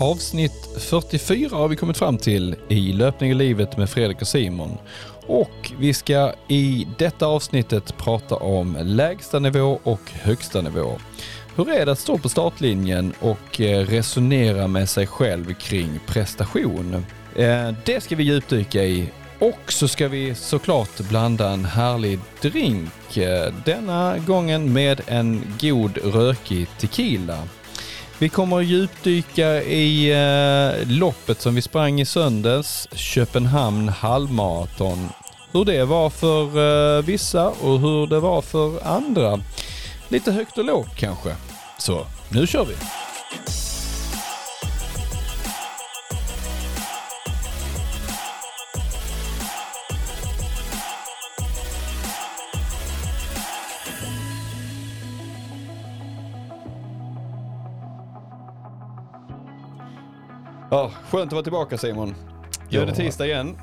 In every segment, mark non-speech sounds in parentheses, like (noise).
Avsnitt 44 har vi kommit fram till i Löpning i livet med Fredrik och Simon. Och vi ska i detta avsnittet prata om lägsta nivå och högsta nivå. Hur är det att stå på startlinjen och eh, resonera med sig själv kring prestation? Eh, det ska vi djupdyka i och så ska vi såklart blanda en härlig drink. Eh, denna gången med en god rökig tequila. Vi kommer att djupdyka i eh, loppet som vi sprang i söndags, Köpenhamn halvmaraton. Hur det var för eh, vissa och hur det var för andra. Lite högt och lågt kanske. Så, nu kör vi! Ja, skönt att vara tillbaka Simon. Nu är det Ja. tisdag igen.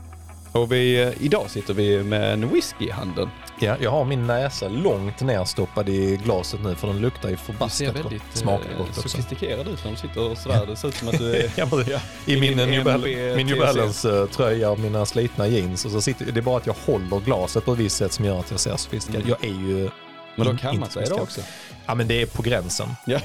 Och vi, eh, idag sitter vi med en whisky i handen. Ja, jag har min näsa långt nerstoppad i glaset nu för den luktar ju förbaskat gott. Smakar eh, gott också. sofistikerad ut när du sitter och sådär. Det ser ut som att du är... (laughs) Ja, men, I min Bal- MB min New. Balance-tröja och mina slitna jeans. Och så sitter, det är bara att jag håller glaset på ett visst sätt som gör att jag ser sofistikerad Mm. Jag är ju... Men då in- kammat sig inte det också. Ja men det är på gränsen. Ja.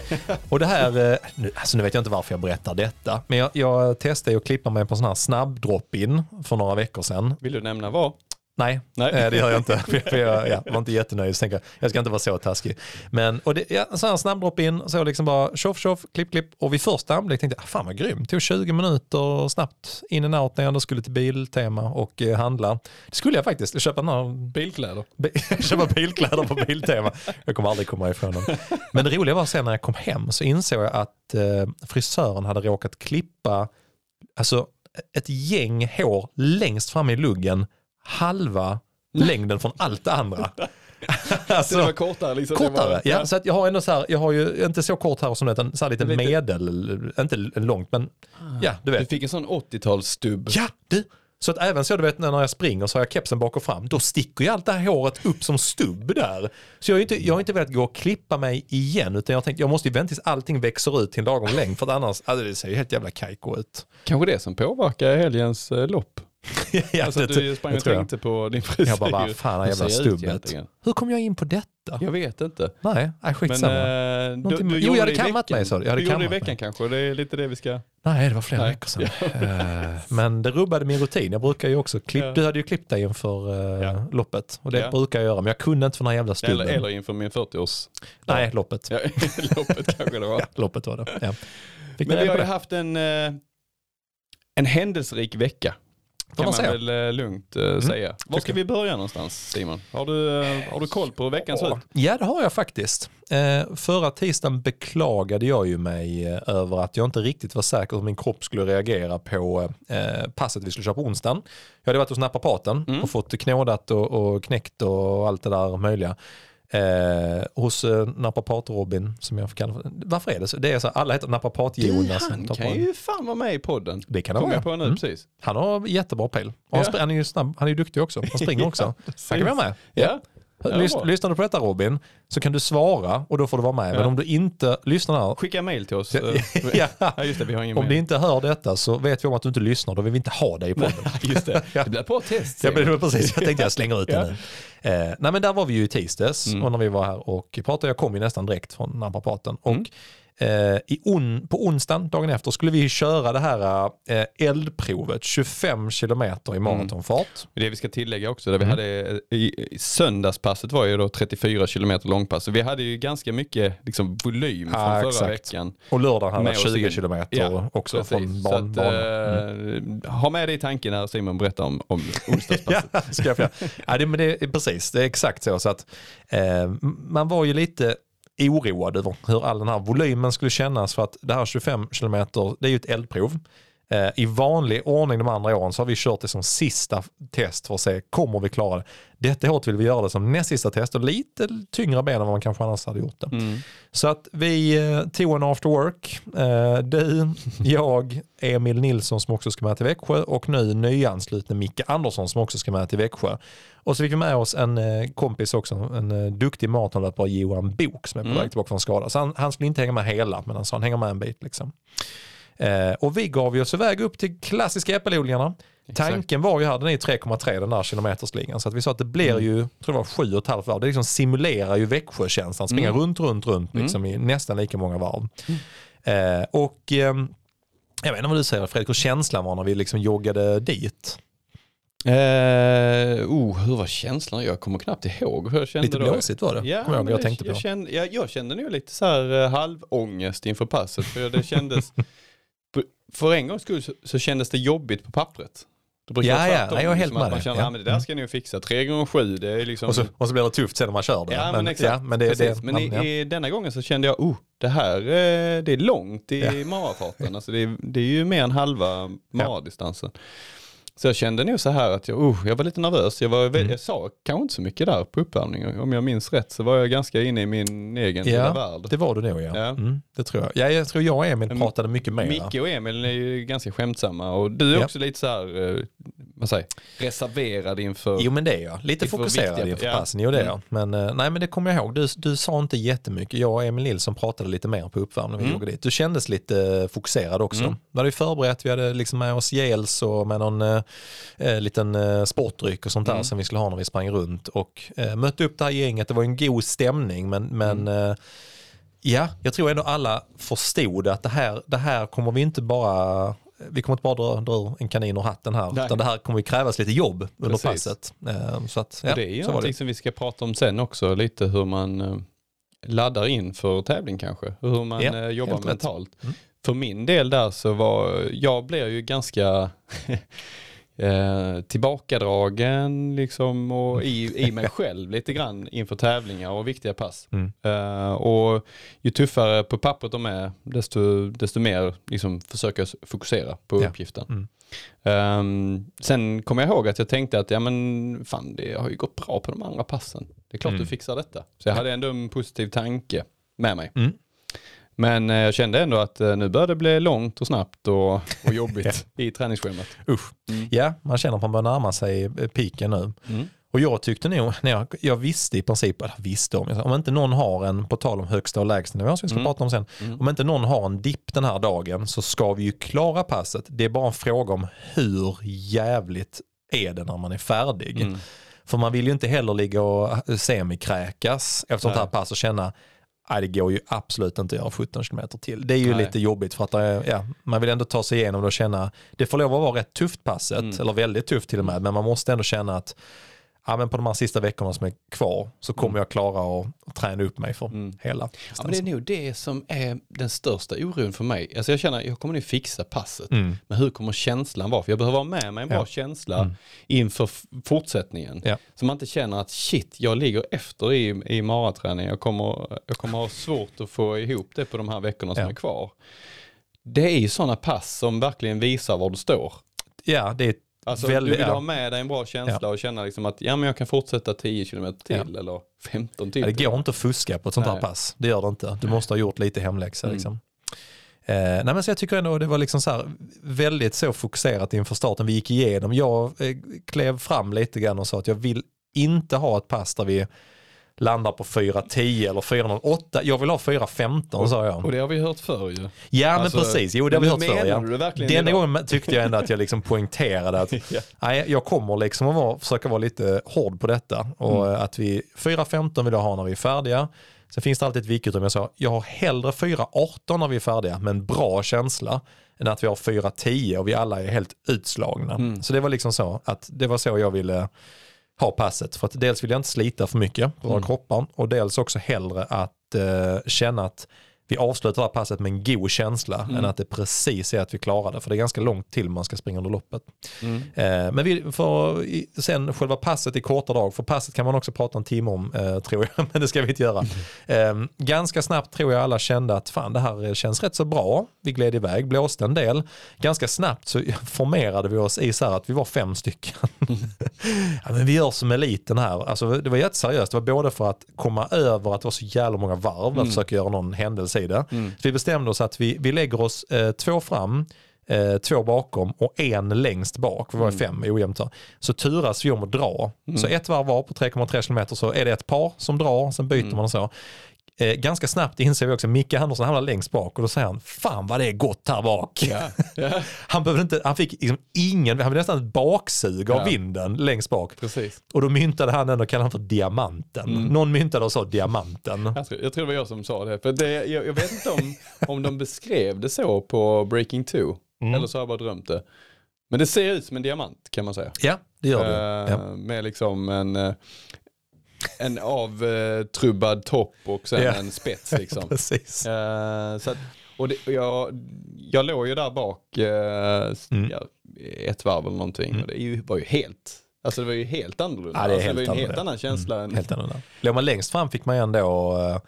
Och det här, eh, nu, alltså nu vet jag inte varför jag berättar detta. Men jag, jag testade att klippa mig på en sån här snabb drop-in för några veckor sedan. Vill du nämna vad? Nej, Nej. eh, det gör jag inte. (laughs) För jag ja, var inte jättenöjd. Så tänker jag, ska inte vara så taskig. Men och det, ja, så här snabb drop in, så liksom bara tjoff tjoff, klipp klipp. Och vid första anblick tänkte jag, ah, fan vad grymt. Tog 20 minuter snabbt in and out när jag ändå skulle till Biltema och eh, handla. Det skulle jag faktiskt, köpa här Bilkläder. Bi- (laughs) köpa bilkläder på Biltema. Jag kommer aldrig komma ifrån dem. Men det roliga var sen när jag kom hem så insåg jag att eh, frisören hade råkat klippa alltså, ett gäng hår längst fram i luggen, halva längden från allt det andra. (laughs) (laughs) Så det var kortare liksom? Kortare, var, ja. Så att jag har ändå så här, jag har ju inte så kort här som det, utan så här lite, Lite- medel, inte långt men ja du Du vet. fick en sån 80-talsstubb. Ja, du. Så att även så du vet när jag springer så har jag kepsen bak och fram. Då sticker ju allt det här håret upp som stubb där. Så jag har inte, jag har inte velat gå och klippa mig igen utan jag tänkte jag måste ju vänta tills allting växer ut till en lagom längd för att annars, alltså det ser ju helt jävla kajko ut. Kanske det som påverkar helgens eh, lopp. (laughs) ja, Alltså du sprang och jag. tänkte på din frisyr. Jag bara, vad (laughs) fan jävla stubbet? Hur kom jag in på detta? Jag vet inte. Nej, nej Men skitsamma. eh, du, Någonting- du Jo, jag hade kammat mig, du. Jag hade du gjorde det i veckan mig. kanske. Det är lite det vi ska... Nej, det var flera Nej. veckor sedan. (laughs) Eh, Men det rubbade min rutin. Jag brukar ju också klippa, Ja. du hade ju klippt dig inför eh, Ja. loppet. Och det brukar jag göra, men jag kunde inte för den här jävla stubben. Eller, eller inför min 40-års... Nej, loppet. Loppet kanske det var. Ja, loppet var det. Men vi har ju haft en, en händelserik vecka. Kan man man väl eh, lugnt eh, säga. Var ska vi börja någonstans Simon? Har du, eh, har du koll på hur veckan ser ut? Ja, det har jag faktiskt. Förra tisdagen beklagade jag ju mig över att jag inte riktigt var säker hur min kropp skulle reagera på passet vi skulle köra på onsdagen. Jag hade varit hos naprapaten Mm. och fått knådat och, och knäckt och allt det där möjliga. Eh, hos eh, naprapat-Robin, som jag får kalla för. Varför är det så? Det är så alla heter naprapat-Jonas. han på kan ju fan vara med i podden. Det kan han vara. på nu Mm. precis. Han har jättebra pejl. Ja. han är ju snabb, han är ju duktig också. Han springer (laughs) också. Han kan vara med. Ja. Ja, Lys- lyssnar du på detta Robin så kan du svara och då får du vara med. Men Ja. om du inte lyssnar här, Skicka mail till oss. Ja, eh, (laughs) ja. Ja just det, vi har ingen om du mail. inte hör detta så vet vi om att du inte lyssnar. Då vill vi inte ha dig i podden. (laughs) Just det. Ja. Det blir bra test. Jag, precis, jag tänkte jag slänger ut det Ja. nu. Eh, nej men där var vi ju i tisdags Mm. och när vi var här och pratade, jag kom ju nästan direkt från naprapaten. Och Mm. Eh, i on, på onsdagen, dagen efter, skulle vi köra det här eh, eldprovet, 25 kilometer i maratonfart. Det vi ska tillägga också, där vi Mm. hade, eh, i, i söndagspasset var ju då 34 kilometer långpass. Så vi hade ju ganska mycket liksom, volym från förra exakt. veckan. Och lördagen hade Med vi oss 20 in. kilometer Ja, också Precis. från Så ban, att, banan. eh, Ha med det i tanken när Simon berättar om, om (laughs) onsdagspasset. Ja, ska jag ja, det, men det är precis, det är exakt så. så att, eh, man var ju lite oroad över hur all den här volymen skulle kännas för att det här 25 km det är ju ett eldprov. Eh, I vanlig ordning de andra åren så har vi kört det som sista test för att se, kommer vi klara det? Detta året vill vi göra det som näst sista test och lite tyngre ben än vad man kanske annars hade gjort det. Mm. Så att vi tog en after work. Eh, du, (laughs) jag, Emil Nilsson som också ska med till Växjö och nu nyanslutne Micke Andersson som också ska med till Växjö. Och så fick vi med oss en eh, kompis också, en eh, duktig maratonlöpare, Johan Bok som är på Mm. väg tillbaka från skada. Så han, han skulle inte hänga med hela, men han sa han hänger med en bit. Liksom. Eh, och vi gav ju oss iväg upp till klassiska äppelodlingarna. Tanken var ju här, den är 3,3 den där kilometersligan. Så att vi sa att det blir Mm. ju, jag tror det var sju och ett halvt varv. Det liksom simulerar ju Växjökänslan, springa Mm. runt, runt, runt liksom i nästan lika många varv. Eh, och ehm, jag vet inte vad du säger Fredrik, hur känslan var när vi liksom joggade dit. Eh, oh, hur var känslan? Jag kommer knappt ihåg hur jag kände Lite då. blåsigt var det, Ja, kommer jag ihåg jag tänkte på. Jag kände, jag, jag kände nog lite så här eh, halvångest inför passet. För det kändes, på- (laughs) för en gångs skull så, så kändes det jobbigt på pappret. Det brukar Ja, ja, jag är helt liksom att med Man dig. känner, Ja. ja. men det där ska ni ju fixa. Tre gånger sju, det är liksom... Och så, och så blir det tufft sen när man kör det. Ja men, exakt. Ja, men det, Precis. det, men man, i, ja. i denna gången så kände jag, oh, det här eh, det är långt i Ja. marafarten. Alltså det, är, det är ju mer än halva maradistansen. Så jag kände nog så här att jag, oh, jag var lite nervös. Jag, var, Mm. jag sa kanske inte så mycket där på uppvärmningen. Om jag minns rätt så var jag ganska inne i min egen Ja, värld. det var du nog ja. Ja. Mm, det tror jag. Ja, jag tror jag och Emil Men pratade mycket mer. Micke och Emil är ju ganska skämtsamma och du är Ja. också lite så här, eh, vad säger reserverad inför... Jo men det är jag. Lite Inför fokuserad viktiga- inför ja. passen. Jo det är Mm. jag. Men, eh, nej, men det kommer jag ihåg. Du, du sa inte jättemycket. Jag och Emil Nilsson pratade lite mer på uppvärmningen vi Mm. dit. Du kändes lite eh, fokuserad också. Mm. Vi hade ju förberett. Vi hade liksom med oss gels och med någon eh, eh, liten eh, sportdryck och sånt där Mm. som vi skulle ha när vi sprang runt. Och eh, mötte upp det här gänget. Det var en god stämning men, men Mm. eh, Ja, jag tror ändå alla förstod att det här, det här kommer vi inte bara vi kommer inte bara dra, dra en kanin ur hatten här, Nej. utan det här kommer ju krävas lite jobb under Precis. passet. Eh, Så att, Och ja, det är ju någonting det. som vi ska prata om sen också, lite hur man eh, laddar in för tävling kanske. Hur man Ja, eh, jobbar mentalt. Mm. För min del där så var, jag blev ju ganska (laughs) eh, tillbakadragen liksom och i, i mig (laughs) själv lite grann inför tävlingar och viktiga pass. Mm. Eh, och ju tuffare på pappret de är, desto, desto mer liksom försöka s- fokusera på Ja. uppgiften. Mm. Ehm, sen kommer jag ihåg att jag tänkte att ja men fan det har ju gått bra på de andra passen. Det är klart Mm. du fixar detta. Så jag hade ändå en positiv tanke med mig. Mm. Men eh, jag kände ändå att eh, nu börjar det bli långt och snabbt och, och jobbigt (laughs) i träningsschemat. Usch. Mm. Ja, man känner att man börjar närma sig eh, piken nu. Mm. Och jag tyckte nog, när jag, jag visste i princip, eller visste om, om inte någon har en, på tal om högsta och lägsta nivå som vi ska Mm. prata om sen, Mm. om inte någon har en dipp den här dagen så ska vi ju klara passet. Det är bara en fråga om hur jävligt är det när man är färdig. Mm. För man vill ju inte heller ligga och semikräkas efter sånt här pass och känna Nej, det går ju absolut inte att göra 17 km till. Det är ju Nej. lite jobbigt för att är- ja, man vill ändå ta sig igenom det och känna, det får lov att vara rätt tufft passet, Mm. eller väldigt tufft till och med, men man måste ändå känna att ja, men på de här sista veckorna som är kvar så kommer jag klara att, träna upp mig för Mm. hela Ja, men det är nog det som är den största oron för mig. Alltså jag känner att jag kommer nu fixa passet. Mm. Men hur kommer känslan vara? För jag behöver ha med mig en bra Ja. känsla Mm. inför fortsättningen. Ja. Så man inte känner att shit, jag ligger efter i, i maraträning. Jag kommer, jag kommer ha svårt att få ihop det på de här veckorna som är kvar. Det är ju sådana pass som verkligen visar var du står. Ja, det är Alltså Väldigt- du vill ja. ha med dig en bra känsla och känna liksom att ja, men jag kan fortsätta 10 km till eller 15 till. Ja, det går inte att fuska på ett sånt här Nej. pass. Det gör det inte. Du måste ha gjort lite hemläxa. Mm. Liksom. Eh, nej men så jag tycker ändå det var liksom så här, väldigt så fokuserat inför starten. Vi gick igenom. Jag eh, klev fram lite grann och sa att jag vill inte ha ett pass där vi landar på 4.10 eller 4.08. Jag vill ha 4.15 sa jag. Och det har vi hört förr ju. Ja Alltså, men precis, jo det har vi hört förr. Ja. du verkligen Denna gången tyckte jag ändå att jag liksom poängterade att (laughs) Ja. nej, jag kommer liksom att vara, försöka vara lite hård på detta. Och Mm. att vi 4.15 vill jag ha när vi är färdiga. Sen finns det alltid ett vikutrymme. Jag sa, jag har hellre 4.18 när vi är färdiga med en bra känsla än att vi har 4.10 och vi alla är helt utslagna. Mm. Så det var liksom så att det var så jag ville ha passet. För att dels vill jag inte slita för mycket på Mm. kroppar och dels också hellre att eh, känna att vi avslutar det här passet med en god känsla Mm. än att det precis är att vi klarar det. För det är ganska långt till man ska springa under loppet. Mm. Eh, men vi får sen själva passet i korta drag, för passet kan man också prata en timme om eh, tror jag, (laughs) men det ska vi inte göra. Eh, ganska snabbt tror jag alla kände att fan det här känns rätt så bra. Vi gled iväg, blåste en del. Ganska snabbt så (laughs) formerade vi oss i så här att vi var fem stycken. (laughs) ja, men vi gör som eliten här. Alltså, det var jätteseriöst, det var både för att komma över att det var så jävla många varv, att försöka göra någon händelse det. Mm. Så vi bestämde oss att vi, vi lägger oss eh, två fram, eh, två bakom och en längst bak. Vi var Mm. fem ojämnt. Så turas vi om att dra. Så ett varv var på 3,3 km så är det ett par som drar, sen byter Mm. man och så. Eh, ganska snabbt inser vi också, Micke Andersson hamnar längst bak och då säger han, fan vad det är gott här bak. Ja. (laughs) Han, behövde inte, han fick liksom ingen, han blev nästan ett baksug av Ja. vinden längst bak. Precis. Och då myntade han den och kallade han för diamanten. Mm. Någon myntade och sa diamanten. Jag tror, jag tror det var jag som sa det. För det jag, jag vet inte om, om de beskrev det så på Breaking 2. Mm. Eller så har jag bara drömt det. Men det ser ut som en diamant kan man säga. Ja, det gör det. Eh, Ja. Med liksom en, eh, en avtrubbad topp och sen Ja. en spets (laughs) liksom. Precis. Eh, så att, och det, och jag, jag låg ju där bak s- Mm. ja, ett varv eller någonting. Mm. Och det var ju helt, alltså det var ju helt annorlunda. Ja, det är alltså, helt det var ju en helt annan känsla. än, Helt annorlunda. Låg man längst fram fick man ju ändå, eh,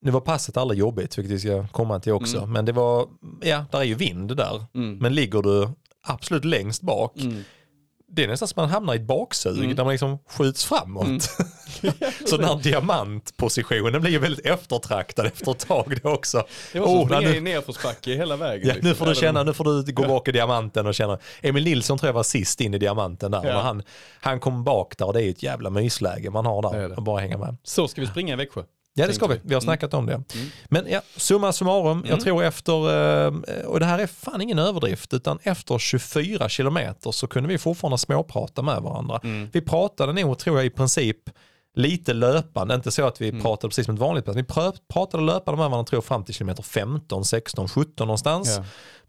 nu var passet aldrig jobbigt, vilket vi ska komma till också, Mm. men det var, ja, där är ju vind där. Mm. Men ligger du absolut längst bak, Mm. Är nästan som man hamnar i ett baksug Mm. där man liksom skjuts framåt. Mm. (laughs) Så den här diamantpositionen blir ju väldigt eftertraktad efter ett tag då också. Det var som Oh, springa i nedförsbacke hela vägen. Ja, liksom. nu får du känna, nu får du gå bak i diamanten och känna. Emil Nilsson tror jag var sist in i diamanten där. Ja. Och han, han kom bak där och det är ett jävla mysläge man har Det är där. det. Och bara hänga med. Så ska vi springa i Växjö. Ja det ska vi, vi. har snackat om det. Mm. Men ja, summa summarum, jag Mm. tror efter, eh, och det här är fan ingen överdrift, utan efter 24 kilometer så kunde vi fortfarande småprata med varandra. Mm. Vi pratade nog, tror jag, i princip lite löpande, inte så att vi Mm. pratade precis som ett vanligt pass. Vi pratade löpande med varandra, tror jag, fram till kilometer 15, 16, 17 någonstans. Ja.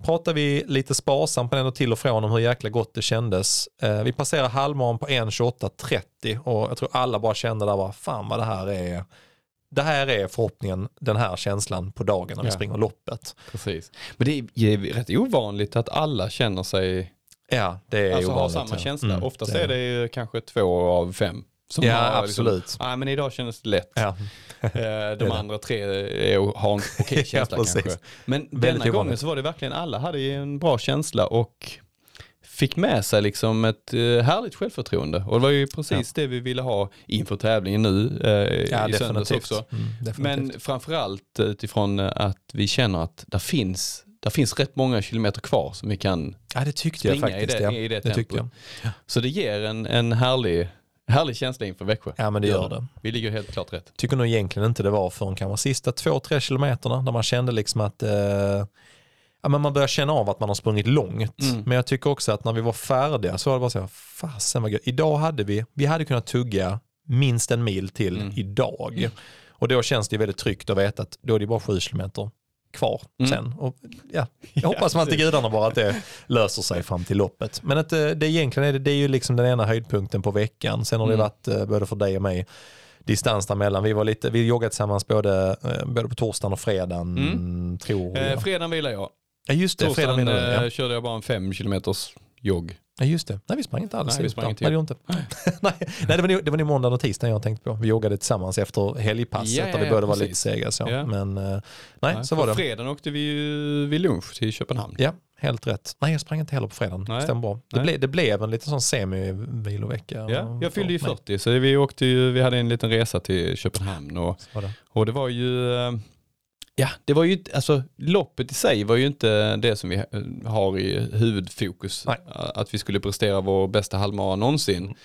Pratade vi lite sparsamt på den och till och från om hur jäkla gott det kändes. Eh, vi passerade halvmaran på 1.28.30 och jag tror alla bara kände där bara, fan vad det här är. Det här är förhoppningen, den här känslan på dagen när vi Ja. springer loppet. Precis. Men det är ju rätt ovanligt att alla känner sig, Ja, det är alltså har ovanligt, samma ja. känsla. Mm, Oftast det är det ju kanske två av fem. Som Ja, har absolut. Nej, men idag kändes det lätt. Ja. Eh, (laughs) det. De andra tre är, har en (laughs) okej känsla Ja, kanske. Men Väldigt denna gången så var det verkligen alla hade en bra känsla och fick med sig liksom ett eh, härligt självförtroende. Och det var ju precis det vi ville ha inför tävlingen nu eh, Ja, i söndags också. Mm, definitivt. Men framförallt utifrån eh, att vi känner att där finns, där finns rätt många kilometer kvar som vi kan ja, det tyckte jag springa i faktiskt. det, ja. i det, det tempot. jag. Så det ger en, en härlig, härlig känsla inför Växjö. Ja, men det gör det. Vi ligger helt klart rätt. Tycker nog egentligen inte det var förrän kanske sista två, tre kilometerna där man kände liksom att eh, ja, men man börjar känna av att man har sprungit långt. Mm. Men jag tycker också att när vi var färdiga så var det bara så här, fasen vad gött. Idag hade vi, vi hade kunnat tugga minst en mil till Mm. idag. Och då känns det väldigt tryggt att veta att då är det bara sju kilometer kvar Mm. sen. Och, ja, jag (laughs) hoppas man till gudarna bara att det löser sig fram till loppet. Men att, eh, det egentligen är det, det är ju liksom den ena höjdpunkten på veckan. Sen har det Mm. varit eh, både för dig och mig distans däremellan. Vi var lite, vi joggade tillsammans både, eh, både på torsdagen och fredagen Mm. tror jag. Eh, fredagen vilar jag. Ja just det, Torsdagen menar du, eh, ja. körde jag bara en fem kilometers jogg. ja just det. Nej vi sprang inte alls Nej, vi sprang inte Nej, det inte. (laughs) Nej, nej det var nog det var nog måndagen och tisdagen jag tänkte på. Vi joggade tillsammans efter helgpasset ja, där vi ja, båda var lite sega så. Ja. Men eh, nej, så På var det. fredagen åkte vi ju vid lunch till Köpenhamn. Ja, helt rätt. Nej jag sprang inte heller på fredagen. Nej. Stämmer bra. Det, Nej. blev, det blev en liten sån semi-vilovecka. Ja, jag fyllde ju för mig. 40 så vi åkte ju, vi hade en liten resa till Köpenhamn och, Så det. och det var ju, eh, ja det var ju, alltså loppet i sig var ju inte det som vi eh, har i huvudfokus. Nej. Att vi skulle prestera vår bästa halvmara någonsin. Mm.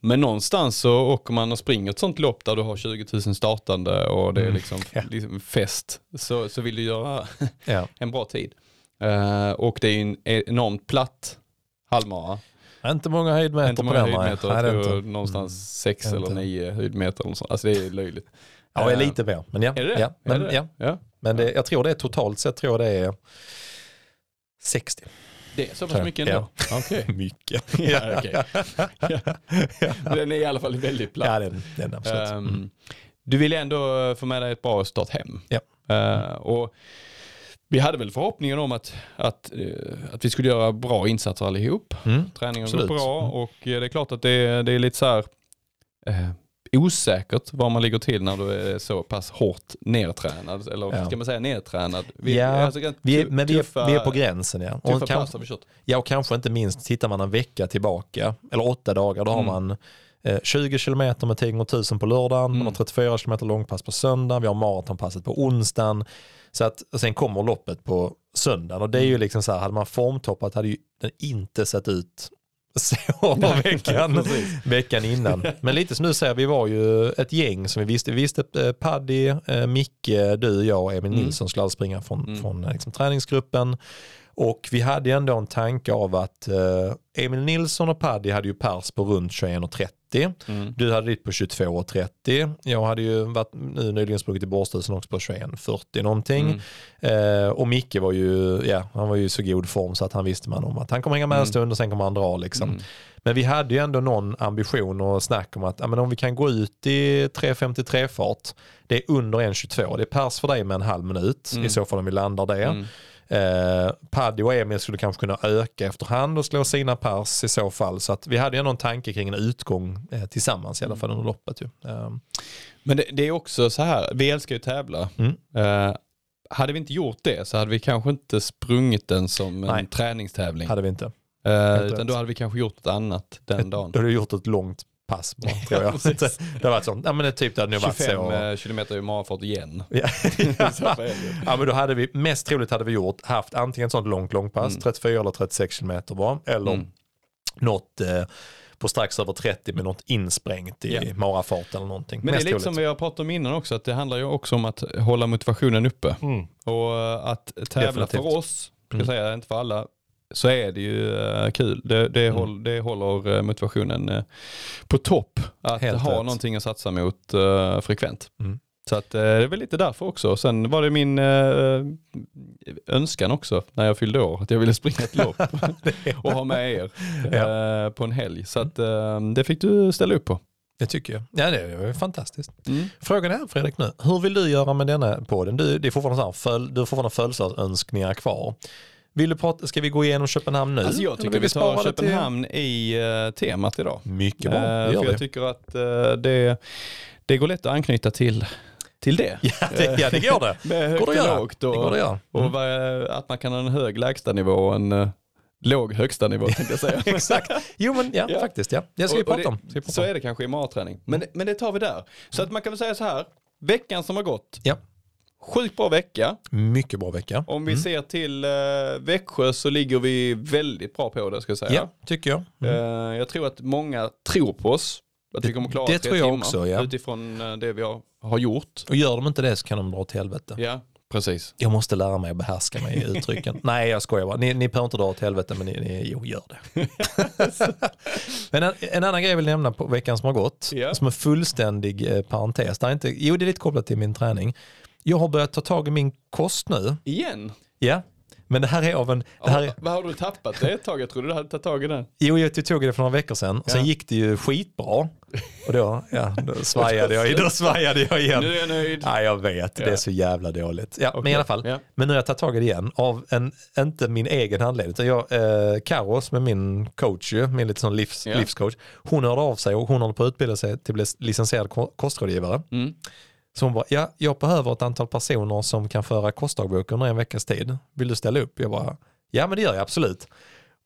Men någonstans så åker man och springer ett sånt lopp där du har 20 000 startande och det är Mm, liksom, ja. liksom fest. Så, så vill du göra (laughs) Ja. en bra tid. Eh, och det är en enormt platt halvmara. Inte många höjdmeter Inte på många den nej. höjdmeter, Nej, jag tror någonstans sex Inte. eller nio höjdmeter. Eller så. Alltså det är löjligt. Ja, Eh, lite mer. Men ja. Är det det? ja. Men, är det? ja. ja. men det, jag tror det är totalt sett tror jag det är 60. Det är så pass mycket ändå? ja. Okej. (laughs) Mycket. (laughs) Ja, okej. Men (laughs) Den är i alla fall väldigt platt. Ja, den, den absolut. Mm. Du ville ändå få med dig ett bra start hem. Ja. Eh, och vi hade väl förhoppningen om att, att, eh, att vi skulle göra bra insatser allihop. Mm. Träningen Absolut. går bra Mm. och det är klart att det är, det är lite så här osäkert var man ligger till när du är så pass hårt nedtränad. Eller Ja. ska man säga nedtränad? Ja, alltså, Vi är, men vi är, vi är på gränsen ja. Och, kanske, har vi kört. ja, och kanske inte minst tittar man en vecka tillbaka, eller åtta dagar, då har Mm. man eh, 20 kilometer med 10 gånger 1000 på lördagen, man Mm. har 34 kilometer långpass på söndagen, vi har maratonpasset på onsdagen. Så att, och sen kommer loppet på söndagen och det är ju Mm. liksom så här, hade man formtoppat hade ju den inte sett ut sover veckan, veckan innan. Men lite som du säger, vi var ju ett gäng som vi visste. Vi visste eh, Paddy, eh, Micke, du, jag och Emil Mm. Nilsson skulle springa från, Mm. från eh, liksom, träningsgruppen. Och vi hade ändå en tanke av att eh, Emil Nilsson och Paddy hade ju pers på runt 21.30. Mm. Du hade ditt på 22.30. Jag hade ju varit nu nyligen sprungit i Borstusen också på 21.40 någonting. Mm. Eh, och Micke var ju, ja, han var ju så god form så att han visste man om att han kommer hänga med en Mm. stund och sen kommer han dra liksom. Mm. Men vi hade ju ändå någon ambition och snack om att ja, men om vi kan gå ut i 3.53 fart, det är under 1.22, det är pers för dig med en halv minut Mm. i så fall om vi landar det. Mm. Eh, Paddy och Emil skulle kanske kunna öka efterhand och slå sina pers i så fall. Så att vi hade ju en tanke kring en utgång eh, tillsammans i alla fall under loppet. Ju. Eh, Men det, det är också så här, vi älskar ju att tävla. Mm. Eh, hade vi inte gjort det så hade vi kanske inte sprungit den som en Nej. träningstävling. hade vi inte. Eh, utan då hade vi kanske gjort något annat den dagen. Då hade du gjort ett långt pass bara, (laughs) tror jag. precis. (laughs) det har varit sånt. Ja men det, typ det hade nog varit 25 så. eh, kilometer i marafart igen. (laughs) Ja. Ja men då hade vi, mest troligt hade vi gjort, haft antingen ett sånt långt långpass, Mm. 34 eller 36 kilometer bara, eller Mm. något eh, på strax över 30 med något insprängt i Ja. marafart eller någonting. Men det är Mest lite som vi har pratat om innan också, att det handlar ju också om att hålla motivationen uppe. Mm. Och eh, att tävla Definitivt. för oss, ska Mm. säga, inte för alla, så är det ju eh, kul. Det, det, Mm. håll, det håller eh, motivationen eh, på topp. Att Helt ha rätt. någonting att satsa mot eh, frekvent. Mm. Så att, det är väl lite därför också. Sen var det min eh, önskan också när jag fyllde år, att jag ville springa ett lopp (laughs) och ha med er eh, på en helg. Så att, eh, det fick du ställa upp på. Det tycker jag. Ja det är fantastiskt. Mm. Frågan är Fredrik nu, hur vill du göra med denna podden? Du, det är fortfarande så här, föl, du har fortfarande födelsedagsönskningar kvar. Vill du prata, ska vi gå igenom Köpenhamn nu? Alltså jag tycker vi spara tar det till- Köpenhamn i eh, temat idag. Mycket bra, det för jag vi. tycker att eh, det, det går lätt att anknyta till, till det. (laughs) Ja det, ja det går det. Med går högt det att och lågt Det går och, det göra. och Mm. vad- att man kan ha en hög lägstanivå och en eh, låg högsta nivå tänkte jag säga. (laughs) Exakt. Jo men ja, (laughs) Ja. faktiskt ja. Det ska vi Och- och prata om. Vi Så är det kanske i matträning. Men, det- men det tar vi där. Så att man kan väl säga så här, veckan som har gått, Ja. Sjukt bra vecka. Mycket bra vecka. Om vi Mm. ser till eh, Växjö så ligger vi väldigt bra på det ska jag säga. Ja, tycker jag. Mm. Eh, jag tror att många tror på oss. Att Det- vi kommer klara det tre tror jag timmar också, ja. utifrån eh, det vi har, har gjort. Och gör de inte det så kan de dra åt helvete. Ja, precis. Jag måste lära mig att behärska mig i (laughs) uttrycken. Nej, jag skojar bara. Ni, ni behöver inte dra åt helvete, men ni, ni jo, gör det. (laughs) men en, en annan grej jag vill nämna på veckan som har gått, Ja. som en fullständig eh, parentes. Det är inte, jo, det är lite kopplat till min träning. Jag har börjat ta tag i min kost nu. Igen? Ja, men det här är av en... Det här är, vad har du tappat det ett tag? Jag trodde du hade tagit tag i den. jo, jag tog det för några veckor sedan. Sen Ja. gick det ju skitbra. Och då, ja, då (laughs) svajade jag, då svajade jag igen. Nu är jag nöjd. Ja, jag vet, det är så jävla dåligt. Ja, men Okej, i alla fall. ja. Men nu har jag tagit tag i det igen av en, inte min egen anledning. Utan jag, eh, Karo som är min coach, min lite sån livs, livscoach, hon hörde av sig och hon håller på att utbilda sig till licensierad ko- kostrådgivare. Mm. Så hon bara, ja, jag behöver ett antal personer som kan föra kostdagbok under en veckas tid. Vill du ställa upp? Jag bara, ja men det gör jag absolut.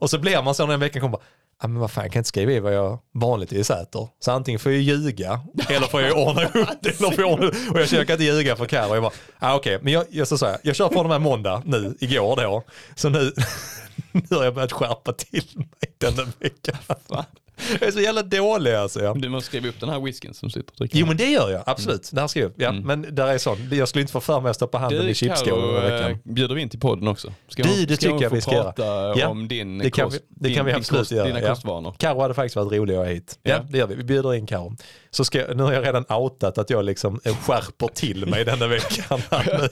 Och så blir man så när en vecka kommer ja men vad fan jag kan inte skriva i vad jag vanligtvis äter. Så antingen får jag ljuga (laughs) eller får jag ordna upp det. Eller får jag ordna upp. Och jag jag kan inte ljuga för Karo. Jag bara, ah, okej, men jag, jag, så sa jag, jag kör på de här måndag nu, igår då. Så nu, (laughs) nu har jag börjat skärpa till mig denna vecka. Jag är så jävla dålig alltså. Ja. Du måste skriva upp den här whiskyn som sitter och dricker. Jo men det gör jag, absolut. Det här ska jag upp. Ja, Mm. Men där är sånt. Jag skulle inte få för mig att stoppa handen Du i chipsskålen eh, veckan. bjuder vi in till podden också. Ska Du, hon- det tycker jag vi ska prata Ja, om din det kan kost, vi- det kan din, vi din absolut kost, göra, Dina ja. kostvanor. Karo hade faktiskt varit rolig att ha hit. Ja, Ja. det gör vi. Vi bjuder in Karo. Så ska, jag- nu har jag redan outat att jag liksom skärper till mig denna veckan. (laughs)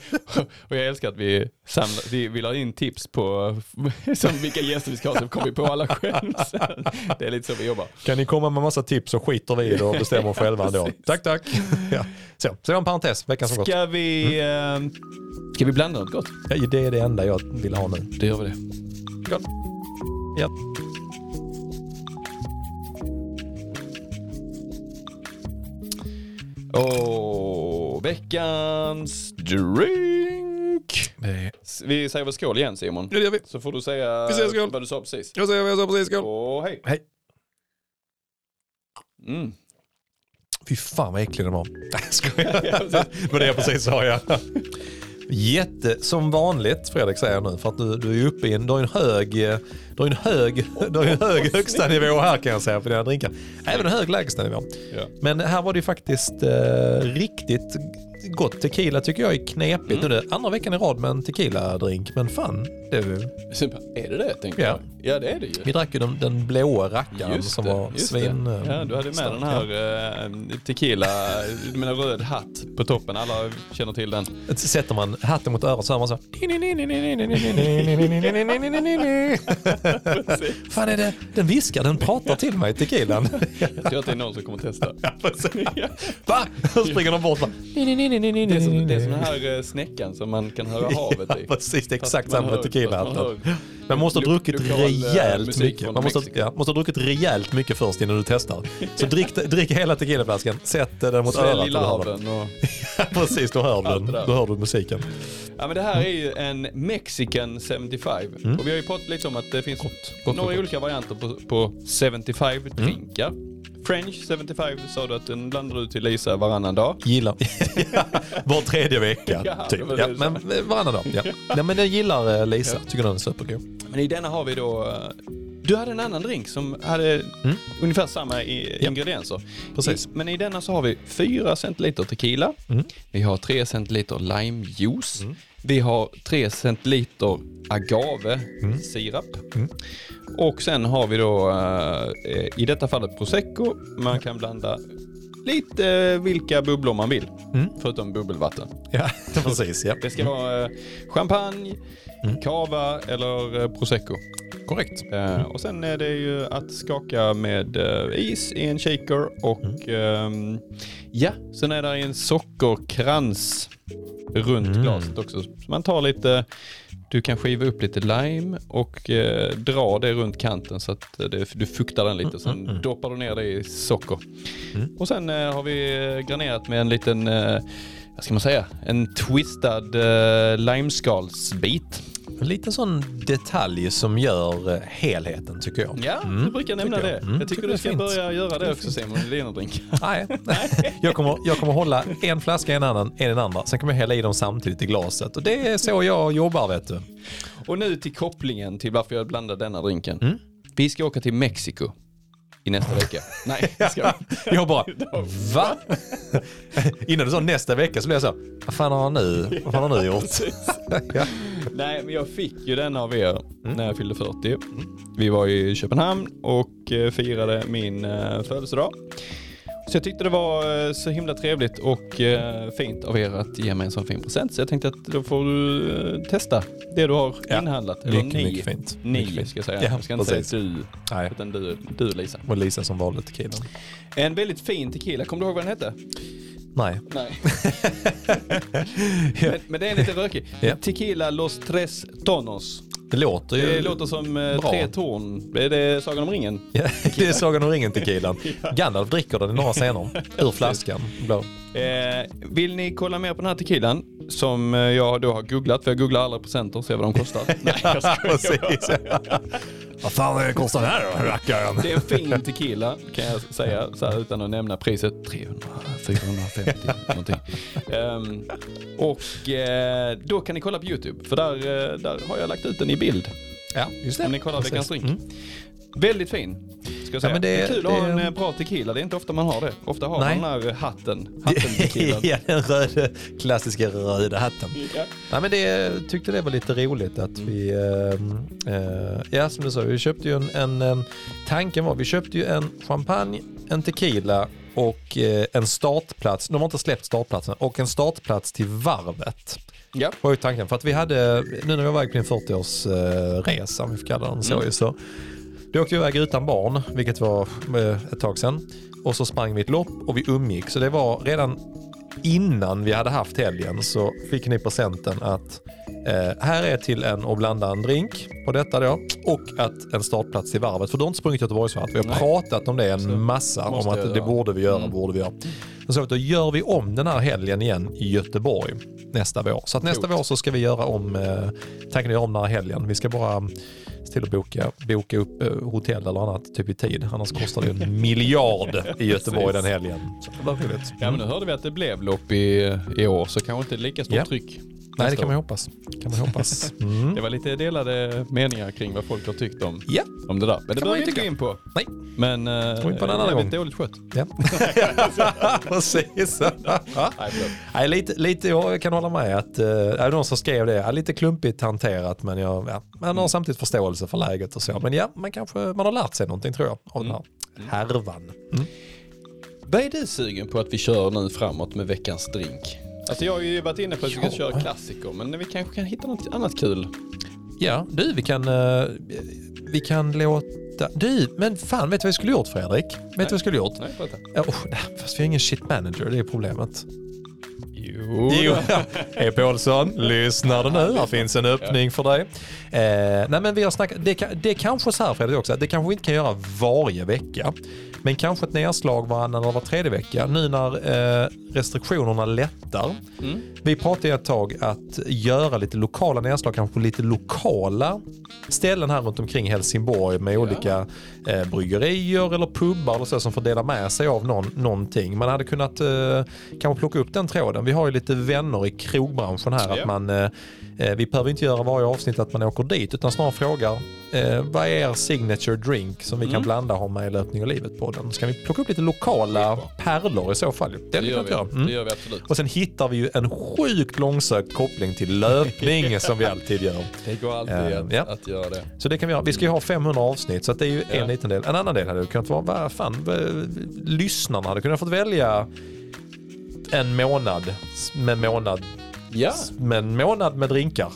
Och jag älskar att vi samlar, vi vill ha in tips på (laughs) som vilka gäster vi ska ha så kommer vi på alla själv (laughs) sen. Det är lite så vi jobbar. kan ni komma med massa tips så skiter vi i det och bestämmer själva ändå. Tack, tack. Ja. Så, så det var en parentes, veckan som gått. Ska vi, Mm. eh, ska vi blanda något gott? Ja, det är det enda jag vill ha nu. Det gör vi det. Skål. Ja. Och veckans drink. Vi säger väl skål igen Simon. det gör vi. Så får du säga Vi säger skål. vad du sa precis. Jag säger vad jag sa precis. Skål. Och hej. Hej. Mm. Fy fan vad äcklig den var. (laughs) Nej jag skojar. (laughs) Var det jag precis sa ja. Jätte, som vanligt Fredrik säger nu, för att du, du är uppe i en, du har en hög, eh, du har en hög, du har en hög högsta nivå här kan jag säga på dina drinkar. Även en hög lägsta nivå. Ja. Men här var det ju faktiskt eh, riktigt gott. Tequila tycker jag är knepigt. Nu är det andra veckan i rad med en tequila-drink, men fan. Det, Är det det tänker Ja. jag? Ja det är det ju. vi drack ju den, den blåa rackaren Just som det, var svin... det. Ja, du hade med stark, den här eh, tequila, du menar röd hatt på toppen. Alla känner till den. Sätter man hatten mot örat så hör man så. (laughs) Fan är det? Den viskar, den pratar till mig, tequilan. Jag tror att det är någon som kommer testa. (laughs) Va? Då springer de bort. bara. Det är, som, det är som den här eh, snäckan som man kan höra (laughs) havet i. Ja, precis, det är exakt samma hör- med tequila. fast man måste ha druckit eh, rejält mycket. Man måste, ja, måste ha druckit rejält mycket först innan du testar. Så drick, drick hela tequilaflaskan, sätt den mot örat. Svälj larven och... (laughs) Precis, då hör du. Då hör du musiken. Ja men det här är ju en Mexican 75. Och vi har ju pratat lite om att det finns Mm. gott, några gott. olika varianter på, på 75 Mm. French 75 sa du att den blandar du till Lisa varannan dag. Gillar. (laughs) Ja, Var tredje vecka, Ja, typ. Ja, men eh, varannan dag. Ja. (laughs) Nej, men jag gillar eh, Lisa. Tycker den är supergod. Men i denna har vi då... eh, Du hade en annan drink som hade ungefär samma Mm. Ja. ingredienser. Precis. I, men i denna så har vi 4 centiliter tequila. Mm. Vi har 3 centiliter limejuice. Vi har 3 centiliter agave Mm. sirap. Och sen har vi då eh, i detta fallet prosecco. Man kan blanda lite eh, vilka bubblor man vill. Mm. Förutom bubbelvatten. Ja, (laughs) precis. Ja. Det ska vara eh, champagne, Mm. cava eller eh, prosecco. Korrekt. Eh, och sen är det ju att skaka med is i en shaker och ehm, ja, sen är det en sockerkrans runt Mm. glaset också. Så man tar lite, du kan skiva upp lite lime och eh, dra det runt kanten så att eh, det, du fuktar den lite. Sen doppar du ner det i socker. Mm. Och sen eh, har vi eh, granerat med en liten, eh, vad ska man säga, en twistad eh, limeskalsbit. En liten sån detalj som gör eh, helheten tycker jag. Ja, du brukar nämna tycker det. jag. Mm, jag tycker tycker du ska fint. börja göra det också Simon i dina drinkar. (laughs) Nej, jag kommer, jag kommer hålla en flaska i en annan, en i den andra. Sen kommer jag hälla i dem samtidigt i glaset. Och det är så jag jobbar vet du. Och nu till kopplingen till varför jag blandade denna drinken. Mm. Vi ska åka till Mexiko i nästa vecka. (laughs) Nej, (laughs) det ska. Jag bara, (laughs) va? Innan du sa nästa vecka så blev jag så, vad fan har han nu, vad fan har han nu gjort? ja. Nej, men jag fick ju den av er när jag fyllde 40. Vi var i Köpenhamn och eh, firade min eh, födelsedag. Så jag tyckte det var eh, så himla trevligt och eh, fint av er att ge mig en sån fin present. Så jag tänkte att då får du eh, testa det du har Ja, inhandlat. Eller mycket, ni. mycket fint. Ni Mycket fint. ska jag säga. Ja, jag ska inte precis. säga du, Nej, utan du, du Lisa. och Lisa som valde tequilan. En väldigt fin tequila. Kommer du ihåg vad den hette? Nej. Nej. (laughs) men, men det är lite rökig. Ja. Tequila Los Tres Tonos. Det låter ju... Det låter som eh, bra. tre torn. Är det Sagan om ringen? Ja, det är Sagan om ringen tequilan. (laughs) Gandalf dricker den i några scener. (laughs) Ur flaskan. Blå. Eh, vill ni kolla mer på den här tequilan som eh, jag då har googlat, för jag googlar alla presenter och ser vad de kostar. (laughs) Nej, jag skojar. Vad fan kostar den här då, rackaren? Det är en fin tequila kan jag säga så här, utan att nämna priset. 300, 450 (laughs) någonting. Ehm, och eh, då kan ni kolla på YouTube för där, eh, där har jag lagt ut den i bild. Ja, just Om ni kollar veckans drink. Mm. Väldigt fin. Ska jag säga. men det, det- är kul att det- ha en eh, bra tequila. Det är inte ofta man har det. Ofta har Nej. man den här hatten. (laughs) Hatten tequilan. ja, den röda, klassiska röda hatten. Ja. Nej, men det tyckte det var lite roligt att vi, eh, eh, ja som du sa, vi köpte ju en, en, eh, tanken var, vi köpte ju en champagne, en tequila och eh, en startplats, de har inte släppt startplatsen, och en startplats till varvet. Ja. var ju tanken. För att vi hade, nu när vi var iväg på din 40-årsresa, om vi får kalla den så, Mm. så då åkte vi iväg utan barn, vilket var eh, ett tag sedan. Och så sprang vi ett lopp och vi umgick. Så det var redan innan vi hade haft helgen så fick ni presenten att eh, här är till en och blanda en drink på detta då och att en startplats till varvet. För du har inte sprungit Göteborgsvarvet. Vi har Nej. pratat om det en Så massa, om att det borde vi göra, Mm. borde vi göra. Så vi att då gör vi om den här helgen igen i Göteborg nästa vår. Så att nästa Coolt. vår så ska vi göra om, eh, tanken är om den här helgen. Vi ska bara se till att boka, boka upp eh, hotell eller annat typ i tid. Annars kostar det en (laughs) miljard i Göteborg den helgen. Så det var roligt. ja, men nu hörde vi att det blev lopp i, i år så kanske inte lika stort Ja. tryck. Nej, det kan man ju hoppas. Kan man hoppas. (laughs) Mm. Det var lite delade meningar kring vad folk har tyckt om, Ja, om det där. Men det behöver ju vi inte gå in på. Nej. Men uh, in på en annan gång. dåligt skött. ja. (laughs) precis. (laughs) Nej, förlåt. Nej, lite, lite, jag kan hålla med att, uh, är det någon som skrev det, ja, lite klumpigt hanterat men jag, ja, man har samtidigt förståelse för läget och så. Men ja, man kanske, man har lärt sig någonting tror jag av den här härvan. Mm. Vad är du sugen på att vi kör nu framåt med veckans drink? Alltså jag har ju varit inne på att vi ska köra klassiker, men vi kanske kan hitta något annat kul. Ja, du vi kan, eh, vi kan låta, du, men fan vet du vad vi skulle gjort Fredrik? Vet du vad vi skulle gjort? Nej, berätta. Ja, oh, fast vi har ingen shit manager, det är problemet. Jo. Jo, hej Paulsson, lyssnar du nu? Här finns en öppning för dig. Eh, nej men vi har snackat, det, kan- det är kanske så här Fredrik också, att det kanske vi inte kan göra varje vecka. Men kanske ett nedslag varannan eller var tredje vecka. Nu när eh, restriktionerna lättar. Mm. Vi pratade ett tag att göra lite lokala nedslag, kanske på lite lokala ställen här runt omkring Helsingborg med olika eh, bryggerier eller pubbar eller så som får dela med sig av någon, någonting. Man hade kunnat eh, kanske plocka upp den tråden. Vi har ju lite vänner i krogbranschen här. Ja. att man, eh, Vi behöver inte göra varje avsnitt att man åker dit utan snarare frågar eh, vad är er signature drink som vi kan Mm. blanda och ha med i löpning och livet på den. Ska vi plocka upp lite lokala pärlor i så fall? Det, Det gör vi. Mm. Det gör vi absolut. Och sen hittar vi ju en sjukt långsökt koppling till löpning (laughs) som vi alltid gör. Det går alltid Eh, att, ja. att göra det. Så det kan vi göra. Vi ska ju ha 500 avsnitt så det är ju Ja. en liten del. En annan del hade kunnat vara, vad fan, lyssnarna hade kunnat fått välja en månad med månad, Ja, med en månad med drinkar.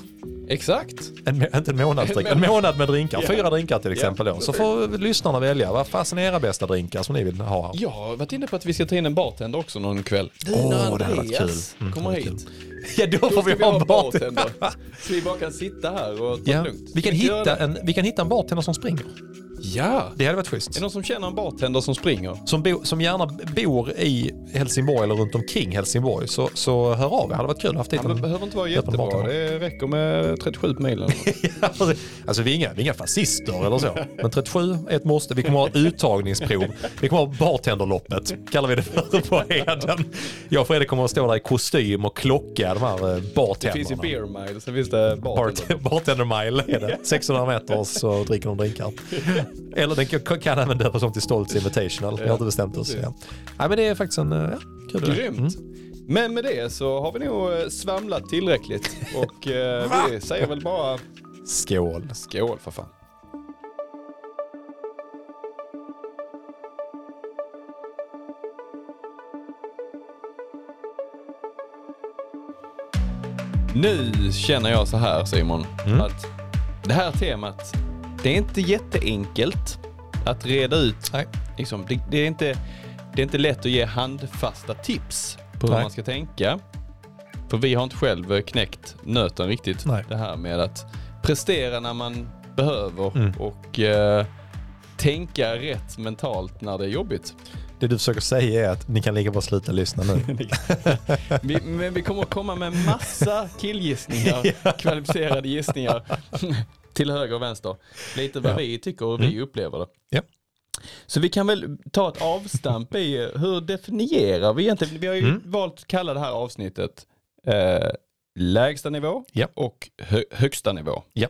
exakt. En, inte en månadsdrink, en (laughs) månad med drinkar. Fyra drinkar till exempel då. Så får lyssnarna välja. Vad fasen är era bästa drinkar som ni vill ha? Jag har varit inne på att vi ska ta in en bartender också någon kväll. Du, Åh, när det hade varit Andreas kul. Mm, kommer hit. Ja, då Då får ska vi ha en bartender. Så vi bara kan sitta här och ta Ja. det lugnt. Vi, kan vi hitta en, vi kan hitta en bartender som springer. Ja. Det hade varit Är schysst. det någon som känner en bartender som springer? Som, bo, som gärna bor i Helsingborg eller runt omkring Helsingborg så, så hör av er. Det hade varit kul att ha haft hit Han en behöver inte vara jättebra. Det räcker med 37 på milen. Alltså vi är, inga, vi är inga fascister eller så. Men 37 är ett måste. Vi kommer ha uttagningsprov. Vi kommer ha bartenderloppet, kallar vi det för på Heden. Jag och Fredrik kommer att stå där i kostym och klocka de här eh, Det finns ju bartenderna. beer mile, sen finns det bartender. Bart, bartender mile är det. (laughs) 600 meter så dricker de drinkar. (laughs) Eller den kan, kan även döpas om till Stoltz Invitational. Vi har inte bestämt oss. Ja. Nej, men det är faktiskt en eh, ja, kul. Grymt. Mm. Men med det så har vi nog eh, svamlat tillräckligt. Och eh, (laughs) vi säger väl bara Skål. skål för fan. Nu känner jag så här Simon, Mm. att det här temat, det är inte jätteenkelt att reda ut. Nej. Liksom, det, det, är inte, det är inte lätt att ge handfasta tips på hur Nej. man ska tänka. För vi har inte själv knäckt nöten riktigt. Nej. Det här med att prestera när man behöver Mm. och eh, tänka rätt mentalt när det är jobbigt. Det du försöker säga är att ni kan lika bra sluta lyssna nu. (laughs) Vi, men vi kommer att komma med massa killgissningar, (laughs) kvalificerade gissningar till höger och vänster. Lite vad Ja. vi tycker och vi Mm. upplever det. Ja. Så vi kan väl ta ett avstamp i hur definierar vi egentligen? Vi har ju Mm. valt att kalla det här avsnittet eh, lägsta nivå Ja. och hö- högsta nivå. Ja.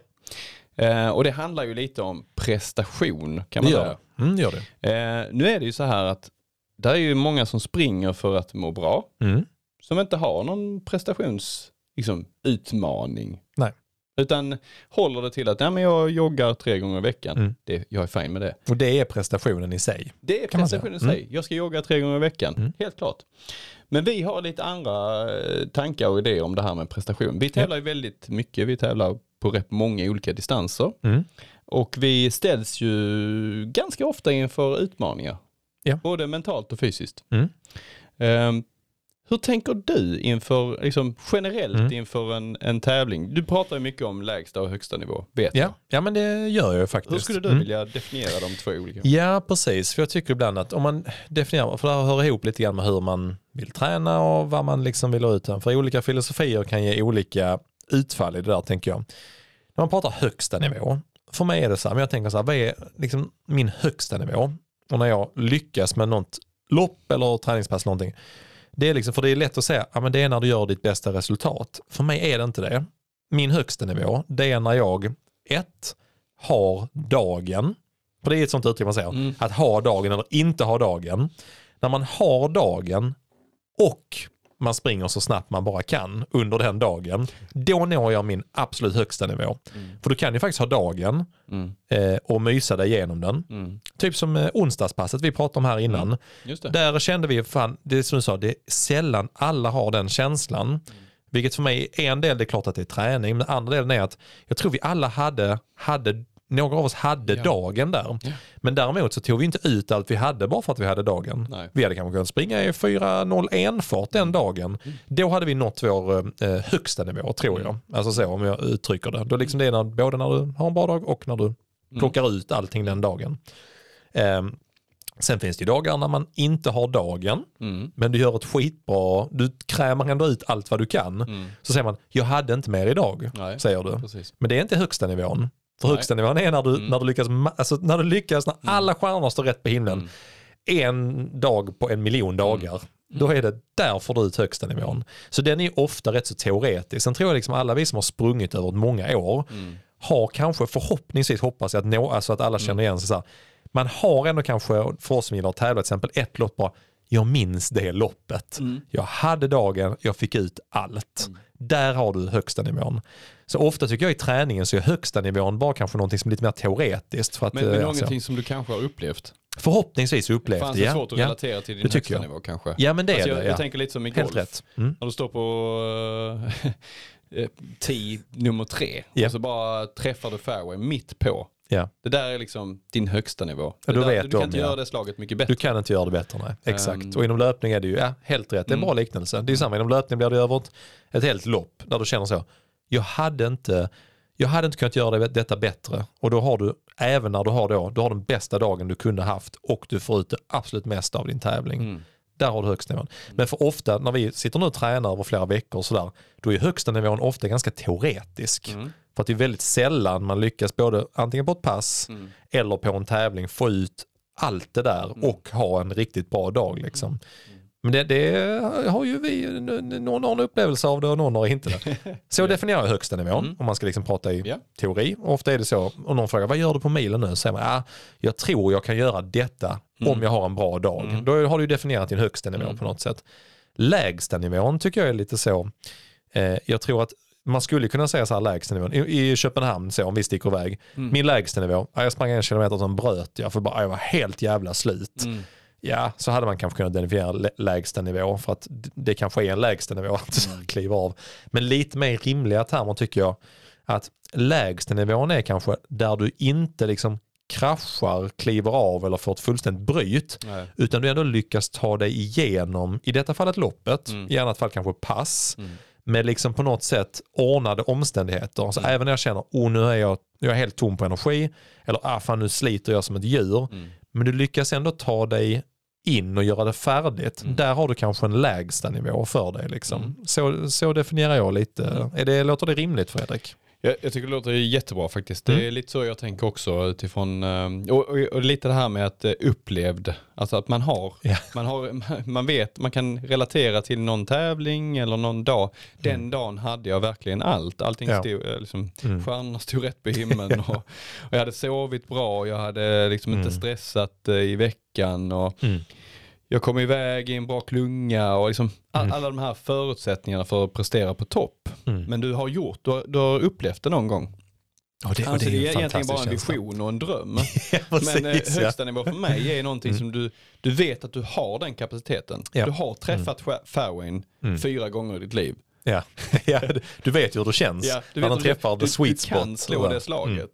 Eh, och det handlar ju lite om prestation kan Det man gör säga. det. Mm, det gör det. Eh, nu är det ju så här att det är ju många som springer för att må bra Mm. som inte har någon prestations liksom, utmaning. Nej. Utan håller det till att ja, men jag joggar tre gånger i veckan. Mm. Det, jag är fin med det. Och det är prestationen i sig. Det är prestationen i sig. Jag ska jogga tre gånger i veckan. Mm. Helt klart. Men vi har lite andra eh, tankar och idéer om det här med prestation. Vi tävlar ju väldigt mycket. Vi tävlar på rätt många olika distanser. Mm. Och vi ställs ju ganska ofta inför utmaningar. Ja. Både mentalt och fysiskt. Mm. Hur tänker du inför, liksom generellt Mm. inför en, en tävling? Du pratar ju mycket om lägsta och högsta nivå, vet jag. Ja. ja, men det gör jag faktiskt. Hur skulle du Mm. vilja definiera de två olika? Ja, precis. För jag tycker ibland att om man definierar, för det här hör ihop lite grann med hur man vill träna och vad man liksom vill ha ut. För olika filosofier kan ge olika utfall i det där tänker jag. När man pratar högsta nivå, för mig är det så här, men jag tänker så här, vad är liksom min högsta nivå? Och när jag lyckas med något lopp eller träningspass eller någonting, Det är liksom, för det är lätt att säga, ja men det är när du gör ditt bästa resultat. För mig är det inte det. Min högsta nivå, det är när jag, ett, har dagen. För det är ett sånt uttryck man säger, Mm. att ha dagen eller inte ha dagen. När man har dagen och man springer så snabbt man bara kan under den dagen, då når jag min absolut högsta nivå. För du kan ju faktiskt ha dagen Mm. eh, och mysa dig igenom den. Mm. Typ som eh, onsdagspasset vi pratade om här innan. Just det. Där kände vi, fan, det är som du sa, det är sällan alla har den känslan. Vilket för mig är en del, det är klart att det är träning, men andra delen är att jag tror vi alla hade, hade några av oss hade Ja. dagen där. Men däremot så tog vi inte ut allt vi hade bara för att vi hade dagen. Nej. Vi hade kanske kunnat springa i 4.01 fart den dagen. Då hade vi nått vår eh, högsta nivå tror jag. Alltså så om jag uttrycker det. Då liksom det är när, både när du har en bra dag och när du plockar ut allting den dagen. Ehm, sen finns det ju dagar när man inte har dagen, Mm. men du gör ett skitbra, du krämar ändå ut allt vad du kan. Så säger man, jag hade inte mer idag, Nej. säger du. Precis. Men det är inte högsta nivån. För Nej. högsta nivån är när du, när du lyckas, alltså när du lyckas, när alla stjärnor står rätt på himlen. En dag på en miljon dagar. Då är det där får du ut högsta nivån. Så den är ofta rätt så teoretisk. Sen tror jag liksom alla vi som har sprungit över många år har kanske förhoppningsvis hoppas jag att, nå, alltså att alla känner igen sig så här. Man har ändå kanske, för oss som gillar att tävla till exempel, ett lopp bara, jag minns det loppet. Jag hade dagen, jag fick ut allt. Där har du högsta nivån. Så ofta tycker jag i träningen så är högsta nivån bara kanske någonting som är lite mer teoretiskt. För att, Men, eh, men alltså, någonting som du kanske har upplevt? förhoppningsvis upplevt Fanns det. det Ja, svårt att ja. relatera till din det högsta jag. nivå kanske? ja men det är Alltså, jag, det. jag Ja. tänker lite som i Helt golf. rätt. Mm. När du står på (laughs) uh, tee nummer tre Ja. och så bara träffar du fairway mitt på. Ja. Det där är liksom din högsta nivå. Ja, där, du kan om inte det. göra det slaget mycket bättre. Du kan inte göra det bättre, nej. Exakt. Ehm. och inom löpning är det ju, ja, helt rätt. Det är en bra liknelse. Det är samma, inom löpning blir det över ett, ett helt lopp där du känner så. Jag hade inte, jag hade inte kunnat göra det, detta bättre. Och då har du, även när du har då, du har den bästa dagen du kunde haft och du får ut det absolut mesta av din tävling. Mm. Där har du högsta nivån. Men för ofta när vi sitter nu och tränar över flera veckor och sådär, då är högsta nivån ofta ganska teoretisk. Mm. För att det är väldigt sällan man lyckas både antingen på ett pass Mm. eller på en tävling få ut allt det där och ha en riktigt bra dag. Liksom. Mm. Men det, det har ju vi, någon har en upplevelse av det och någon har inte det. (laughs) Så definierar jag högsta nivån om man ska liksom prata i Ja. teori. Ofta är det så, om någon frågar vad gör du på milen nu? Så säger man, ah, jag tror jag kan göra detta om jag har en bra dag. Då har du definierat din högsta nivå på något sätt. Lägsta nivån tycker jag är lite så, eh, jag tror att man skulle kunna säga så här lägsta nivån. I, i Köpenhamn så om vi sticker iväg. Min lägsta nivå, ja, jag sprang en kilometer sen bröt jag för bara, jag var helt jävla slut. Mm. Ja, så hade man kanske kunnat identifiera lä- lägsta nivå för att det kanske är en lägsta nivå att (laughs) kliva av. Men lite mer rimliga termer tycker jag att lägsta nivån är kanske där du inte liksom kraschar, kliver av eller får ett fullständigt bryt. Nej. Utan du ändå lyckas ta dig igenom, i detta fallet loppet, Mm. i annat fall kanske pass, med liksom på något sätt ordnade omständigheter. Så även när jag känner, oh nu är jag, jag är helt tom på energi, eller ah fan nu sliter jag som ett djur. Men du lyckas ändå ta dig in och göra det färdigt. Där har du kanske en lägsta nivå för dig. Liksom. Så, så definierar jag lite. Är det, låter det rimligt Fredrik? Jag, jag tycker det låter jättebra faktiskt. Det är lite så jag tänker också utifrån, eh, och, och, och lite det här med att eh, upplevd, alltså att man har, Ja. man har, (laughs) man vet, man kan relatera till någon tävling eller någon dag. Den dagen hade jag verkligen allt. Allting Ja. stod, eh, liksom, stjärnorna stod rätt på (laughs) himlen och, och jag hade sovit bra, jag hade liksom inte stressat eh, i veckan och Mm. Jag kom iväg i en bra klunga och liksom all, alla de här förutsättningarna för att prestera på topp. Mm. Men du har gjort, du har, du har upplevt det någon gång. Ja, det, Alltså, det, ju är egentligen bara en fantastisk känsla. vision och en dröm. (laughs) Ja, Men eh, precis, ja. högsta nivå för mig är någonting som du, du vet att du har den kapaciteten. Ja. Du har träffat mm. fairwayn fyra gånger i ditt liv. Ja. (laughs) ja, du- du vet ju hur det känns du när vet de att träffar du, the sweet du spot. kan slå det slaget.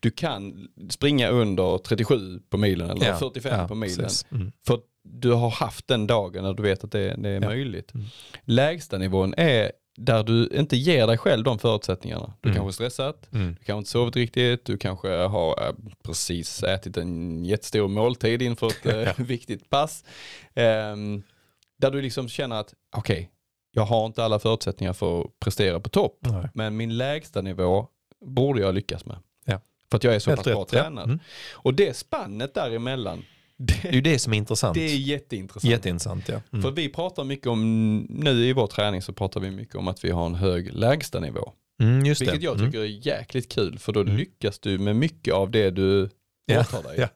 Du kan springa under 37 på milen eller Ja, 45 ja, på milen. Mm. För du har haft den dagen när du vet att det, det är Ja. möjligt. Lägsta nivån är där du inte ger dig själv de förutsättningarna. Du kanske är stressat, Mm. du kanske inte sovit riktigt, du kanske har äh, precis ätit en jättestor måltid inför ett äh, (laughs) viktigt pass. Ehm, där du liksom känner att okej, jag har inte alla förutsättningar för att prestera på topp, Nej. men min lägsta nivå borde jag lyckas med. För att jag är så pass bra tränad. Mm. Och det spannet däremellan, Det är ju det som är intressant. Det är jätteintressant. Jätteintressant ja. Mm. För vi pratar mycket om, nu i vår träning så pratar vi mycket om att vi har en hög lägstanivå. Mm, just Vilket det. jag Mm. tycker är jäkligt kul för då Mm. lyckas du med mycket av det du Ja, åtar dig. ja.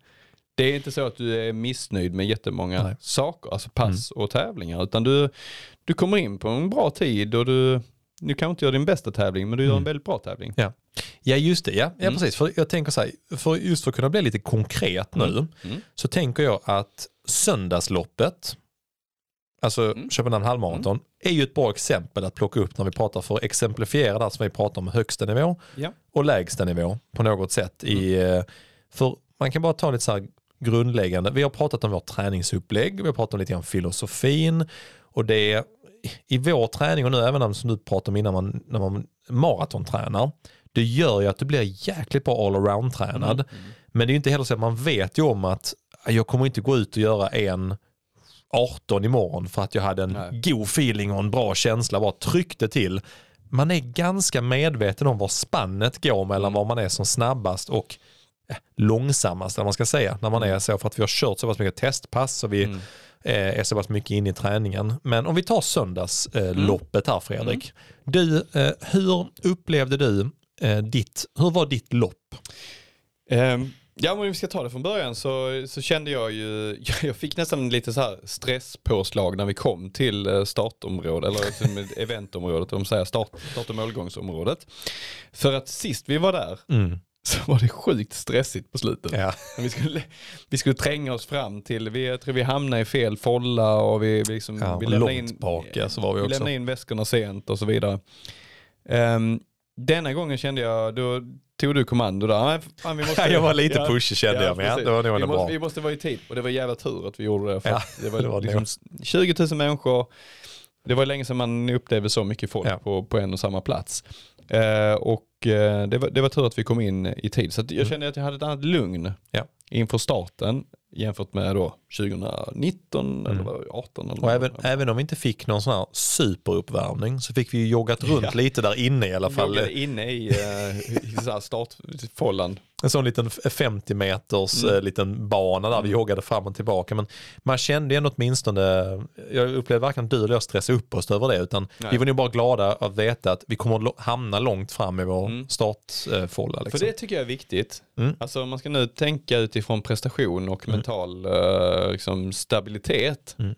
Det är inte så att du är missnöjd med jättemånga Nej. saker, alltså pass och tävlingar, utan du, du kommer in på en bra tid och du, du kanske inte gör din bästa tävling, men du gör en Mm. väldigt bra tävling. Ja just det, ja, ja Mm. precis. För jag tänker så här, för just för att kunna bli lite konkret nu, Mm. så tänker jag att söndagsloppet, alltså Mm. Köpenhamn halvmaraton, är ju ett bra exempel att plocka upp när vi pratar för att exemplifiera det som vi pratar om högsta nivå Ja. och lägsta nivå på något sätt. I, eh, för man kan bara ta lite så här grundläggande, vi har pratat om vårt träningsupplägg, vi har pratat om lite grann filosofin och det i vår träning och nu även som du pratade om innan man, när man maratontränar, det gör ju att du blir jäkligt bra all-around tränad. Mm. Men det är ju inte heller så att man vet ju om att jag kommer inte gå ut och göra en 18 imorgon för att jag hade en Nej. god feeling och en bra känsla, bara tryckte till. Man är ganska medveten om var spannet går mellan Mm. var man är som snabbast och eh, långsammast, eller man ska säga, när man är så för att vi har kört så pass mycket testpass och vi Mm. Eh, är så pass mycket inne i träningen. Men om vi tar söndagsloppet eh, loppet här Fredrik. Du, eh, hur upplevde du eh, ditt, hur var ditt lopp? Ehm, ja, men om vi ska ta det från början så, så kände jag ju, (laughs) jag fick nästan lite så här stresspåslag när vi kom till eh, startområdet, eller liksom eventområdet, de säger start, start och målgångsområdet. För att sist vi var där Mm. (laughs) så var det sjukt stressigt på slutet. Ja. Vi skulle, vi skulle tränga oss fram till, vi, jag tror vi hamnade i fel folla och vi, vi, liksom, Ja, vi lämnade in, bak, ja, så var vi vi också. lämnade in väskorna sent och så vidare. Ehm, denna gången kände jag, då tog du kommando där. Fan, vi (laughs) måste, jag var lite Ja. pushig kände jag, men ja, det var nog vi, måste, bra. vi måste vara i tid och det var jävla tur att vi gjorde det. Det var, det var liksom 20 000 människor. Det var länge sedan man upplevde så mycket folk på, på en och samma plats. Eh, och eh, det, var, det var tur att vi kom in i tid. Så jag Mm. kände att jag hade ett annat lugn Ja. inför starten jämfört med då 2019 eller vad var det, 18 eller Mm. Och även, även om vi inte fick någon sån här superuppvärmning så fick vi ju joggat runt Ja. lite där inne i alla fall. Joggade inne i, uh, i startfållan. En sån liten 50 meters Mm. eh, liten bana där vi joggade fram och tillbaka. Men man kände ändå åtminstone, jag upplevde varken du eller jag stressa upp oss över det utan Nej. vi var nog bara glada att veta att vi kommer att hamna långt fram i vår Mm. startfålla. Liksom. För det tycker jag är viktigt. Mm. Alltså man ska nu tänka utifrån prestation och mental eh, liksom, stabilitet. Mm.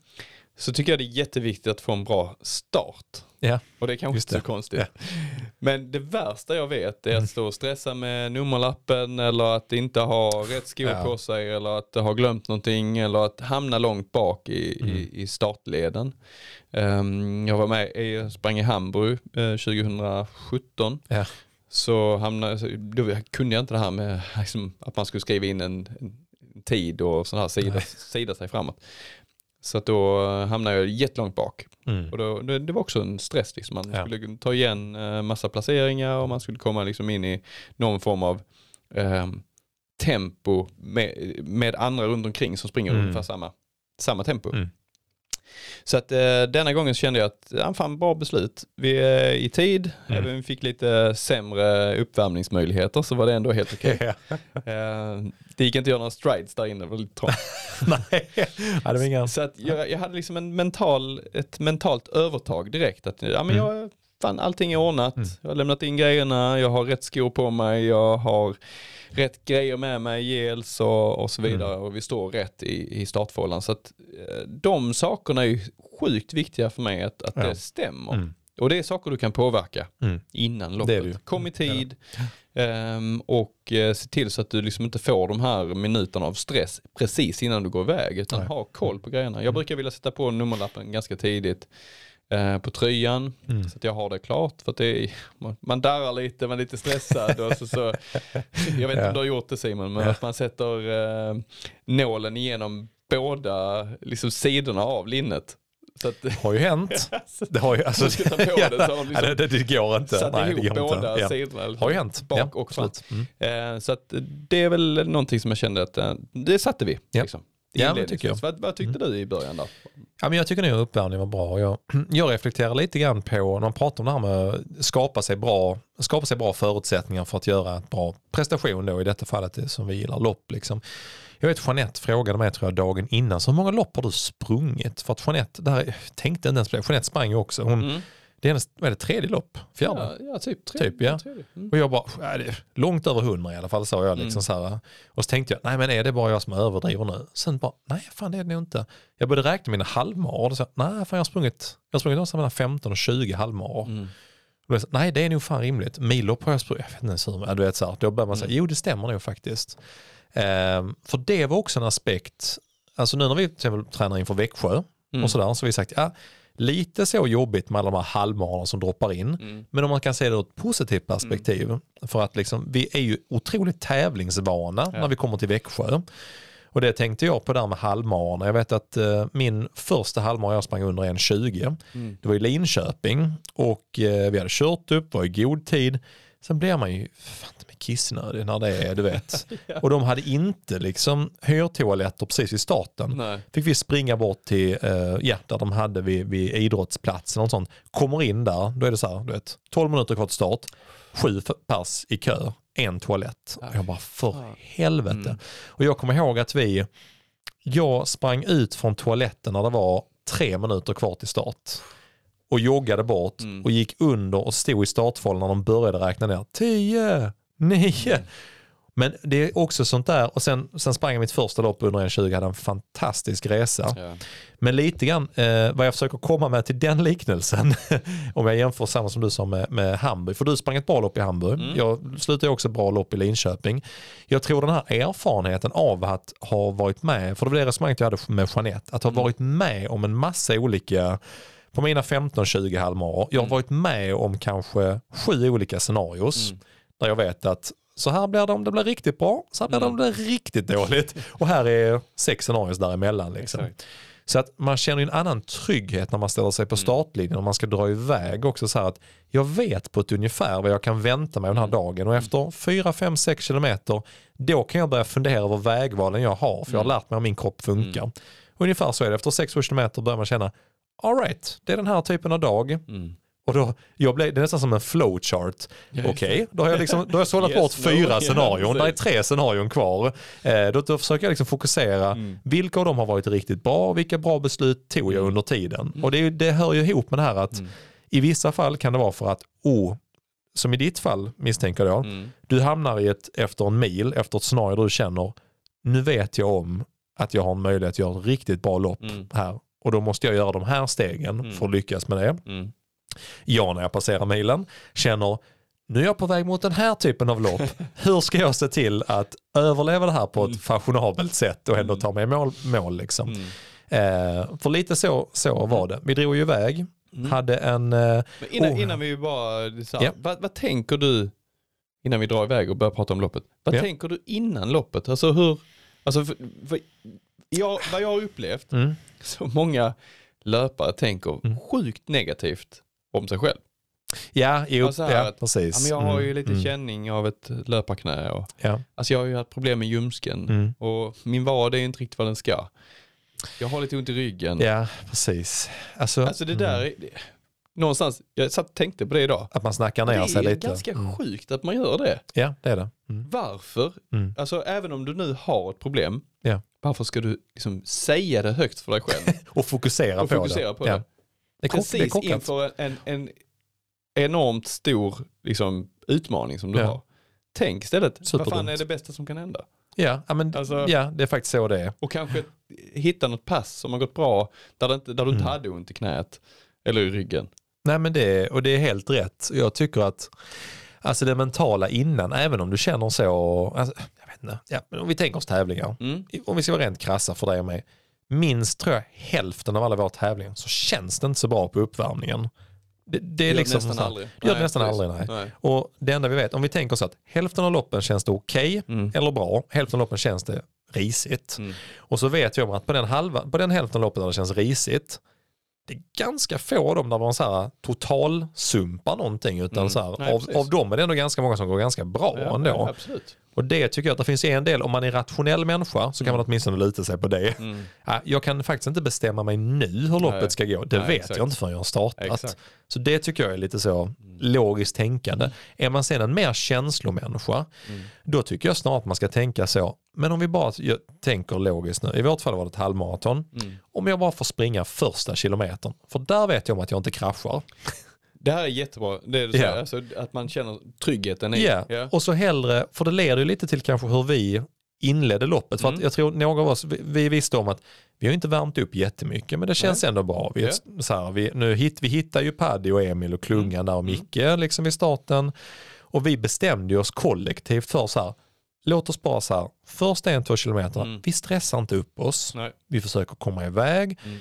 Så tycker jag det är jätteviktigt att få en bra start. Ja. Och det är kanske Just inte så det. konstigt. Men det värsta jag vet är att stå och stressa med nummerlappen eller att inte ha rätt skor Ja. på sig eller att ha glömt någonting eller att hamna långt bak i, Mm. i, i startleden. Ehm, jag var med, jag sprang i Hamburg eh, 2017 Ja. så hamnade, då kunde jag inte det här med liksom, att man skulle skriva in en, en tid och sån här sida, sida sig framåt. Så att då eh, hamnade jag jättelångt bak. Mm. Och då, det, det var också en stress, liksom. man Ja. skulle ta igen eh, massa placeringar och man skulle komma liksom in i någon form av ehm, tempo med, med andra runt omkring som springer Mm. ungefär samma, samma tempo. Mm. Så att eh, denna gången så kände jag att, ja fan bra beslut. Vi är i tid, Mm. även om vi fick lite sämre uppvärmningsmöjligheter så var det ändå helt okej. (laughs) Ja. Eh, det gick inte att göra några strides där inne, det var lite trångt. (laughs) Nej, ja, det var inga... Så att jag, jag hade liksom en mental, ett mentalt övertag direkt. Att, ja, men jag, fan, allting är ordnat, Mm. jag har lämnat in grejerna, jag har rätt skor på mig, jag har rätt grejer med mig, gels och, och så vidare och vi står rätt i, i startfållan. Så att eh, de sakerna är ju sjukt viktiga för mig att, att Ja. det stämmer. Mm. Och det är saker du kan påverka Mm. innan loppet. Kom i tid ehm, och eh, se till så att du liksom inte får de här minuterna av stress precis innan du går iväg utan Nej. ha koll på grejerna. Jag brukar vilja sätta på nummerlappen ganska tidigt eh, på tröjan Mm. så att jag har det klart för det är, man, man darrar lite, man är lite stressad och så, så (laughs) jag vet inte Ja. om du har gjort det Simon men Ja. att man sätter eh, nålen igenom båda liksom, sidorna av linnet. Så att, har ju hänt. (laughs) Det har ju, alltså, ska ta på det, så har de liksom ja, det, det går inte. satt Nej, det ihop går båda inte. Ja. sidorna. liksom, Har ju hänt. Bak ja, och fram. Mm. Eh, så att det är väl någonting som jag kände att eh, det satte vi. Ja. Liksom. Ja, det tycker jag. Vad, vad tyckte du i början där? Ja, men jag tycker nog uppvärmningen var bra. Jag, (clears throat) jag reflekterar lite grann på, när man pratar om det här med att skapa sig bra, skapa sig bra förutsättningar för att göra ett bra prestation då, i detta fallet det som vi gillar, lopp. Liksom. Jag vet Jeanette frågade mig tror jag dagen innan, så hur många lopp har du sprungit? För att Jeanette, där, tänkte inte ens på det, Jeanette sprang ju också. Hon, Mm. Det är hennes, vad är det, tredje lopp? Fjärde? Ja, ja, typ. Tre, Typ, ja. tredje. Mm. Och jag bara, "Ja, det är långt över hundra i alla fall sa jag. Liksom så här. Och så tänkte jag, nej men är det bara jag som överdriver nu? Sen bara, nej fan det är det nog inte. Jag började räkna mina halvmaror och så, nej fan jag har sprungit, jag har sprungit någonstans mellan 15 och 20 halvmaror. Mm. Sa, Nej det är nog fan rimligt. Millopp har jag sprungit, jag vet inte ens hur, ja, du vet så här. Då börjar man säga, Mm. jo det stämmer nog faktiskt. Ehm, för det var också en aspekt, alltså nu när vi till exempel tränar inför Växjö Mm. och sådär, så har vi sagt, ja lite så jobbigt med alla de här halvmarorna som droppar in. Mm. Men om man kan se det ur ett positivt perspektiv. För att liksom, vi är ju otroligt tävlingsvana när vi kommer till Växjö. Och det tänkte jag på där med halvmarorna. Jag vet att eh, min första halvmara jag sprang under 1.20. Mm. Det var i Linköping och eh, vi hade kört upp, var i god tid. Sen blir man ju fan med kissnödig när det är, du vet. (laughs) Och de hade inte liksom hörtoaletter precis i starten Nej. fick vi springa bort till, eh, ja, där de hade vid, vid idrottsplatsen och sånt. Kommer in där, då är det så här, du vet, 12 minuter kvar till start, sju pers i kö, en toalett. Och jag bara, för helvete. Och jag kommer ihåg att vi, jag sprang ut från toaletten när det var tre minuter kvar till start. Och joggade bort och gick under och stod i startfållan när de började räkna ner. 10, 9. Men det är också sånt där, och sen, sen sprang jag mitt första lopp under en 20 hade en fantastisk resa. Ja. Men lite grann eh, vad jag försöker komma med till den liknelsen, (laughs) om jag jämför samma som du sa med, med Hamburg, för du sprang ett bra lopp i Hamburg, jag slutade också bra lopp i Linköping. Jag tror den här erfarenheten av att ha varit med, för det var det resonemanget jag hade med Jeanette, att ha varit med om en massa olika på mina 15-20 halvmaror, jag har varit med om kanske sju olika scenarios där jag vet att så här blir det om det blir riktigt bra, så här blir det om det blir riktigt dåligt. Och här är sex scenarios däremellan. Liksom. Exakt. Så att man känner en annan trygghet när man ställer sig på startlinjen och man ska dra iväg också så här att jag vet på ett ungefär vad jag kan vänta mig den här dagen och efter 4, 5, 6 kilometer då kan jag börja fundera över vägvalen jag har för jag har lärt mig om min kropp funkar. Ungefär så är det, efter 6 kilometer börjar man känna alright, det är den här typen av dag. Mm. Och då, jag blev, det är nästan som en flowchart. Okej, då har jag, liksom, då har jag sållat (laughs) Yes, bort no, fyra (laughs) ja, scenarion. Det är tre scenarion kvar. Eh, då, då försöker jag liksom fokusera. Mm. Vilka av dem har varit riktigt bra? Vilka bra beslut tog jag under tiden? Och det, det hör ju ihop med det här att i vissa fall kan det vara för att, oh, som i ditt fall misstänker jag, Mm. du hamnar i ett, efter en mil, efter ett scenario där du känner, nu vet jag om att jag har en möjlighet att göra ett riktigt bra lopp Mm. här. Och då måste jag göra de här stegen för att lyckas med det. Mm. Jag när jag passerar milen känner, nu är jag på väg mot den här typen av lopp. (laughs) Hur ska jag se till att överleva det här på ett fashionabelt sätt och ändå ta mig mål? mål liksom. Mm. Eh, för lite så, så var det. Vi drog ju iväg, hade en... Eh, innan, Oh. innan vi bara, så Ja. vad, vad tänker du, innan vi drar iväg och börjar prata om loppet, vad Ja. tänker du innan loppet? Alltså hur, alltså för, för jag, vad jag har upplevt, mm, (laughs) så många löpare tänker sjukt negativt om sig själv. ja, jo, Alltså ja, att, precis. Ja, men jag har ju Mm, lite mm, känning av ett löparknä och Ja, Alltså jag har ju haft problem med ljumsken Mm. och min vad är inte riktigt vad den ska. Jag har lite ont i ryggen. ja, precis. Alltså, Alltså det där, är, det, någonstans, jag satt och tänkte på det idag. att man snackar Det ner sig är lite. ganska Mm. sjukt att man gör det. Ja, det är det. Mm. Varför? Mm. Alltså även om du nu har ett problem, Ja. Varför ska du liksom säga det högt för dig själv? (laughs) Och fokusera och på fokusera det. på ja. det. Det kock, det Precis kockat. inför en, en enormt stor liksom, utmaning som du Ja. har. Tänk istället, vad fan Superdumt. är det bästa som kan hända? Ja, ja, men, Alltså- ja, det är faktiskt så det är. Och kanske hitta något pass som har gått bra där, det inte, där du Mm. inte hade ont i knät eller i ryggen. Nej men det är, och det är helt rätt. Jag tycker att alltså det mentala innan, även om du känner så, alltså, inte, ja, men om vi tänker oss tävlingar, Mm. om vi ska vara rent krassa för dig och mig, minst tror jag hälften av alla våra tävlingar så känns det inte så bra på uppvärmningen. Det, det är gör liksom nästan så här- aldrig. Det gör Nej, nästan precis. aldrig. Nej. Nej. Och det enda vi vet, om vi tänker så att hälften av loppen känns det okej Mm. eller bra, hälften av loppen känns det risigt. Mm. Och så vet vi om att på den, halva, på den hälften av loppen där det känns risigt, det är ganska få av dem där man så här totalsumpar någonting utan Mm. så här, Nej, av, av dem är det ändå ganska många som går ganska bra Ja, ändå. ja, absolut. Och det tycker jag att det finns en del, om man är rationell människa så kan Mm. man åtminstone luta sig på det. Ja, jag kan faktiskt inte bestämma mig nu hur loppet Nej. ska gå. Det Nej, vet exakt. jag inte förrän jag har startat. Exakt. Mm. Så det tycker jag är lite så logiskt tänkande. Är man sen en mer känslomänniska, Mm. då tycker jag snarare att man ska tänka så. Men om vi bara tänker logiskt nu, i vårt fall var det ett halvmaraton. Mm. Om jag bara får springa första kilometern, för där vet jag om att jag inte kraschar. Det här är jättebra, det du säger, alltså, att man känner tryggheten i. Ja, Ja. och så hellre, för det leder ju lite till kanske hur vi inledde loppet. För Mm. jag tror några av oss, vi, vi visste om att vi har inte värmt upp jättemycket men det känns ändå bra. Vi, Ja. så här, vi, nu hit, vi hittar ju Paddy och Emil och Klungan Mm. där och Micke liksom vid starten. Och vi bestämde oss kollektivt för så här, låt oss bara så här, första en, två kilometerna, Mm. vi stressar inte upp oss. Nej. Vi försöker komma iväg. Mm.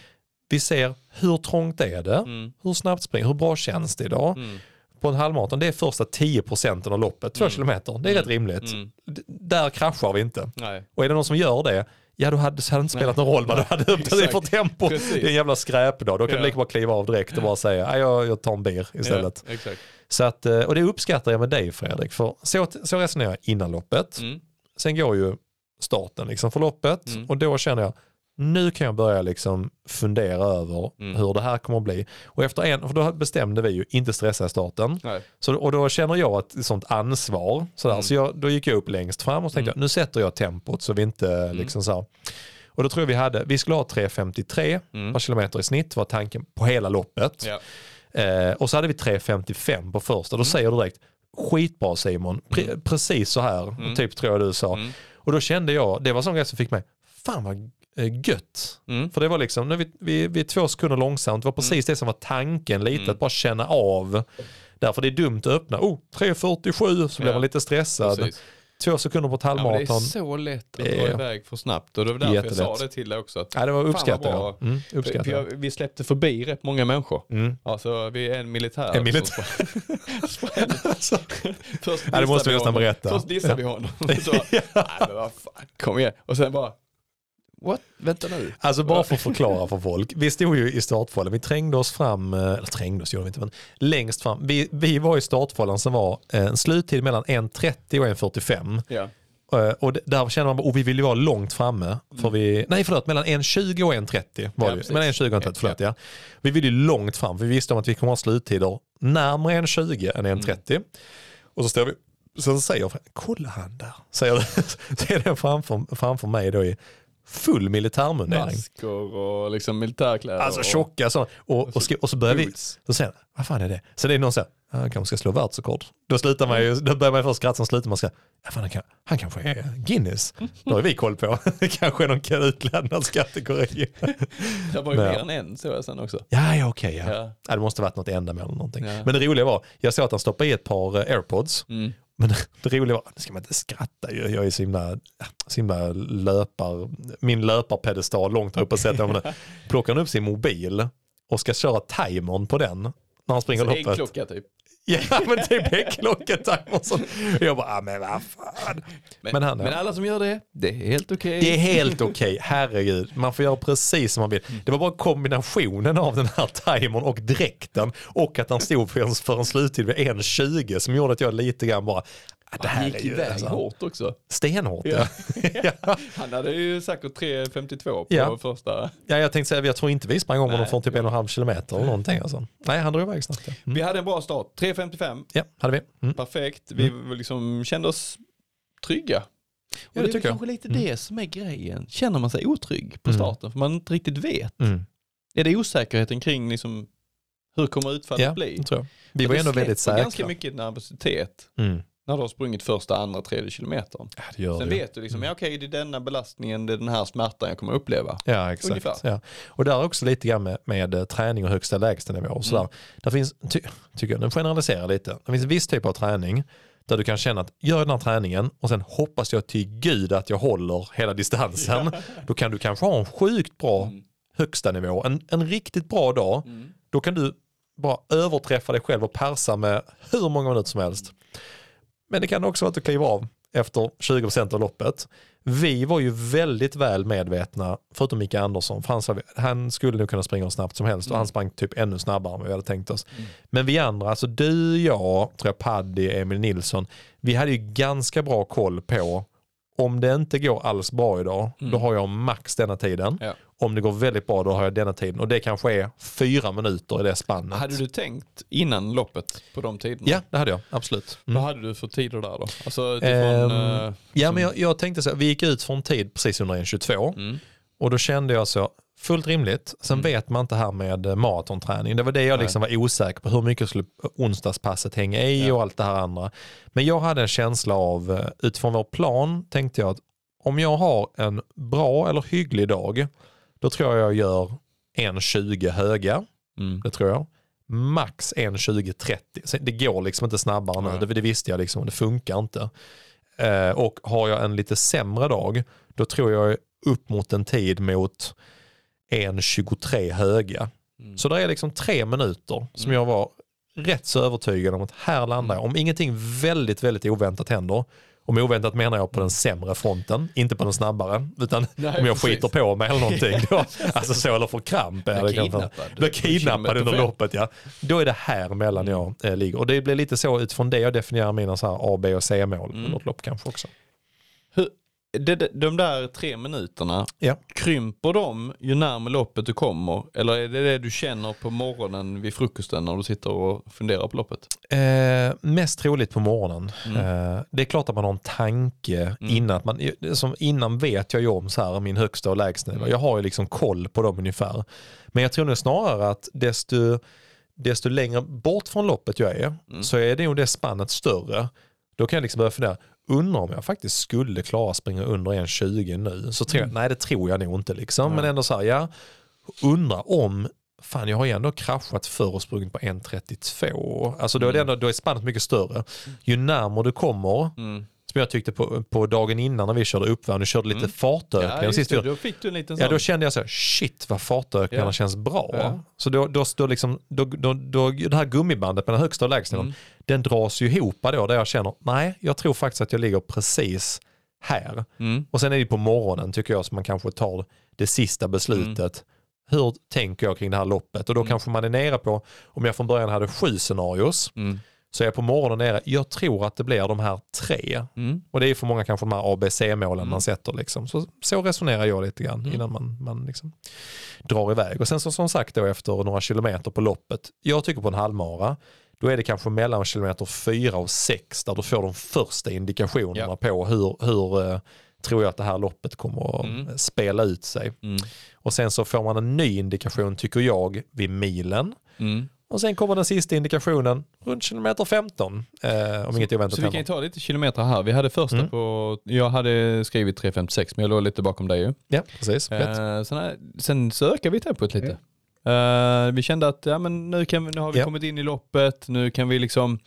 Vi ser hur trångt är det? Mm. Hur snabbt springer Hur bra känns det idag? Mm. På en halvmaraton, det är första 10 procenten av loppet, två kilometer. Det är rätt rimligt. Mm. Där kraschar vi inte. Nej. Och är det någon som gör det, ja då hade, det inte spelat någon roll vad du hade upptagit dig för tempo. Precis. Det är en jävla skräpdag. Då kan Ja. du lika bara kliva av direkt och bara säga, "Nej, jag, jag tar en bir istället. Ja, exakt. Så att, eh, och det uppskattar jag med dig Fredrik, för så, så resonerar jag innan loppet. Mm. Sen går ju starten liksom för loppet Mm. och då känner jag, nu kan jag börja liksom fundera över Mm. hur det här kommer att bli. Och efter en, för då bestämde vi ju inte stressa i starten. Nej. Så, och då känner jag ett sånt ansvar. Sådär. Mm. Så jag, då gick jag upp längst fram och tänkte Mm. jag, nu sätter jag tempot så vi inte liksom så här. Och då tror jag vi hade, vi skulle ha 3.53 Mm. per kilometer i snitt var tanken på hela loppet. Ja. Eh, och så hade vi 3.55 på första. Då säger du direkt, skitbra Simon, Pre- precis så här, typ tror jag du sa. Mm. Och då kände jag, det var sån grej som fick mig, fan vad gött. Mm. För det var liksom, nu vi, vi, vi är två sekunder långsamt, det var precis det som var tanken lite, att bara känna av. Därför det är dumt att öppna, oh 3.47 så blir Ja, man lite stressad. Precis. Två sekunder på ett Ja, men det halvmaraton. är så lätt att dra är iväg för snabbt och det var därför jag jättelätt. sa det till dig också. Att, Ja, det var uppskattat. Mm, uppskattat. jag, vi släppte förbi rätt många människor. Mm. Alltså vi är en militär. En militär. som (laughs) sprang- (laughs) Först Ja, det måste vi nästan berätta. Först dissade vi honom. (laughs) Så, nej men vad fan, kom igen. Och sen bara, what? Vänta nu. Alltså bara för att förklara för folk. Vi stod ju i startfållan, vi trängde oss fram, eh, eller trängde oss gjorde vi inte, men längst fram. Vi, vi var i startfållan som var eh, en sluttid mellan 1.30 och 1.45. Ja. Eh, Och där känner man, och vi ville ju vara långt framme. För vi, nej förlåt, mellan 1.20 och 1.30 var Ja, det ju. Mellan 1.20 och 1.30, förlåt ja. Vi ville ju långt fram, för vi visste om att vi kommer ha sluttider närmare 1.20 än 1.30. Och så står vi, sen säger jag, kolla han där, säger (laughs) det, är den framför, framför mig då i full militärmundering. Masker och liksom militärkläder. Alltså tjocka så. Och, och, ska, och så börjar vi, då säger vad fan är det? Så det är någon säger, "Ja, han kanske ska slå världsrekord. Då slutar man ju, då börjar man först skratta, sen slutar man säga, ja, fan, han, kan, han kanske är Guinness. Då har vi koll på, (laughs) kanske är någon utlämnad kategori. Det var ju mer än en så jag sen också. Ja, ja okej. ja. Ja. Ja, det måste varit något ändamål eller någonting. Ja. Men det roliga var, jag såg att han stoppade i ett par eh, airpods. Mm. Men (laughs) det roliga var, nu ska man inte skratta ju, jag är så himla, så himla löpar, min löparpedestal långt upp och sätter där. (laughs) Plockar han upp sin mobil och ska köra timern på den när han springer Så loppet. äggklocka typ. Ja men typ äggklocketimern. Jag bara, ah, men vad fan. Men, Men han, men alla som gör det, det är helt okej. Det är helt okej, herregud. Man får göra precis som man vill. Det var bara kombinationen av den här timern och dräkten och att han stod för en, för en sluttid vid 1.20 som gjorde att jag lite grann bara, det här Han gick är ju iväg alltså, hårt också. stenhårt. Ja. ja. (laughs) (laughs) Han hade ju säkert 3.52 på Ja. första. Ja, jag tänkte säga, jag tror inte vi sprang om honom från typ en och en halv kilometer eller någonting. Alltså. Nej, han drog iväg snabbt. Ja, mm. Vi hade en bra start. 3.55, ja hade vi. Mm. perfekt. Vi liksom kände oss trygga. Och det det är väl jag. kanske lite det som är grejen. Känner man sig otrygg på Mm. starten för man inte riktigt vet. Mm. Är det osäkerheten kring liksom hur kommer utfallet Ja, bli? Vi För var ändå väldigt säkra. ganska mycket nervositet Mm. När du har sprungit första, andra, tredje kilometern. Ja, det gör Sen det. vet du liksom, ja, okej det är denna belastningen, det är den här smärtan jag kommer uppleva. Ja, exakt. Ungefär. Ja. Och där är också lite grann med, med eh, träning och högsta lägsta nivå. Och sådär. Mm. Där finns, ty, tycker jag, den generaliserar lite. Det finns en viss typ av träning där du kan känna att gör den här träningen och sen hoppas jag till gud att jag håller hela distansen. (laughs) Då kan du kanske ha en sjukt bra Mm. högsta nivå. En, en riktigt bra dag, då kan du bara överträffa dig själv och persa med hur många minuter som helst. Men det kan också vara att du kliver av efter 20% av loppet. Vi var ju väldigt väl medvetna, förutom Micke Andersson, för han, sa, han skulle nog kunna springa hur snabbt som helst och han sprang typ ännu snabbare än vad vi hade tänkt oss. Men vi andra, alltså du, jag, tror jag Paddy, Emil Nilsson, vi hade ju ganska bra koll på om det inte går alls bra idag, då har jag max denna tiden. Ja. Om det går väldigt bra, då har jag denna tiden. Och det kanske är fyra minuter i det spannet. Hade du tänkt innan loppet på de tiderna? Ja, det hade jag. Absolut. Mm. Vad hade du för tider där då? Alltså utifrån... Eh, Ja, men jag, jag tänkte så vi gick ut från tid precis under 1.22 Mm. och då kände jag så, fullt rimligt. Sen vet man inte här med eh, maratonträning. Det var det jag liksom var osäker på, hur mycket skulle onsdagspasset hänga i Ja. och allt det här andra. Men jag hade en känsla av, eh, utifrån vår plan, tänkte jag att om jag har en bra eller hygglig dag, då tror jag jag gör 1.20 höga. Mm. Det tror jag. Max 1.20-30. Sen- Det går liksom inte snabbare nu. Det, det visste jag liksom. Det funkar inte. Eh, och har jag en lite sämre dag, då tror jag upp mot en tid mot 1.23 höga. Mm. Så det är liksom tre minuter som jag var rätt så övertygad om att här landar jag. Om ingenting väldigt, väldigt oväntat händer, om oväntat menar jag på den sämre fronten, inte på den snabbare, utan Nej, om jag precis. skiter på mig eller någonting. Då, (laughs) alltså så, eller får kramp. Blir kidnappad. Blir kidnappad under loppet, ja. Då är det här mellan jag eh, ligger. Och det blir lite så utifrån det jag definierar mina så här A, B och C-mål Mm. under ett lopp kanske också. Det, de där tre minuterna, Ja. krymper de ju närmare loppet du kommer? Eller är det det du känner på morgonen vid frukosten när du sitter och funderar på loppet? Eh, mest troligt på morgonen. Mm. Eh, det är klart att man har en tanke innan. Att man, som innan vet jag ju om så här, min högsta och lägsta. Mm. Jag har ju liksom koll på dem ungefär. Men jag tror nog snarare att desto, desto längre bort från loppet jag är Mm. så är det nog det spannet större. Då kan jag liksom börja fundera, undrar om jag faktiskt skulle klara springa under 1.20 nu. Så tror jag, Mm. nej det tror jag nog inte liksom. Men ändå så här, ja, undrar om Fan jag har ju ändå kraschat förr och sprungit på 1.32. Alltså då är, det ändå, då är spannet mycket större. Ju närmare du kommer, Mm. Som jag tyckte på, på dagen innan när vi körde uppvärmning, körde lite fartökningar. Ja, det, då fick du en liten Ja sån. då kände jag så här, shit vad fartökningarna Ja. känns bra. Ja. Så då, då, då, liksom, då, då, då, det här gummibandet mellan högsta och lägsta Mm. den dras ju ihop då där jag känner, nej jag tror faktiskt att jag ligger precis här. Mm. Och sen är det på morgonen tycker jag som man kanske tar det sista beslutet. Hur tänker jag kring det här loppet? Och då kanske man är nere på, om jag från början hade sju scenarios, Mm. Så är jag på morgonen nere, jag tror att det blir de här tre. Mm. Och det är för många kanske de här ABC-målen man sätter. Liksom. Så, så resonerar jag lite grann innan man, man liksom drar iväg. Och sen så, som sagt då efter några kilometer på loppet, jag tycker på en halvmara, då är det kanske mellan kilometer fyra och sex där du får de första indikationerna Ja. på hur, hur eh, tror jag att det här loppet kommer att Mm. spela ut sig. Mm. Och sen så får man en ny indikation tycker jag vid milen. Mm. Och sen kommer den sista indikationen runt kilometer 15. Eh, om inget oväntat Så vi kan ju ta lite kilometer här. Vi hade första Mm. på, jag hade skrivit 3.56 men jag låg lite bakom dig ju. Ja, precis. Eh, sen, här- sen så ökade vi tempot lite. Eh, vi kände att ja, men nu, kan, nu har vi Ja. kommit in i loppet, nu kan vi liksom,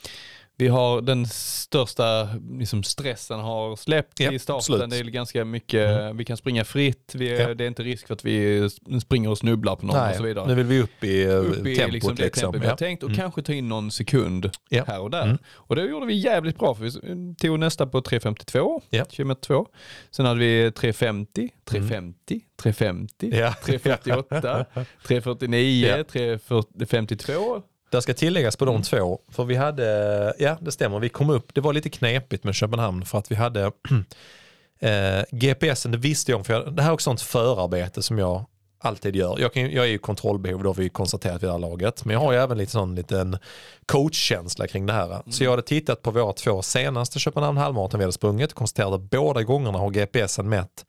vi har den största liksom, stressen har släppt Ja, i starten. absolut. Mm. Det är ganska mycket, vi kan springa fritt, vi, Ja. det är inte risk för att vi springer och snubblar på någon och så Nej, vidare. nu vill vi upp i, eh, upp i tempot. liksom det liksom. tempot vi har Ja. tänkt och kanske ta in någon sekund Ja. här och där. Mm. Och det gjorde vi jävligt bra för vi tog nästa på 3.52, Ja. kilometer 2. Sen hade vi 3.50, 3.50, 3.50, Ja. 3.48, 3.49, (laughs) Ja. 3.52. Där ska tilläggas på Mm. de två, för vi hade, ja det stämmer, vi kom upp, det var lite knepigt med Köpenhamn för att vi hade (clears throat) eh, GPSen, det visste jag om, för jag, det här är också ett förarbete som jag alltid gör. Jag, kan, jag är ju kontrollbehov, det har vi konstaterat vid det här laget, men jag har ju även lite sån liten coachkänsla kring det här. Så jag hade tittat på våra två senaste Köpenhamn halvmaraton vi hade sprungit och konstaterade att båda gångerna har GPSen mätt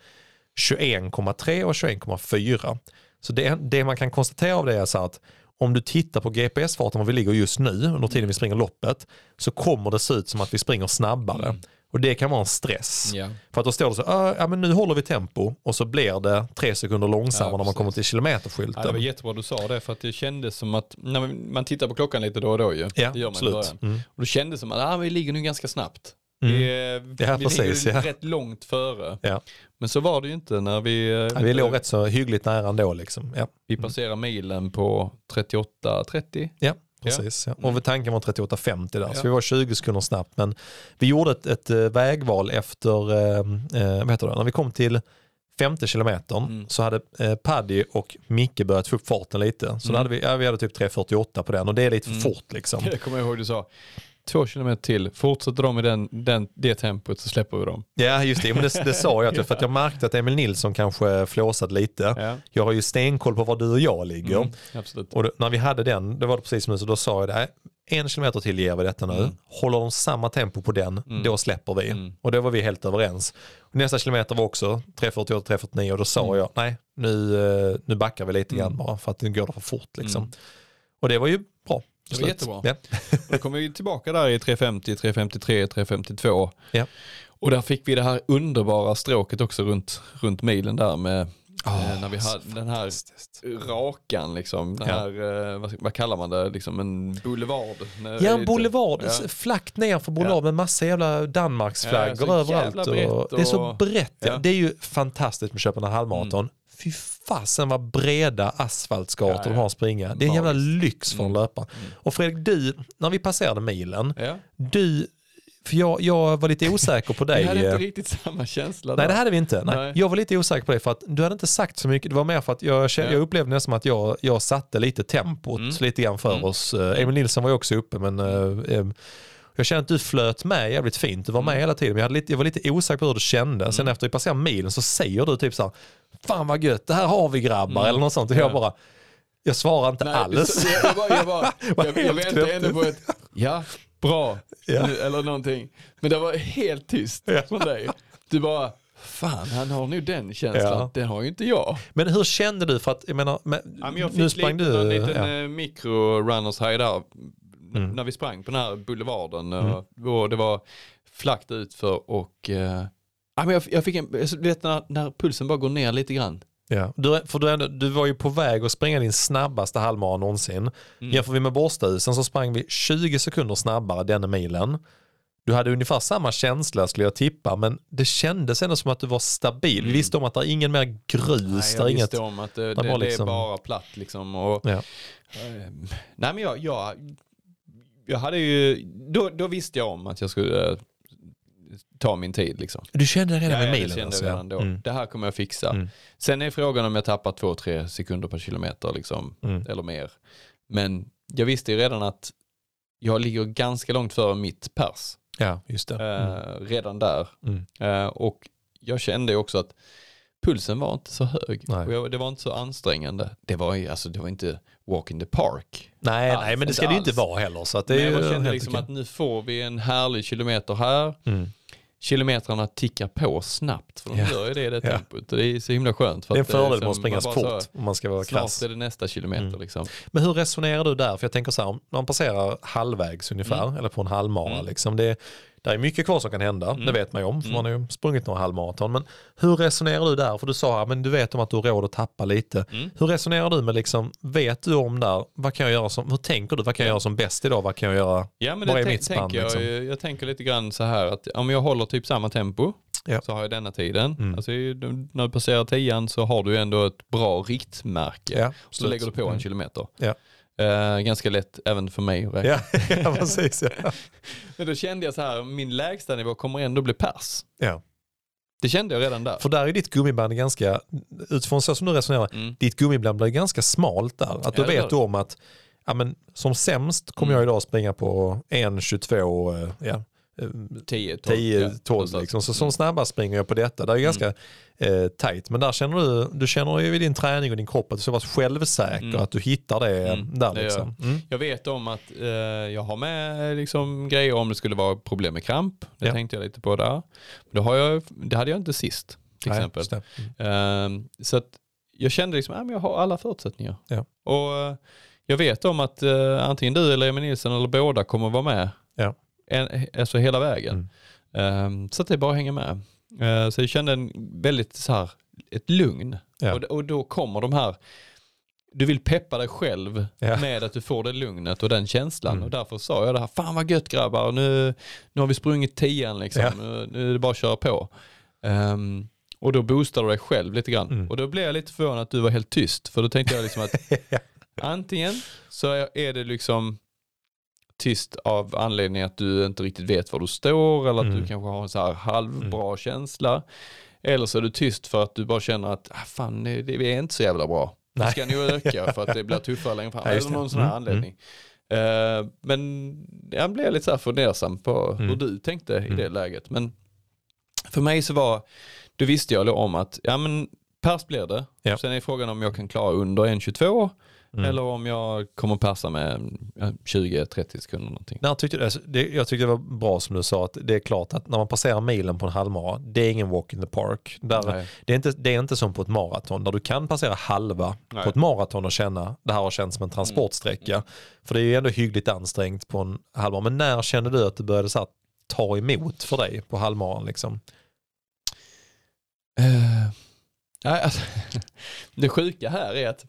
21,3 och 21,4. Så det, det man kan konstatera av det är så att om du tittar på GPS-farten var vi ligger just nu under tiden vi springer loppet så kommer det se ut som att vi springer snabbare. Och det kan vara en stress. Ja. För att då står det så, "Ah, ja men nu håller vi tempo och så blir det tre sekunder långsammare Ja, när man kommer till Ja, kilometerskylten. det var jättebra du sa det för att det kändes som att när man- tittar på klockan lite då och då ju. Ja, det gör man i absolut. början. Mm. Och då kändes det som att ah, vi ligger nu ganska snabbt. Mm. Vi, Ja, vi precis, ligger ja. rätt långt före. Ja. Men så var det ju inte när vi, Ja, vi låg rätt så hyggligt nära ändå liksom. Ja. vi passerade milen på 38-30. Ja, precis. Ja. Och tanken var 38.50 där, så vi var 20 sekunder snabbt. Men vi gjorde ett, ett eh, vägval efter, eh, eh, vad heter det, när vi kom till femte kilometern Mm. så hade eh, Paddy och Micke börjat få upp farten lite. Så Mm. hade vi, ja, vi hade typ 3.48 på den och det är lite för Mm. fort liksom. (laughs) Jag kommer ihåg du sa, två kilometer till, fortsätter de i den, den, det tempot så släpper vi dem. Ja just det, men det, det sa jag till, för att jag märkte att Emil Nilsson kanske flåsade lite. Ja, Jag har ju stenkoll på var du och jag ligger. mm, absolut. Och då, när vi hade den, det var det precis nu, så då sa jag det, en kilometer till ger vi detta nu. Mm. Håller de samma tempo på den, Mm. då släpper vi. Mm. Och då var vi helt överens. Nästa kilometer var också 3.48-3.49 och då sa Mm. jag, nej nu, eh, nu backar vi lite grann Mm. bara för att nu går det för fort liksom. Mm. Och det var ju. Det var Slut. jättebra. Ja. (laughs) Då kom vi tillbaka där i 350, 353, 352. Ja. Och där fick vi det här underbara stråket också runt, runt milen där med eh, när vi hade den här rakan liksom. Den Ja. här, eh, vad, vad kallar man det, liksom en boulevard. Ja, lite- boulevard, Ja. flackt ner för boulevard med massa jävla Danmarksflaggor Ja, överallt. brett Och, det är så och- brett. Ja. Ja. Mm. Det är ju fantastiskt med Köpenhamn halvmaraton. Fy fasen vad breda asfaltsgator Ja, ja. de har att springa. Det är en jävla lyx för en Mm. löpare. Och Fredrik, du, när vi passerade milen, Ja. du, för jag, jag var lite osäker på (laughs) Vi dig. hade inte eh, riktigt samma känsla Nej där. det hade vi inte. Nej. Nej. Jag var lite osäker på det för att du hade inte sagt så mycket. Det var mer för att jag, jag upplevde nästan att jag, jag satte lite tempot Mm. lite grann för Mm. oss. Eh, Emil Nilsson var ju också uppe men eh, jag kände att du flöt med jävligt fint. Du var med Mm. hela tiden men jag, lite, jag var lite osäker på hur du kände. Sen Mm. efter vi passerade milen så säger du typ så här, Fan vad gött, det här har vi grabbar Mm. eller något sånt. Och Ja. jag bara, jag svarar inte Nej, alls. så- Jag, bara, jag, bara, (laughs) jag, jag väntade ändå på ett, ja, bra, Ja. eller någonting. Men det var helt tyst Ja. från dig. Du bara, fan han har nu den känslan, Ja. den har ju inte jag. Men hur kände du? För att jag menar, men, Ja, men jag nu sprang lite, du. en liten ja. ja. mikro-runners high där. Mm. När vi sprang på den här boulevarden och, och det var flackt ut för och eh, men jag, jag fick en, du vet när, när pulsen bara går ner lite grann. Ja. Du, för du, du var ju på väg att springa din snabbaste halvmara någonsin. Mm. Jämför vi med Borstahusen så sprang vi 20 sekunder snabbare denna milen. Du hade ungefär samma känsla skulle jag tippa men det kändes ändå som att du var stabil. Vi Mm. visste om att det är ingen mer grus, Nej, jag inget... visste om att det, det, var det liksom- är bara platt liksom. Och, Ja. eh, nej men jag, jag, jag hade ju, då, då visste jag om att jag skulle ta min tid liksom. Du kände det redan Ja, med ja, det milen? kände alltså, jag ja. redan då. Mm. Det här kommer jag fixa. Mm. Sen är frågan om jag tappar två, tre sekunder per kilometer liksom, Mm. eller mer. Men jag visste ju redan att jag ligger ganska långt före mitt pers. Ja, just det. Mm. Eh, redan där. Mm. Eh, och jag kände också att pulsen var inte så hög. Jag, det var inte så ansträngande. Det var ju alltså, det var inte walk in the park. Nej, alls, nej, men det ska det inte vara heller. Så att det Men jag kände liksom okej. att nu får vi en härlig kilometer här. Mm. Kilometrarna tickar på snabbt, för de Ja. gör ju det i det Ja. tempot. Det är så himla skönt. För Det är en att, fördel liksom, med att springa fort om man ska vara Snart krass. är det nästa kilometer Mm. liksom. Men hur resonerar du där? För jag tänker så här, om man passerar halvvägs ungefär, eller på en halvmara, Mm. liksom, det, det är mycket kvar som kan hända, Mm. det vet man ju om, för Mm. man har ju sprungit några halvmaraton. Men hur resonerar du där? För du sa, men du vet om att du har råd att tappa lite. Mm. Hur resonerar du med, liksom, vet du om där, vad kan jag göra som, hur tänker du, vad kan jag Ja. göra som bäst idag, vad kan jag göra? Ja men Vad är mitt spann, jag, liksom? ju- jag tänker lite grann så här att om jag håller typ samma tempo Ja. så har jag denna tiden. Mm. Alltså, när du passerar tian så har du ändå ett bra riktmärke. Ja, så lägger du på en Mm. kilometer. Ja. Eh, ganska lätt även för mig att räkna. Ja, (laughs) ja, precis. Ja. (laughs) Men då kände jag så här, min lägsta nivå kommer ändå bli pers. Ja. Det kände jag redan där. För där är ditt gummiband ganska, utifrån så som du resonerar, Mm. ditt gummiband blir ganska smalt där. Att då Ja, vet du om att ja, men, som sämst kommer Mm. jag idag springa på 1.22, eh, ja, eh, 10, 12. 10, ja, 12 någonstans. liksom. Så som Mm. snabbast springer jag på detta. Det är ganska eh, tajt. Men där känner du, du känner ju i din träning och din kropp att du ska vara självsäker, Mm. att du hittar det Mm, där det liksom. Mm. Jag vet om att eh, jag har med liksom, grejer om det skulle vara problem med kramp. Det Ja. tänkte jag lite på där. Det, har jag, det hade jag inte sist till Nej, exempel. Mm. Ehm, så att jag kände liksom att jag har alla förutsättningar. Ja. Och eh, jag vet om att eh, antingen du eller Emil Nilsson eller båda kommer vara med. Ja. En, alltså hela vägen. Mm. Ehm, så att det bara hänger med. Eh, så jag kände en väldigt så här, ett lugn. Ja. Och, och då kommer de här, du vill peppa dig själv Ja. med att du får det lugnet och den känslan. Mm. Och därför sa jag det här, fan vad gött grabbar, nu, nu har vi sprungit tian liksom. Ja. Nu, nu är det bara att köra på. Ehm, och då boostar du dig själv lite grann. Mm. Och då blev jag lite förvånad att du var helt tyst. För då tänkte jag liksom att (laughs) antingen så är det liksom tyst av anledning att du inte riktigt vet var du står eller att Mm. du kanske har en så här halvbra känsla. Eller så är du tyst för att du bara känner att ah, fan, det, det är inte så jävla bra. Det ska nog öka (laughs) för att det blir tuffare längre fram. Ja, eller någon sån här Mm, anledning. Eh, men jag blev lite så här fundersam på hur Mm. du tänkte i Mm. det läget. Men för mig så var, då visste jag då om att, ja men pers blir det. Ja. Sen är frågan om jag kan klara under 1.22 Mm. eller om jag kommer persa med ja, 20-30 sekunder någonting. När tyckte, alltså, det, jag tyckte det var bra som du sa att det är klart att när man passerar milen på en halvmara, det är ingen walk in the park. Där, Nej. det, är inte, det är inte som på ett maraton där du kan passera halva Nej. på ett maraton och känna det här har känts som en transportsträcka. För det är ju ändå hyggligt ansträngt på en halvmara. Men när kände du att det började så här, ta emot för dig på halvmaran? Liksom? Eh, nej, alltså, (laughs) det sjuka här är att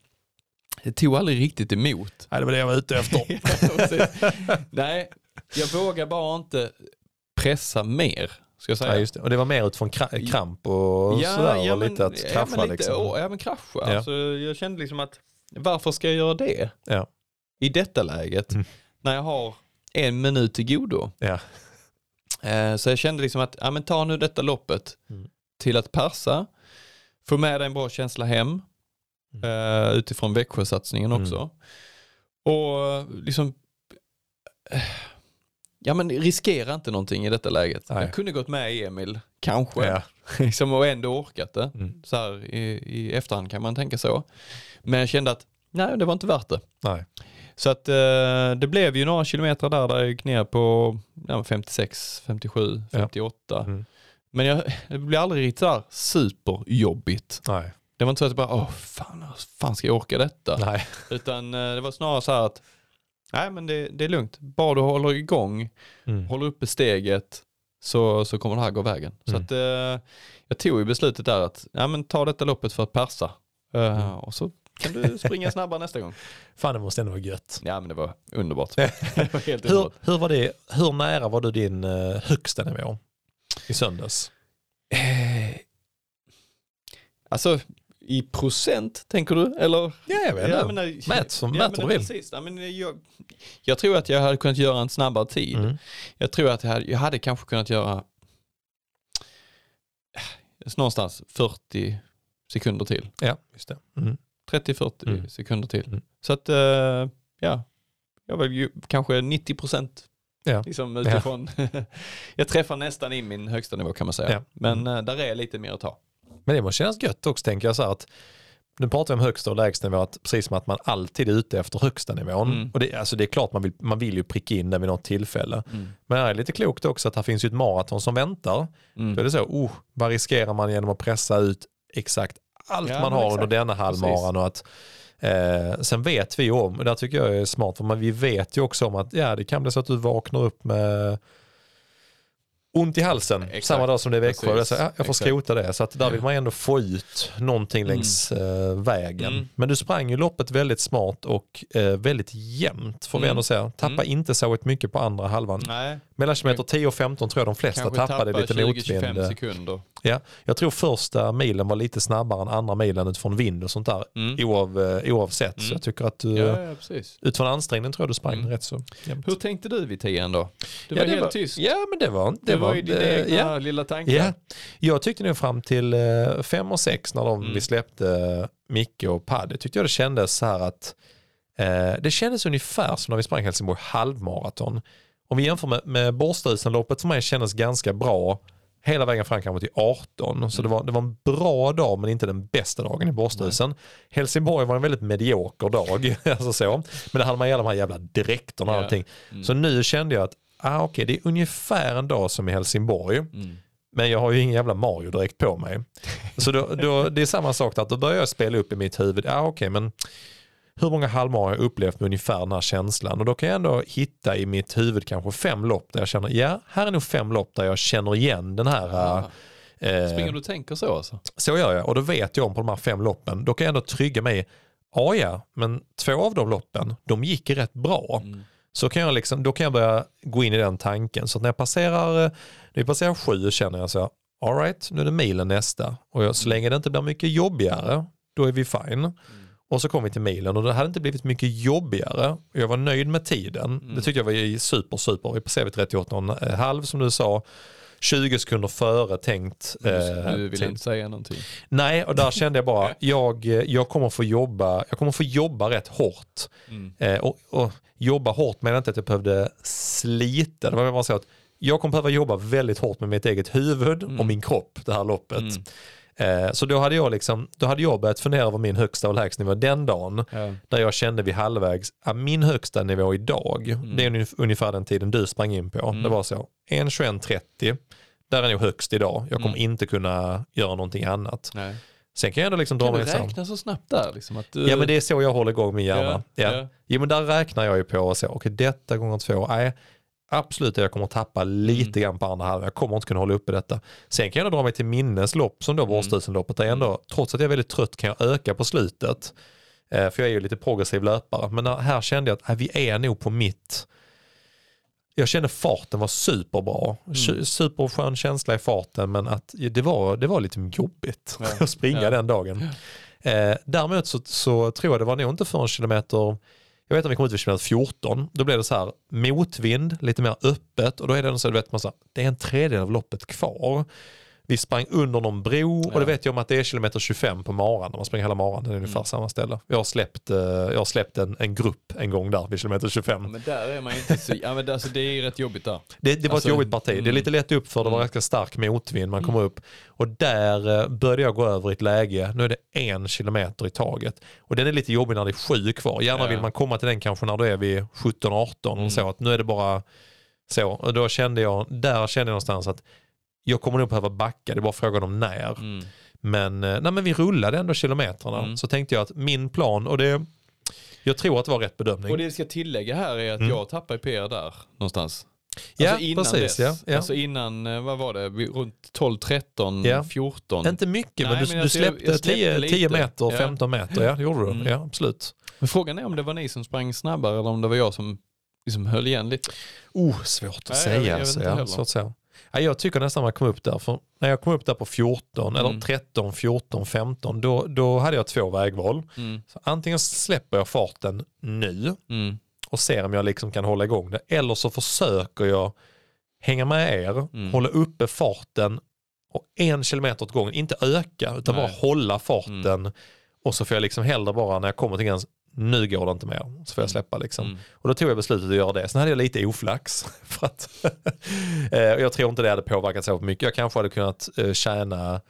det tog aldrig riktigt emot. (laughs) Nej, det var det jag var ute efter. (laughs) Nej, jag vågar bara inte pressa mer. Ska jag säga. ja, just det. Och det var mer utifrån kra- kramp och sådär och lite att krascha ja, men lite, liksom. å- ja men krascha. Ja. Alltså, jag kände liksom att varför ska jag göra det Ja. i detta läget Mm. när jag har en minut till godo? Ja. Eh, så jag kände liksom att, ja men ta nu detta loppet Mm. till att passa, få med dig en bra känsla hem eh, utifrån Växjösatsningen Mm. också. Och liksom, eh, ja men riskera inte någonting i detta läget. Nej. Jag kunde gått med Emil, kanske, Ja. (laughs) liksom, och ändå orkat det. Mm. Så här, i, I efterhand kan man tänka så. Men jag kände att, nej det var inte värt det. Nej. Så att eh, det blev ju några kilometer där, där jag gick ner på ja, 56, 57, Ja. 58. Mm. Men jag, (laughs) det blev aldrig riktigt sådär superjobbigt. Nej. Det var inte så att jag bara, åh fan, fan ska jag orka detta? Nej. Utan eh, det var snarare så här att, nej men det, det är lugnt. Bara du håller igång, Mm. håller uppe steget, så, så kommer det här gå vägen. Så Mm. att eh, jag tog ju beslutet där att, ja men ta detta loppet för att persa. Eh, Mm. Och så kan du (laughs) springa snabbare nästa gång. Fan det måste ändå vara gött. Ja men det var underbart. (laughs) det var helt Hur, underbart. hur, var det, hur nära var du din uh, högsta nivå i söndags? Eh, alltså i procent tänker du? Eller? Ja, jag vet inte. men, Mät som- ja, mät men. Precis. Ja, men jag, jag tror att jag hade kunnat göra en snabbare tid. Mm. Jag tror att jag hade, jag hade kanske kunnat göra eh, någonstans 40 sekunder till. Ja, just det. Mm. 30-40 Mm. sekunder till. Mm. Så att, eh, ja, jag var ju kanske 90 procent. Ja. Liksom utifrån. (laughs) jag träffar nästan in min högsta nivå kan man säga. Ja. Men eh, där är lite mer att ta. Men det måste kännas gött också tänker jag så här att nu pratar vi om högsta och lägsta att precis som att man alltid är ute efter högsta nivån. Mm. Och det, alltså det är klart man vill, man vill ju pricka in den vid något tillfälle. Mm. Men det är lite klokt också att här finns ju ett maraton som väntar. Mm. Då är det så, oh, vad riskerar man genom att pressa ut exakt allt Ja, man har exakt. under denna halvmaran och att eh, sen vet vi om, och där tycker jag är smart, för man, vi vet ju också om att ja, det kan bli så att du vaknar upp med ont i halsen Exakt. samma dag som det är Växjö. Precis. Jag, får Exakt. skrota det. Så att där vill man ändå få ut någonting Mm. längs eh, vägen. Mm. Men du sprang ju loppet väldigt smart och eh, väldigt jämnt får vi Mm. ändå säga. Tappa Mm. inte så mycket på andra halvan. Nej, Mellan kilometer 10 och 15 tror jag de flesta kanske tappade tappa lite 20-25 motvind. sekunder. Ja, jag tror första milen var lite snabbare än andra milen utifrån vind och sånt där. Mm. Oav, eh, oavsett. Så Mm. jag tycker att du, Ja, ja, utifrån ansträngning tror jag du sprang Mm. rätt så jämnt. Hur tänkte du vid tian då? Du ja, var det helt var, tyst. Ja, men det var... Det, Det var ju dina eh, egna ja. lilla tankar. Ja, jag tyckte nog fram till eh, fem och sex när de, Mm. vi släppte eh, Micke och Padde tyckte jag det kändes så här att eh, det kändes ungefär som när vi sprang Helsingborg halvmaraton. Om vi jämför med, med Borstusenloppet mig kändes ganska bra hela vägen fram kanske till 18. Så det var, det var en bra dag men inte den bästa dagen i Borstusen. Helsingborg var en väldigt medioker dag. (laughs) alltså så. Men det hade man ju de här jävla dräkterna och Ja. allting. Mm. Så nu kände jag att ah, okej, det är ungefär en dag som i Helsingborg. Mm. Men jag har ju ingen jävla Mario direkt på mig. (laughs) Så då, då, det är samma sak där, att då börjar jag spela upp i mitt huvud, ja okej men hur många halvmar har jag upplevt med ungefär den här känslan? Och då kan jag ändå hitta i mitt huvud kanske fem lopp där jag känner, ja här är nog fem lopp där jag känner igen den här. Ja. eh, Springer du och tänker så alltså? så gör jag och då vet jag om på de här fem loppen, då kan jag ändå trygga mig, ja ja, men två av de loppen, de gick rätt bra. Mm. Så kan jag liksom, då kan jag börja gå in i den tanken. Så att när jag passerar, eh, när vi passerar sju känner jag så här, all right, nu är det milen nästa. Och jag, så länge det inte blir mycket jobbigare, då är vi fine. Och så kom vi till milen och det hade inte blivit mycket jobbigare. Jag var nöjd med tiden. Mm. Det tyckte jag var super, super. Vi passerade 38,5 som du sa. 20 sekunder före tänkt. eh, Du vill tid. inte säga någonting. Nej, och där kände jag bara, (laughs) jag, jag kommer få jobba, jag kommer få jobba rätt hårt. Mm. Eh, och, och jobba hårt menar inte att jag behövde slita. Det var bara så att jag kommer behöva jobba väldigt hårt med mitt eget huvud och min kropp det här loppet. Mm. Eh, så då hade jag liksom, då hade jag börjat fundera över min högsta och lägsta nivå den dagen. Ja. Där jag kände vid halvvägs, att min högsta nivå idag, Mm. det är ungef- ungefär den tiden du sprang in på. Det var så, 1.21.30, där är nog högst idag. Jag kommer inte kunna göra någonting annat. Nej. Sen kan jag ändå liksom dra Kan du mig räkna så snabbt där? Liksom, att du... Ja men det är så jag håller igång min hjärna. Ja, Ja, ja. ja. men där räknar jag ju på och så, okej detta gånger två, nej absolut jag kommer att tappa lite grann på andra halvan, jag kommer inte kunna hålla uppe detta. Sen kan jag dra mig till minneslopp som då var Årstusenloppet, ändå, trots att jag är väldigt trött kan jag öka på slutet. Eh, för jag är ju lite progressiv löpare, men här kände jag att äh, vi är nog på mitt jag kände farten var superbra. Mm. Superskön känsla i farten men att det var, det var lite jobbigt Ja. (laughs) att springa Ja. den dagen. Eh, däremot så, så tror jag det var nog inte förrän kilometer, jag vet att vi kom ut vid kilometer 14, då blev det så här motvind, lite mer öppet och då är det så, du vet man så här, det är en tredjedel av loppet kvar. Vi sprang under någon bro och Ja. det vet jag om att det är kilometer 25 på maran man springer hela maran, det är ungefär samma ställe. Jag har släppt, eh, jag har släppt en, en grupp en gång där vid kilometer 25. Ja, men där är man inte så... Ja, men alltså, det är rätt jobbigt där. Det, det var Alltså, ett jobbigt parti. Det är mm. lite lätt upp för det var ganska stark motvind. Man kommer upp och där eh, började jag gå över i ett läge. Nu är det en kilometer i taget och den är lite jobbig när det är sju kvar. Gärna Ja. vill man komma till den kanske när du är vid 17-18 Mm. och så att nu är det bara så. Och då kände jag, där kände jag någonstans att jag kommer nog behöva backa. Det är bara frågan om när. Mm. Men, eh, nej, men vi rullade ändå kilometrarna. Mm. Så tänkte jag att min plan och det jag tror att det var rätt bedömning. Och det vi ska tillägga här är att Mm. jag tappade PR där någonstans. Ja, alltså innan precis, dess. ja, ja. Alltså innan, eh, vad var det, runt 12, 13, Ja. 14. Inte mycket, Nej, men du, men du alltså, jag- släppte, jag släppte 10, lite. 10 meter, Ja. 15 meter. Ja, det gjorde du. Mm. Ja, absolut. Men frågan är om det var ni som sprang snabbare eller om det var jag som liksom höll igen lite. Oh, svårt att Nej, jag säga. jag vet alltså, ja, svårt att säga. Ja, jag tycker nästan man kom upp där. För när jag kom upp där på 14, Mm. eller 13, 14, 15, då, då hade jag två vägval. Mm. Antingen släpper jag farten nu Mm. och ser om jag liksom kan hålla igång det. Eller så försöker jag hänga med er, Mm. hålla uppe farten och en kilometer åt gången. Inte öka, utan Nej. bara hålla farten. Och så får jag liksom hellre bara när jag kommer till gräns, nu går det inte mer. Så får jag släppa liksom. Mm. Och då tog jag beslutet att göra det. Sen hade jag lite oflax. (laughs) För att (laughs) eh, jag tror inte det hade påverkat så mycket. Jag kanske hade kunnat eh, tjäna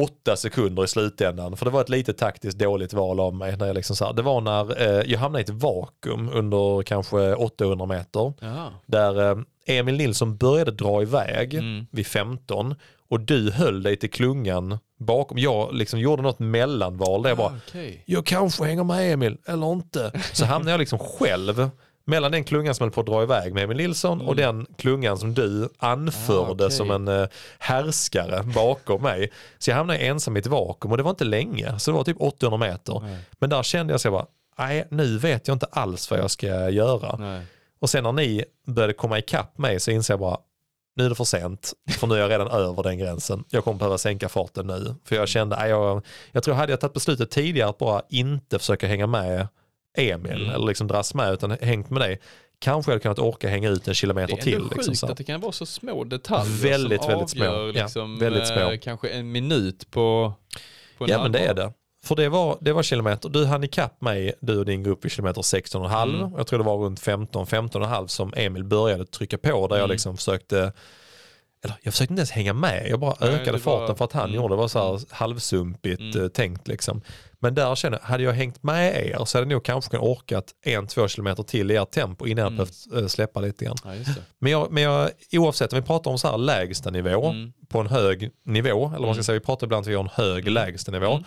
åtta sekunder i slutändan. För det var ett lite taktiskt dåligt val av mig. När jag, liksom så här, det var när eh, jag hamnade i ett vakuum under kanske 800 meter. Jaha. Där eh, Emil Nilsson började dra iväg Mm. vid 15 och du höll dig till klungan bakom. Jag liksom gjorde något mellanval där jag bara Ah, okej. jag kanske hänger med Emil eller inte. Så hamnade jag liksom själv mellan den klungan som höll på att dra iväg med Emil Nilsson och den klungan som du anförde Mm. Ah, okej. som en eh, härskare bakom mig. Så jag hamnade ensam i ett vakuum och det var inte länge, så det var typ 800 meter. Nej. Men där kände jag så jag bara, nej nu vet jag inte alls vad jag ska göra. Nej. Och sen när ni började komma ikapp mig så inser jag bara, nu är det för sent. För nu är jag redan över den gränsen. Jag kommer behöva sänka farten nu. För jag kände, nej, jag, jag tror hade jag tagit beslutet tidigare att bara inte försöka hänga med Emil Mm. eller liksom dras med utan hängt med dig. Kanske jag hade kunnat orka hänga ut en Det kilometer är till. ändå Liksom, sjukt så. att det kan vara så små detaljer Väldigt, som väldigt små. avgör Ja, liksom, väldigt små. eh, kanske en minut på, på en Ja men det är det. För det var, det var kilometer, du hann ikapp mig, du och din grupp i kilometer 16,5. Mm. Jag tror det var runt 15, 15,5 som Emil började trycka på där jag Mm. liksom försökte eller jag försökte inte ens hänga med, jag bara Nej, ökade farten för att han mm. gjorde det. var så här halvsumpigt Mm. eh, tänkt liksom. Men där känner jag, hade jag hängt med er så hade jag nog kanske kunnat orkat en, två kilometer till i ert tempo innan jag Mm. behövt eh, släppa lite grann. Ja. Men, jag, men jag, oavsett om vi pratar om så här lägsta nivå Mm. på en hög nivå, eller man ska Mm. säga, vi pratar ibland om att vi har en hög Mm. lägsta nivå.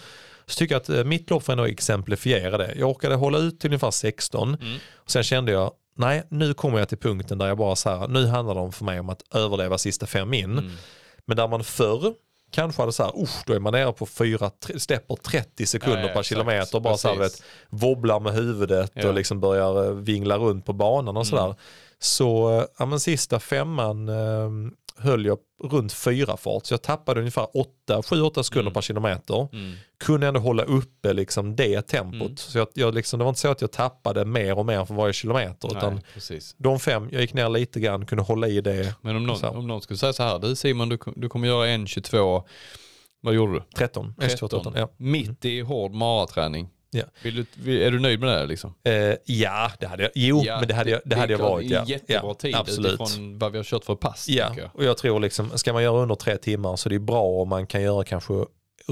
Så tycker jag att eh, mitt lopp får ändå exemplifiera det. Jag orkade hålla ut till ungefär 16 Mm. och sen kände jag, nej nu kommer jag till punkten där jag bara så här, nu handlar det om för mig om att överleva sista fem in. Mm. Men där man förr kanske hade så här, usch, då är man nere på fyra, släpper 30 sekunder Ja, ja, per kilometer och bara så här, Precis. vet, wobblar med huvudet Ja. och liksom börjar eh, vingla runt på banan och Mm. sådär. Så, eh, ja men sista femman, eh, höll jag runt fyra fart. Så jag tappade ungefär 7-8 sekunder Mm. per kilometer. Mm. Kunde ändå hålla uppe liksom det tempot. Mm. Så jag, jag liksom, det var inte så att jag tappade mer och mer för varje kilometer. Utan Nej, precis. de fem, jag gick ner lite grann, kunde hålla i det. Men om någon, om någon skulle säga så här, du Simon, du, du kommer göra en 22, vad gjorde du? 13, S13. Ja. Mitt i hård maraträning. Ja. Vill du, är du nöjd med det liksom? Eh, ja, det hade jag. Jo, Ja, men det hade jag, det hade jag klart, varit. Ja. Det jättebra ja, tid absolut. utifrån vad vi har kört för pass. Ja, jag. och jag tror liksom, ska man göra under tre timmar så det är bra om man kan göra kanske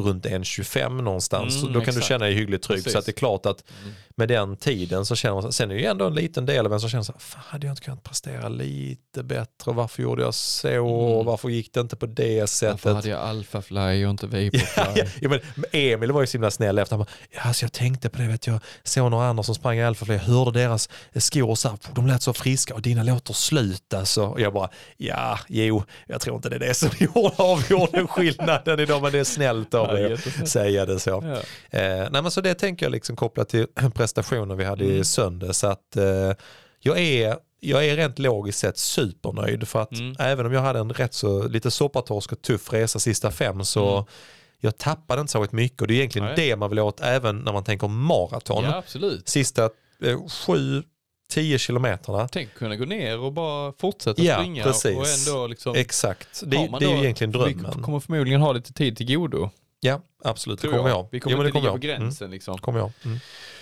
runt 1.25 någonstans. Mm, så då kan exakt. du känna dig hyggligt trygg. Precis. Så att det är klart att Mm. med den tiden så känner man, sen är det ju ändå en liten del av en som känner så här, fan hade jag inte kunnat prestera lite bättre, varför gjorde jag så, Mm. varför gick det inte på det Varför sättet? hade jag alpha fly och inte vaporfly? (laughs) Ja, ja, ja, men Emil var ju så himla snäll efter. Han bara, ja, alltså jag tänkte på det, vet jag såg några andra som sprang i Alpha jag hörde deras skor så här, de lät så friska och dina låter slut alltså. Och jag bara, ja, jo, jag tror inte det är det som (laughs) gjorde avgjorde skillnaden idag, men det är snällt av Ja, jättesnällt. säga det så. Ja. Eh, nej men så det tänker jag liksom kopplat till (clears throat) prestationen vi hade i Mm. söndags. Att, eh, jag, är, jag är rent logiskt sett supernöjd för att Mm. även om jag hade en rätt så lite soppatorsk och tuff resa sista fem så Mm. jag tappade inte så mycket och det är egentligen Nej. det man vill åt även när man tänker maraton. ja, absolut. Sista eh, sju, tio kilometerna. Tänk kunna gå ner och bara fortsätta Ja, springa precis. och ändå liksom... Exakt, det, det är ju egentligen Vi drömmen. kommer förmodligen ha lite tid till godo. Ja, absolut. Det Tror kommer jag. jag. Vi kommer Jo, inte det ligga på jag. gränsen liksom. Mm, kommer jag. Mm.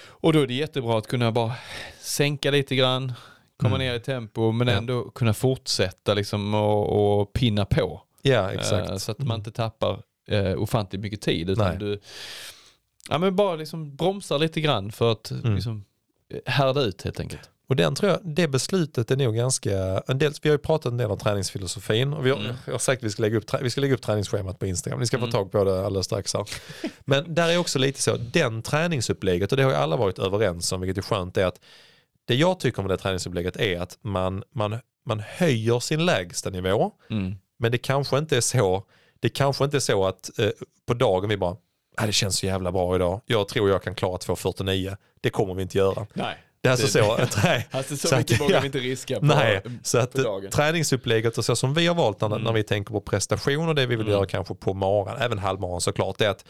Och då är det jättebra att kunna bara sänka lite grann, komma Mm. ner i tempo men Ja. ändå kunna fortsätta liksom och, och pinna på. Ja, exakt. Eh, så att man Mm. inte tappar uh, ofantligt mycket tid utan Nej. du ja, men bara liksom bromsar lite grann för att Mm. liksom, eh, härda ut helt enkelt. Och den tror jag, det beslutet är nog ganska, en del, vi har ju pratat en del om träningsfilosofin och vi har, Mm. jag har sagt att vi ska, lägga upp, vi ska lägga upp träningsschemat på Instagram, ni ska få Mm. tag på det alldeles strax här. Men där är också lite så, den träningsupplägget, och det har ju alla varit överens om, vilket är skönt, är att det jag tycker om det träningsupplägget är att man, man, man höjer sin lägsta nivå, Mm. men det kanske inte är så, det kanske inte är så att eh, på dagen vi bara, ah, det känns så jävla bra idag, jag tror jag kan klara 2.49, det kommer vi inte göra. Nej, Är alltså Det- (laughs) så, nej. alltså så, Så att- mycket vågar ja. vi inte riska på, Nej, så att dagen. träningsupplägget och så som vi har valt när, Mm. när vi tänker på prestation och det vi vill Mm. göra kanske på maran, även halvmaran såklart, det är att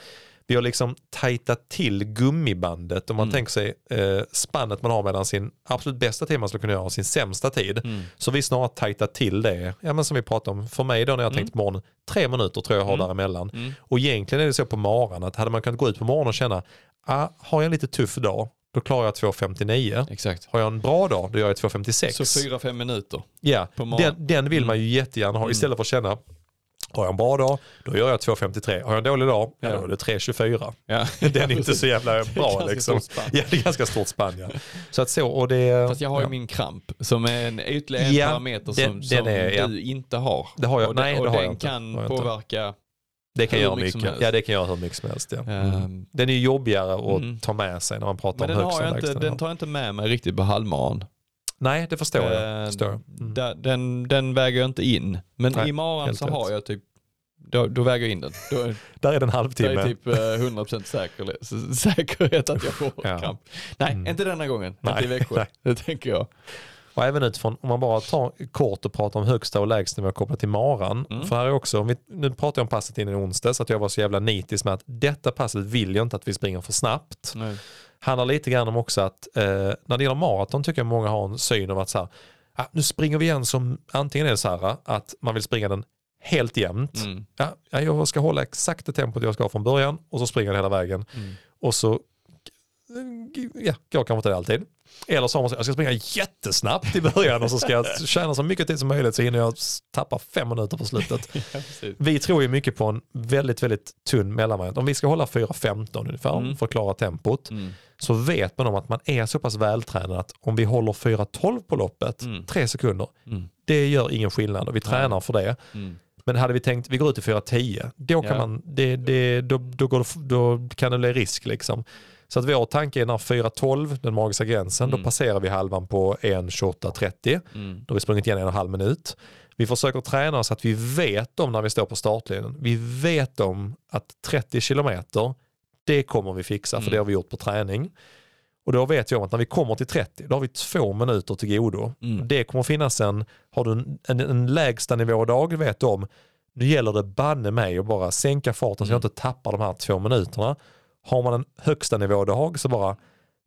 vi har liksom tajtat till gummibandet om man Mm. tänker sig eh, spannet man har mellan sin absolut bästa tid man skulle kunna göra och sin sämsta tid. Mm. Så vi snarare tajtat till det, ja men som vi pratade om, för mig då när jag Mm. tänkt på morgonen, tre minuter tror jag jag har Mm. däremellan. Mm. Och egentligen är det så på maran att hade man kunnat gå ut på morgonen och känna, ah, har jag en lite tuff dag, då klarar jag 2.59. Exakt. Har jag en bra dag, då gör jag 2.56. Så fyra, fem minuter. Ja, morgonen. den, den vill man ju jättegärna ha Mm. istället för att känna har jag en bra dag, då gör jag 2.53. Har jag en dålig dag, ja. Då är det 3.24. Ja. (laughs) Den är inte så jävla bra liksom. Ja, det är ganska stort spann ja. Så att så, och det... Fast jag har ju ja. min kramp som är en ytterligare Ja, parameter den- som, den som är- ja. du inte har. Det har jag, och nej och det har den jag inte. kan Har jag inte. påverka. Det kan göra mycket. Ja det kan göra hur mycket som helst ja. Ehm, Den är jobbigare att Mm. ta med sig när man pratar Men om den, högsta och lägsta den tar jag inte med mig riktigt på halvmaran. Nej det förstår jag. Eh, Förstår jag. Mm. Den, den väger jag inte in. Men Nej, i maran så har jag typ, då, då väger jag in den. Då, är- Där är det en då halvtimme. är det typ eh, 100% säker, säkerhet att jag får Ja. kramp. Nej, Mm. inte denna gången. Nej, Inte i Växjö. nej. Det tänker jag. Och även utifrån, om man bara tar kort och pratar om högsta och lägsta nivå kopplat till maran. Mm. För här är också, om vi, nu pratar jag om passet in i onsdag så att jag var så jävla nitisk med att detta passet vill jag inte att vi springer för snabbt. Nej. Handlar lite grann om också att eh, när det gäller maraton tycker jag många har en syn av att så här, ah, nu springer vi igen som antingen är det så här att man vill springa den helt jämnt. Mm. Ja, ja, jag ska hålla exakt det tempot jag ska ha från början och så springer jag hela vägen. Mm. Och så ja, går kanske inte det alltid. Eller så har man jag ska springa jättesnabbt i början och så ska jag (laughs) tjäna så mycket tid som möjligt så hinner jag tappa fem minuter på slutet. (laughs) Ja. Vi tror ju mycket på en väldigt, väldigt tunn mellanvariant. Om vi ska hålla 4.15 ungefär Mm. för att klara tempot Mm. så vet man om att man är så pass vältränad att om vi håller 4.12 på loppet, Mm. tre sekunder, Mm. det gör ingen skillnad och vi tränar för det. Mm. Men hade vi tänkt vi går ut i 4.10, då, kan Ja. man, det, det, då, då, det, då kan det bli risk. Liksom. Så att vår tanke är när 4.12, den magiska gränsen, Mm. då passerar vi halvan på 1.28.30. Mm. Då har vi sprungit igen en och en halv minut. Vi försöker träna så att vi vet om när vi står på startlinjen. Vi vet om att 30 kilometer, det kommer vi fixa för Mm. det har vi gjort på träning. Och då vet vi om att när vi kommer till 30, då har vi två minuter till godo. Mm. Det kommer finnas en, har du en, en, en lägsta nivådag, vet du om, nu gäller det banne mig att bara sänka farten så jag Mm. inte tappar de här två minuterna. Har man en högsta nivådag så bara,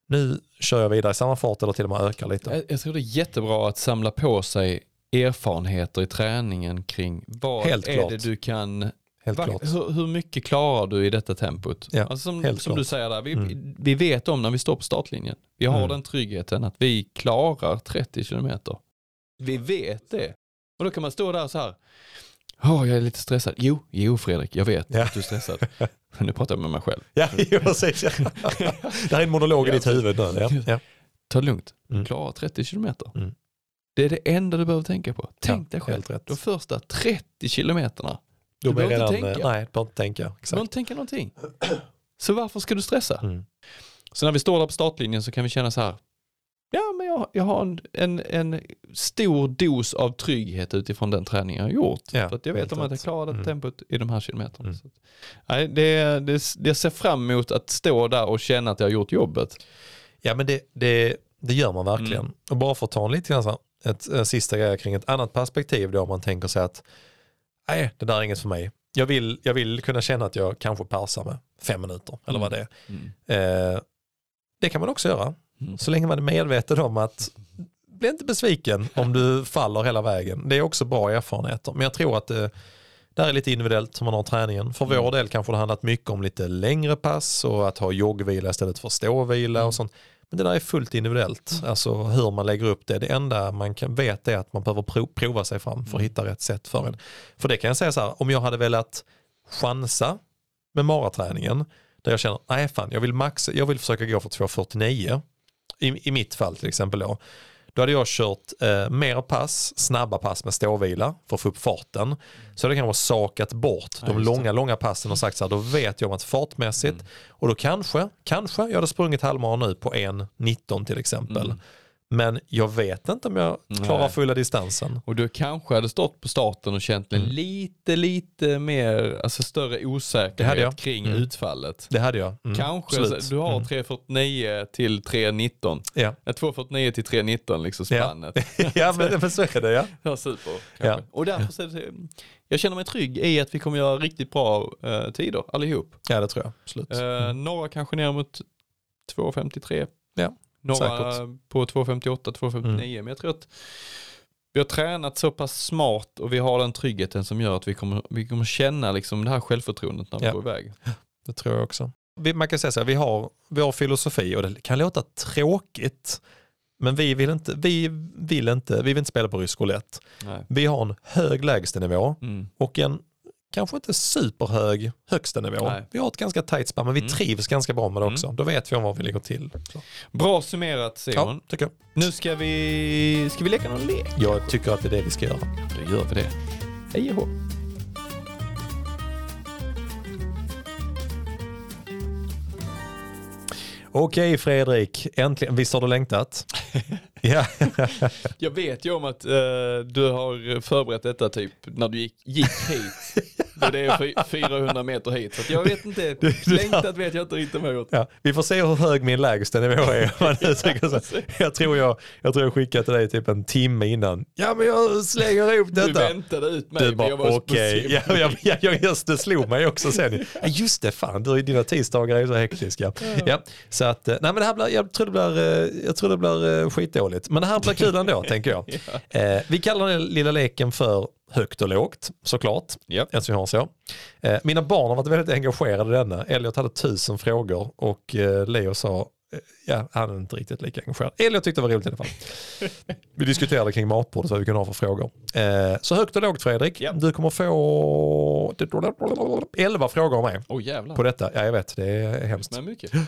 nu kör jag vidare i samma fart eller till och med ökar lite. Jag, jag tror det är jättebra att samla på sig erfarenheter i träningen kring vad Helt är klart. det du kan, Helt klart. hur, hur mycket klarar du i detta tempot? Ja, alltså som som du säger där, vi, Mm. vi vet om när vi står på startlinjen. Vi har Mm. den tryggheten att vi klarar 30 kilometer. Vi vet det. Och då kan man stå där så här, Åh, jag är lite stressad. Jo, jo Fredrik, jag vet Ja. att du är stressad. nu pratar jag med mig själv. Ja, (laughs) jo, precis. det här är en monolog i ditt huvud nu. Ja. Ta det lugnt, Mm. klarar 30 kilometer. Mm. Det är det enda du behöver tänka på. Tänk dig själv, de första 30 kilometerna. Du behöver redan, inte tänka. Nej, du behöver inte tänka. Du behöver Exakt. inte tänka någonting. Så varför ska du stressa? Mm. Så när vi står där på startlinjen så kan vi känna så här, ja men jag, jag har en, en, en stor dos av trygghet utifrån den träningen jag har gjort. Ja, för att jag vet om att jag klarar det Mm. tempot i de här kilometerna. Mm. Så nej, det, det, jag ser fram emot att stå där och känna att jag har gjort jobbet. Ja men det, det, det gör man verkligen. Mm. Och bara för att ta en lite grann så här, ett, en sista grej kring ett annat perspektiv då om man tänker sig att nej det där är inget för mig. Jag vill, jag vill kunna känna att jag kanske persar med fem minuter eller Mm. vad det är. Eh, det kan man också göra. Mm. Så länge man är medveten om att bli inte besviken om du faller hela vägen. Det är också bra erfarenheter. Men jag tror att det, det här är lite individuellt hur man har träningen. För Mm. vår del kanske det handlat mycket om lite längre pass och att ha joggvila istället för ståvila Mm. och sånt. Men det där är fullt individuellt, alltså hur man lägger upp det. Det enda man kan veta är att man behöver pro- prova sig fram för att Mm. hitta rätt sätt för en. För det kan jag säga så här, om jag hade velat chansa med maraträningen, där jag känner, nej fan, jag vill, maxa, jag vill försöka gå för 2.49, i, i mitt fall till exempel då, då hade jag kört eh, mer pass, snabba pass med ståvila för att få upp farten. Så det kan vara sakat bort de långa, långa passen och sagt så här, då vet jag om att fartmässigt, Mm. och då kanske, kanske jag hade sprungit halvmara nu på 1.19 till exempel. Mm. Men jag vet inte om jag klarar Nej. fulla distansen. Och du kanske hade stått på starten och känt Mm. lite, lite mer, alltså större osäkerhet kring Mm. utfallet. Det hade jag. Mm, Kanske, absolut. så- du har Mm. 3.49 till 3.19. Ja. Ja, 2.49 till 3.19 liksom Ja. spannet. (laughs) ja, men, men så är det ja. Ja, super. Ja. Och därför så det, jag känner mig trygg i att vi kommer göra riktigt bra eh, tider allihop. Ja, det tror jag. Absolut. Eh, Några kanske ner mot 2.53. Ja, Några säkert. på 2.58, 2.59. Men jag tror att vi har tränat så pass smart och vi har den tryggheten som gör att vi kommer, vi kommer känna liksom det här självförtroendet när vi Ja. går iväg. Det tror jag också. Vi, man kan säga så här, vi har vår filosofi och det kan låta tråkigt. Men vi vill inte, vi vill inte, vi vill inte spela på rysk roulette. Vi har en hög lägstanivå Mm. och en kanske inte superhög högsta nivå. Nej. Vi har ett ganska tajt spann men vi Mm. trivs ganska bra med det också. Då vet vi om var vi ligger till. Så. Bra summerat Simon. Ja, tycker jag. Nu ska vi, ska vi leka någon lek? Jag tycker att det är det vi ska göra. Då gör vi det. Hej och. Okej Fredrik, äntligen. Visst har du längtat? (laughs) ja. Jag vet ju om att eh, du har förberett detta typ när du gick, gick hit. (laughs) Det är fy- 400 meter hit. Så jag vet inte, (laughs) du- längtat vet jag inte riktigt om jag gjort. Ja, vi får se hur hög min lägsta nivå är. (laughs) jag, tror jag, jag tror jag skickade till dig typ en timme innan. Ja men jag slänger ihop Du detta. väntade ut mig. Du bara jag okej, sim. (laughs) ja, ja, ja, ja, just det slog mig också sen. Ja, just det, fan du, dina tisdagar är så hektiska. Ja, så att, eh, nej men det här blir, jag tror det blir, eh, jag tror det blir eh, skitdåligt. Men det här blir kul ändå tänker jag. Eh, vi kallar den lilla leken för högt och lågt såklart. Ja. Eftersom har så. Eh, mina barn har varit väldigt engagerade i denna. Elliot hade tusen frågor och eh, Leo sa eh, Ja, han är inte riktigt lika engagerad. Elliot tyckte det var roligt i alla fall. (laughs) Vi diskuterade kring matbordet vad vi kunde ha för frågor. Eh, så högt och lågt Fredrik. Ja. Du kommer få 11 frågor av mig jävlar. på detta. Ja, jag vet, det är hemskt. Men mycket. (gasps)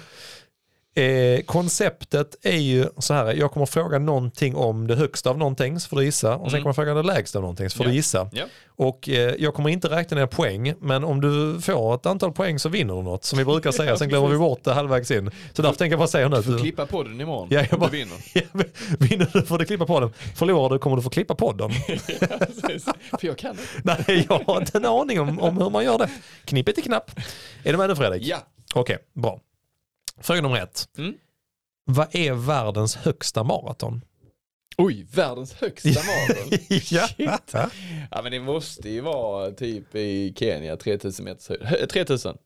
Eh, konceptet är ju så här, jag kommer fråga någonting om det högsta av någonting så får du gissa och sen Mm. kommer jag fråga det lägsta av någonting så får Ja. du gissa. Ja. Och eh, jag kommer inte räkna ner poäng men om du får ett antal poäng så vinner du något som vi brukar säga, (laughs) sen glömmer vi bort det halvvägs in. Så därför tänker jag bara säga nu. Du du- klippa på den imorgon Ja, jag om bara- du vinner. (laughs) Ja, Vinner du får du klippa på den. Förlorar du kommer du få klippa podden. (laughs) För jag kan inte. Nej, jag har inte en aning om, om hur man gör det. Knippet i knapp. Är du med nu Fredrik? Ja. Okej, bra. Fråga nummer ett. Mm. Vad är världens högsta maraton? Oj, världens högsta (laughs) maraton. ja. Shit. Ja men det måste ju vara typ i Kenya 3000 meters höjd. Hö- 3000.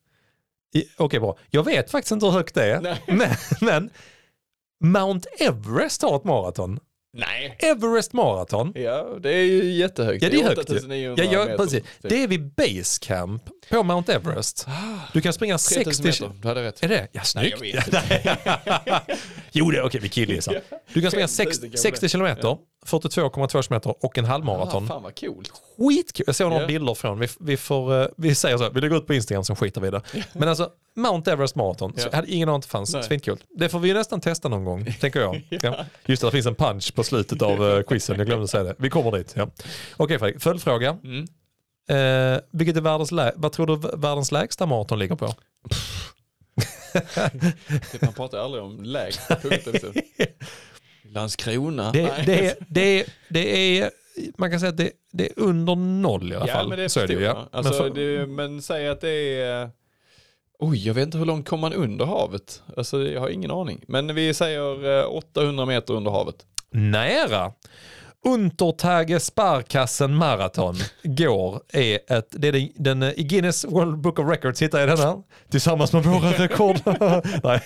I- Okej bra. Jag vet faktiskt inte hur högt det är. Men, men Mount Everest har ett maraton. Nej. Everest maraton. Ja, det är ju jättehögt. Ja det är högt ju. 8900 ja, ja, precis. typ. Det är vid base camp på Mount Everest. Du kan springa 3000 60... meter, du hade rätt. Är det? Ja, Nej, snyggt. jag vet (laughs) jo, det är okej, vi killgissar. (laughs) Du kan springa 5000 sex- kan 60 kilometer, 42,2 kilometer och en Ah, halvmaraton. fan vad coolt. Skitkul. Jag såg några Ja. bilder från, vi, vi, får, eh, vi säger så, vi lägger ut på Instagram som skiter vi i det. Men alltså, Mount Everest Marathon, så Ja. jag hade ingen aning att det fanns. Svinkul. Det får vi nästan testa någon gång, tänker jag. (laughs) ja. Just det, det finns en punch på slutet av uh, quizen, jag glömde säga det. Vi kommer dit. Ja. Okej Fredrik, följdfråga. Mm. Eh, vilket är världens lä- vad tror du världens lägsta maraton ligger på? (laughs) Man pratar aldrig om lägsta punkten. (laughs) Landskrona. Det, det, är- det, är- det är, man kan säga att det, det är under noll i alla ja, fall. men det så är det Ja. Alltså, men för, det, men säg att det är... Oj, jag vet inte hur långt kommer man under havet? Alltså jag har ingen aning. Men vi säger eh, 800 meter under havet. Nära. Untertage Sparkassen Marathon går är ett, det är den, den eh, i Guinness World Book of Records hittar jag den här tillsammans med våra (laughs) rekord. Nej.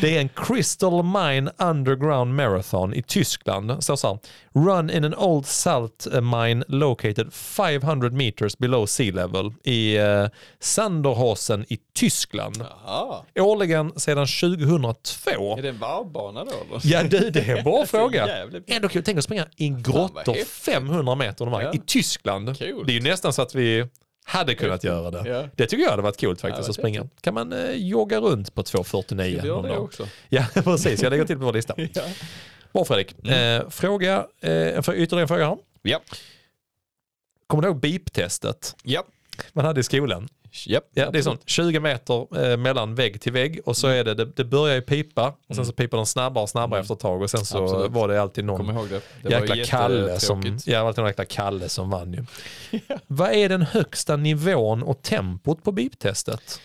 Det är en Crystal Mine Underground Marathon i Tyskland. Så så här, Run in an old salt mine located 500 meters below sea level i uh, Sanderhausen i Tyskland. Jaha. Årligen sedan 2002. Är det en varvbana då eller? Ja du, det är en bra (laughs) fråga. Ändå kul, tänk att springa i grottor häftigt. 500 meter under marken Ja. i Tyskland. Kul. Det är ju nästan så att vi hade kunnat göra det. Ja. Det tycker jag hade varit coolt faktiskt Ja, att springa. Kan man eh, jogga runt på 2.49 Vi gör någon det dag? också. Ja (laughs) precis, jag lägger till på vår lista. (laughs) Ja. Bra Fredrik. Mm. Eh, fråga, eh, ytterligare en fråga här. Ja. Kommer du ihåg beep-testet Ja. man hade i skolan? Japp. Ja, det är sånt. 20 meter eh, mellan vägg till vägg och så Mm. är det, det, det börjar ju pipa och sen så piper den snabbare och snabbare efter ett tag och sen så Absolut. var det alltid någon Kom det. Det jäkla Kalle som, ja, alltid någon jäkla Kalle som vann ju. (laughs) Vad är den högsta nivån och tempot på beep-testet?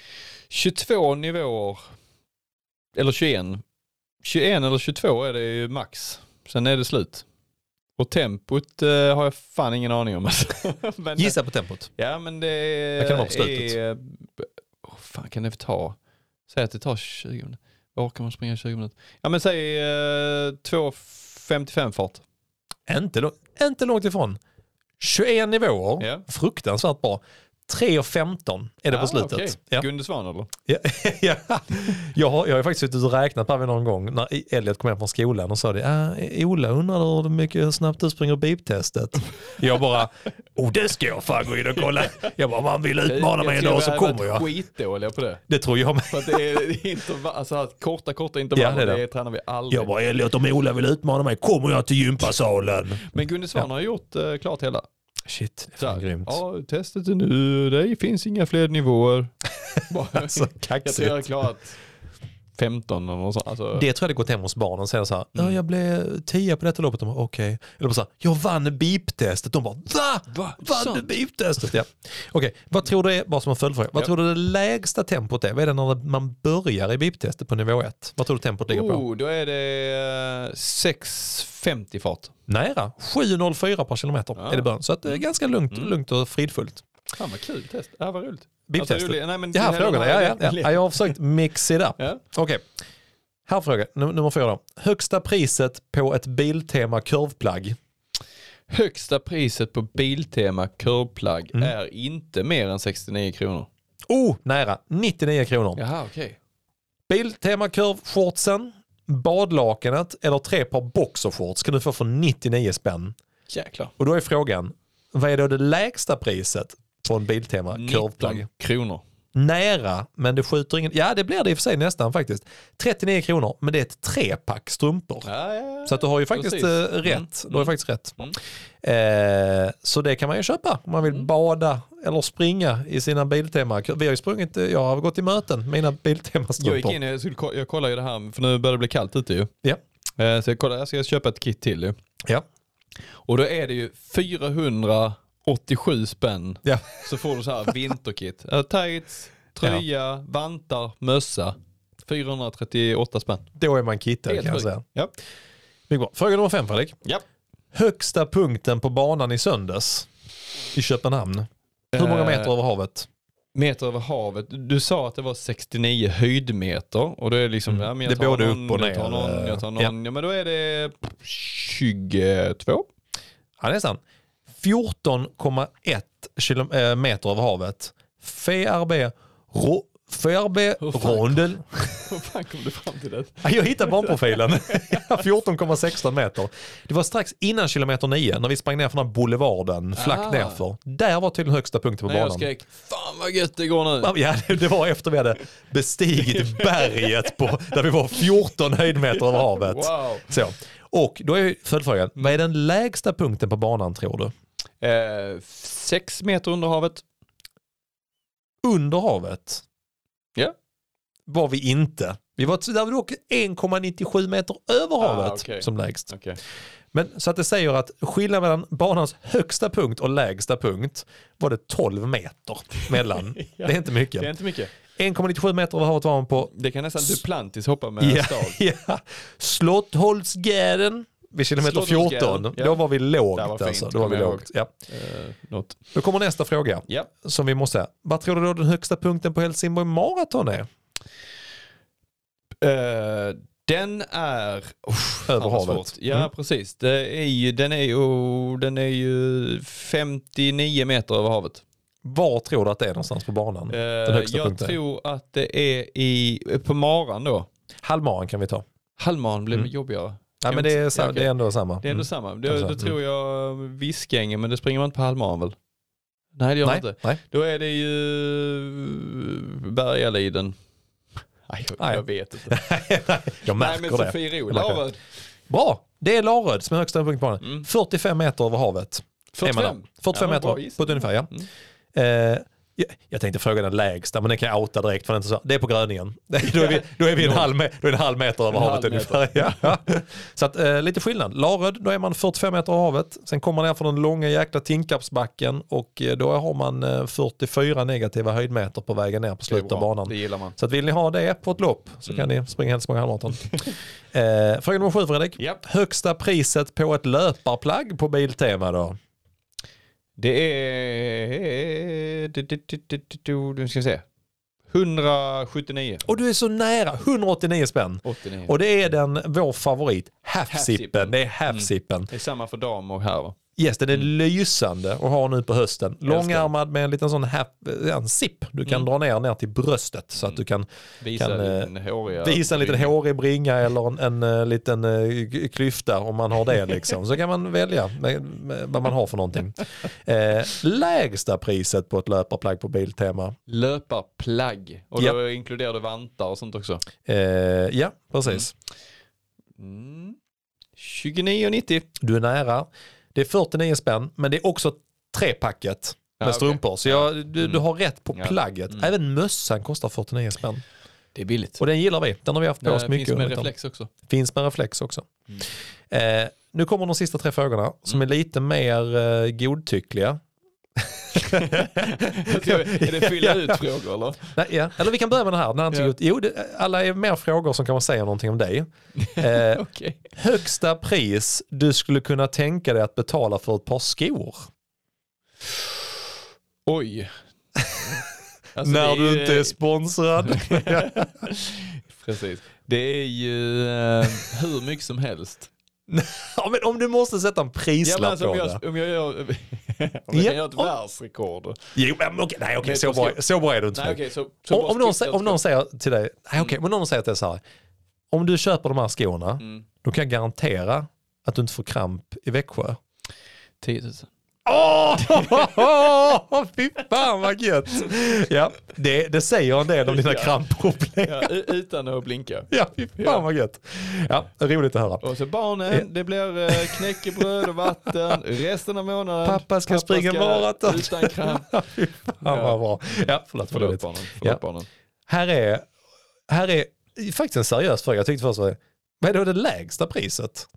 22 nivåer. Eller 21. 21 eller 22 är det ju max. Sen är det slut. Och tempot eh, har jag fan ingen aning om. alltså. (laughs) men, Gissa på tempot. Ja men det Vad kan det vara på slutet? är... Oh, fan kan det ta? Säg att det tar 20 minuter. Orkar man springa 20 minuter? Ja men säg eh, 2.55 fart. Inte, inte långt ifrån. 21 nivåer, Ja. fruktansvärt bra. 3.15 är det på Ah, slutet. okej. Ja. Gunde Svan eller? Ja, (laughs) ja. Jag, har, jag har faktiskt suttit och räknat på det någon gång när Elliot kom hem från skolan och sa det. Ah, Ola undrar hur mycket hur snabbt du springer beep-testet. Jag bara, oh det ska jag fan gå in och kolla. Jag bara, man vill utmana mig en dag så kommer jag. skitdåliga på det. Det tror jag med. För att det är intervall, alltså korta, korta intervaller, Ja, det är det, det. tränar vi aldrig. Jag bara, Elliot om Ola vill utmana mig kommer jag till gympasalen. Men Gunde Svan har gjort eh, klart hela. Shit, det är fan grymt. Ja, testet är nu, det finns inga fler nivåer. (laughs) Bara- Så jag tror jag har kaxigt. klarat 15 eller sånt. Alltså, Det tror jag det gått hem hos barnen och säger så här, ja, jag blev 10 på detta loppet. De bara, okej. Eller bara så här, jag vann beep-testet. De bara, va? Va? Vann du beep-testet? Ja. Okej, vad tror du är, bara som en följdfråga, vad Ja. tror du det lägsta tempot är? Vad är det när man börjar i beep-testet på nivå 1? Vad tror du tempot ligger på? oh, då är det eh, 6.50 fart. Nära, 7,04 per kilometer Ja. är det början. Så att det är ganska lugnt, Mm. lugnt och fridfullt. Fan vad kul test. Ja, vad roligt. Beep-testet. Alltså. Nej, men Ja, frågorna, ja, ja, ja. ja. Jag har försökt mix it up. Ja. Okej, här fråga, num- nummer fyra då. Högsta priset på ett Biltema kurvplagg? Högsta priset på Biltema kurvplagg Mm. är inte mer än 69 kronor. Oh, nära, 99 kronor. Jaha, okej. Biltema kurvshortsen, badlakanet eller tre par boxershorts kan du få för 99 spänn. Jäklar. Och då är frågan, vad är då det lägsta priset en Biltema 19 kurvplagg? kronor. Nära, men det skjuter ingen... Ja, det blir det i och för sig nästan faktiskt. 39 kronor, men det är ett trepack strumpor. Ja, ja. Så att du har ju faktiskt Precis. eh, Mm. rätt. Du har ju faktiskt rätt. Mm. Eh, så det kan man ju köpa om man vill Mm. bada eller springa i sina Biltema. Vi har ju sprungit, eh, jag har gått i möten mina Jag gick Biltema-strumpor. in, jag, skulle, jag kollar ju det här, för nu börjar det bli kallt ute ju. Ja. Eh, Så jag kollar, jag ska köpa ett kit till ju. Ja. Och då är det ju 487 spänn. Ja. Så får du så här (laughs) vinterkit. Eh, Tights, tröja, vantar, mössa. 438 spänn. Då är man kittad kan jag säga. Ja. Mycket bra. Fråga nummer fem Fredrik. Ja. Högsta punkten på banan i söndags i Köpenhamn. Hur många Eh, meter över havet? Meter över havet. Du sa att det var 69 höjdmeter. Och då är det liksom, Mm. ja, Det är både någon, upp och jag tar ner, någon, jag tar eh, någon. Ja. men då är det 22. Ja, nästan. 14,1 kilo- äh, meter över havet. FRB, ro, fan- Rondel. (laughs) Hur fan kom du fram till det? Ja, Jag hittade banprofilen. 14,16 (laughs) meter. Det var strax innan kilometer 9 när vi sprang ner från den här boulevarden, flack Ah. nerför. Där var tydligen högsta punkten på jag banan. skrek, fan vad gött det går nu. Ja, det- var efter vi hade bestigit berget på, där vi var 14 höjdmeter över havet. Wow. Så. Och då är följdfrågan, vad är den lägsta punkten på banan tror du? Eh, sex meter under havet. Under havet Ja. var vi inte. Vi var där dock 1,97 meter över Ah, havet okej. som lägst. Okej. Men så att det säger att skillnaden mellan banans högsta punkt och lägsta punkt var det 12 meter mellan. (laughs) Ja. Det är inte mycket. Det är inte mycket. 1,97 meter över havet var man på Det kan nästan Duplantis hoppa med Ja, stav. (laughs) ja. Slottholmsgärden vid kilometer 14. Slottholmsgärden, ja. Då var vi lågt Det var fint, alltså. Då var vi lågt. Ja. Eh. Då kommer nästa fråga Ja. som vi måste. Vad tror du då den högsta punkten på Helsingborg Marathon är? Eh, den är... Uff, Över havet. Ja Mm. precis. Det är ju, den, är ju, den är ju 59 meter över havet. Var tror du att det är någonstans på banan? Den högsta jag punkten. tror att det är i, på maran då. Halvmaran kan vi ta. Halvmaran blir Mm. jobbigare. Ja, men det är, sa- ja, okej. det är ändå samma. Det är ändå Mm. samma. Då, då tror jag Viskänge, men det springer man inte på halvmaran väl? Nej det gör man inte. nej. Då är det ju Bergaliden. Nej, jag, Nej. jag vet inte. (laughs) jag Nej märker men det. Sofiero, Jag märker Laröd. Bra, det är Laröd som är högsta punkt på banan. Mm. 45 meter över havet. är man där. 45. 45 Ja, bra meter gissning. på ett ungefär ja. Mm. Eh, jag, tänkte fråga den lägsta men den kan jag outa direkt för den så. Det är på Gröningen. (laughs) då, är vi, då, är vi en halv, då är en halv meter över En havet ungefär. Ja. (laughs) Så att, eh, lite skillnad. Laröd, då är man 45 meter över havet. Sen kommer man ner från den långa jäkla Tinkarpsbacken och eh, då har man eh, 44 negativa höjdmeter på vägen ner på slutet av banan. Det gillar man. Så att vill ni ha det på ett lopp så kan ni springa Hälsingborg halvmaraton. (laughs) eh, fråga nummer sju Fredrik. Japp. Högsta priset på ett löparplagg på Biltema då? Det är... du- du- du- Nu ska vi se. 179. Och du är så nära, 189 spänn. 89. Och det är den, vår favorit, half-sippen. Det är half-sippen. Det är samma för dam och va? Yes, den är Mm. lysande att ha nu på hösten. Långärmad med en liten sån ja, en zip. Du kan Mm. dra ner ner till bröstet så att du kan Visa Kan, en eh, liten håriga... visa en liten hårig bringa eller en, en, eh, liten eh, klyfta om man har det (laughs) liksom. Så kan man välja med, med, vad man har för någonting. (laughs) Eh, lägsta priset på ett löparplagg på Biltema. Löparplagg. Och då inkluderar du vantar och sånt också. Eh, ja, precis. Mm. 29,90. Du är nära. Det är 49 spänn, men det är också trepacket med Ja, strumpor. Så jag, du, du Mm. har rätt på Ja. plagget. Mm. Även mössan kostar 49 spänn. Det är billigt. Och den gillar vi. Den har vi haft på oss mycket. finns med reflex också. Finns med reflex också. Eh, nu kommer de sista tre frågorna som Mm. är lite mer eh, godtyckliga. Är det fylla ut frågor eller? Nej, ja. Eller vi kan börja med den här. Den här är Ja. Jo, det, alla är mer frågor som kan man säga någonting om dig. (laughs) Eh, Okej. högsta pris du skulle kunna tänka dig att betala för ett par skor? Oj. (laughs) Alltså, När det du inte är sponsrad. (laughs) Precis. Det är ju eh, hur mycket som helst. (laughs) ja, men om du måste sätta en Ja, prislapp men alltså, på om, det. jag, om jag gör, (laughs) om jag Ja, gör ett om- världsrekord. Jo, men okej, nej okej, så jag bra, så bra är du inte. Nej, okej, så, så om, om, någon, om någon säger till dig, nej okej, men någon säger till dig så här, om du köper de här skorna, Mm. då kan jag garantera att du inte får kramp i Växjö. 10 000. Åh, fy fan vad gött! Ja, det, det säger en del om dina Ja. krampproblem. Ja, utan att blinka. Ja, fy fan vad gött. Ja, roligt att höra. Och så barnen, det blir eh, knäckebröd och vatten resten av månaden. Pappa ska springa maraton. Utan kramp. (laughs) Fy fan vad bra. Ja, förlåt, Förlåt förlåt. barnen. Ja. Förlåt barnen. Här är, här är faktiskt en seriös fråga. Jag tyckte först vad är då det lägsta priset?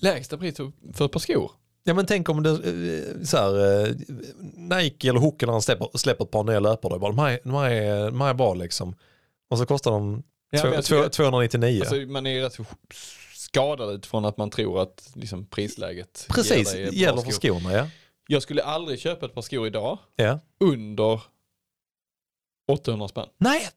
Lägsta pris för ett par skor? Ja men tänk om det, eh, så här, eh, Nike eller Hook eller han släpper, släpper ett par nya löpare. De, här, är- de, här är, de här är bra liksom. Och så kostar de Ja, Två- jag två- tycker- 299. Alltså, man är rätt så skadad utifrån att man tror att liksom, prisläget Precis, bra gäller för skor. skorna ja. Jag skulle aldrig köpa ett par skor idag ja. under 800 spänn. Nej,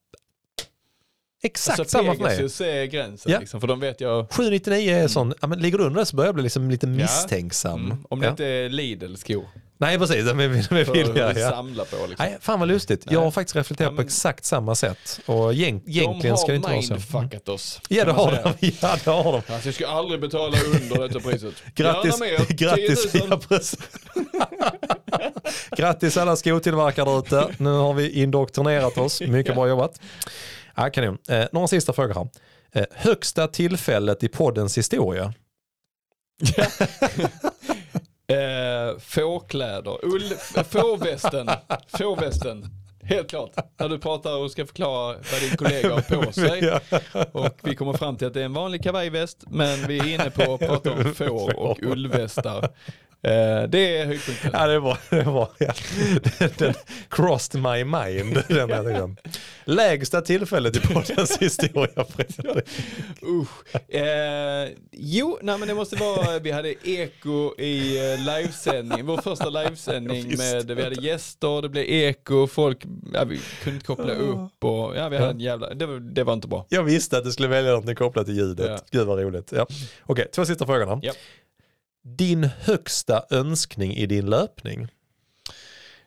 exakt alltså, samma för mig. Pegasus är gränsen, Ja. liksom, för de vet jag, 799 är sån, ja, men ligger du under det så börjar jag bli liksom lite misstänksam. mm, om det ja. inte är Lidl-skor Nej precis, de är, de är billiga. Ja. samla på. Liksom. Nej, fan vad lustigt. Jag Nej. har faktiskt reflekterat Ja, men- på exakt samma sätt. Och egent, egentligen ska det inte de vara har så. mindfuckat oss. Ja det har de. (laughs) Ja, det har de. Alltså, jag ska aldrig betala under detta priset. (laughs) Grattis, mer, (laughs) grattis, 10 000. ja, grattis alla skotillverkare ute. Nu har vi indoktrinerat oss. Mycket bra jobbat. Ja, kanon. Eh, några sista frågor här. Eh, högsta tillfället i poddens historia? (laughs) Eh, fårkläder, ull, fårvästen, fårvästen. Helt klart. När du pratar och ska förklara vad din kollega har på sig. (laughs) Ja. Och vi kommer fram till att det är en vanlig kavajväst, men vi är inne på att prata om får och ullvästar. Eh, det är höjdpunkten. Ja det var, det var ja. den, (laughs) den crossed my mind. Den här tiden. Lägsta tillfället i poddens (laughs) historia. Usch. Eh, jo, nej men det måste vara, vi hade eko i eh, livesändning, vår första livesändning Ja, med, vi hade gäster, det blev eko, folk, ja, vi kunde inte koppla upp och ja, vi hade en jävla, det var, det var inte bra. Jag visste att du skulle välja något kopplat till ljudet. Ja. Gud vad roligt. Ja. Okej, två sista frågorna. Japp. Din högsta önskning i din löpning?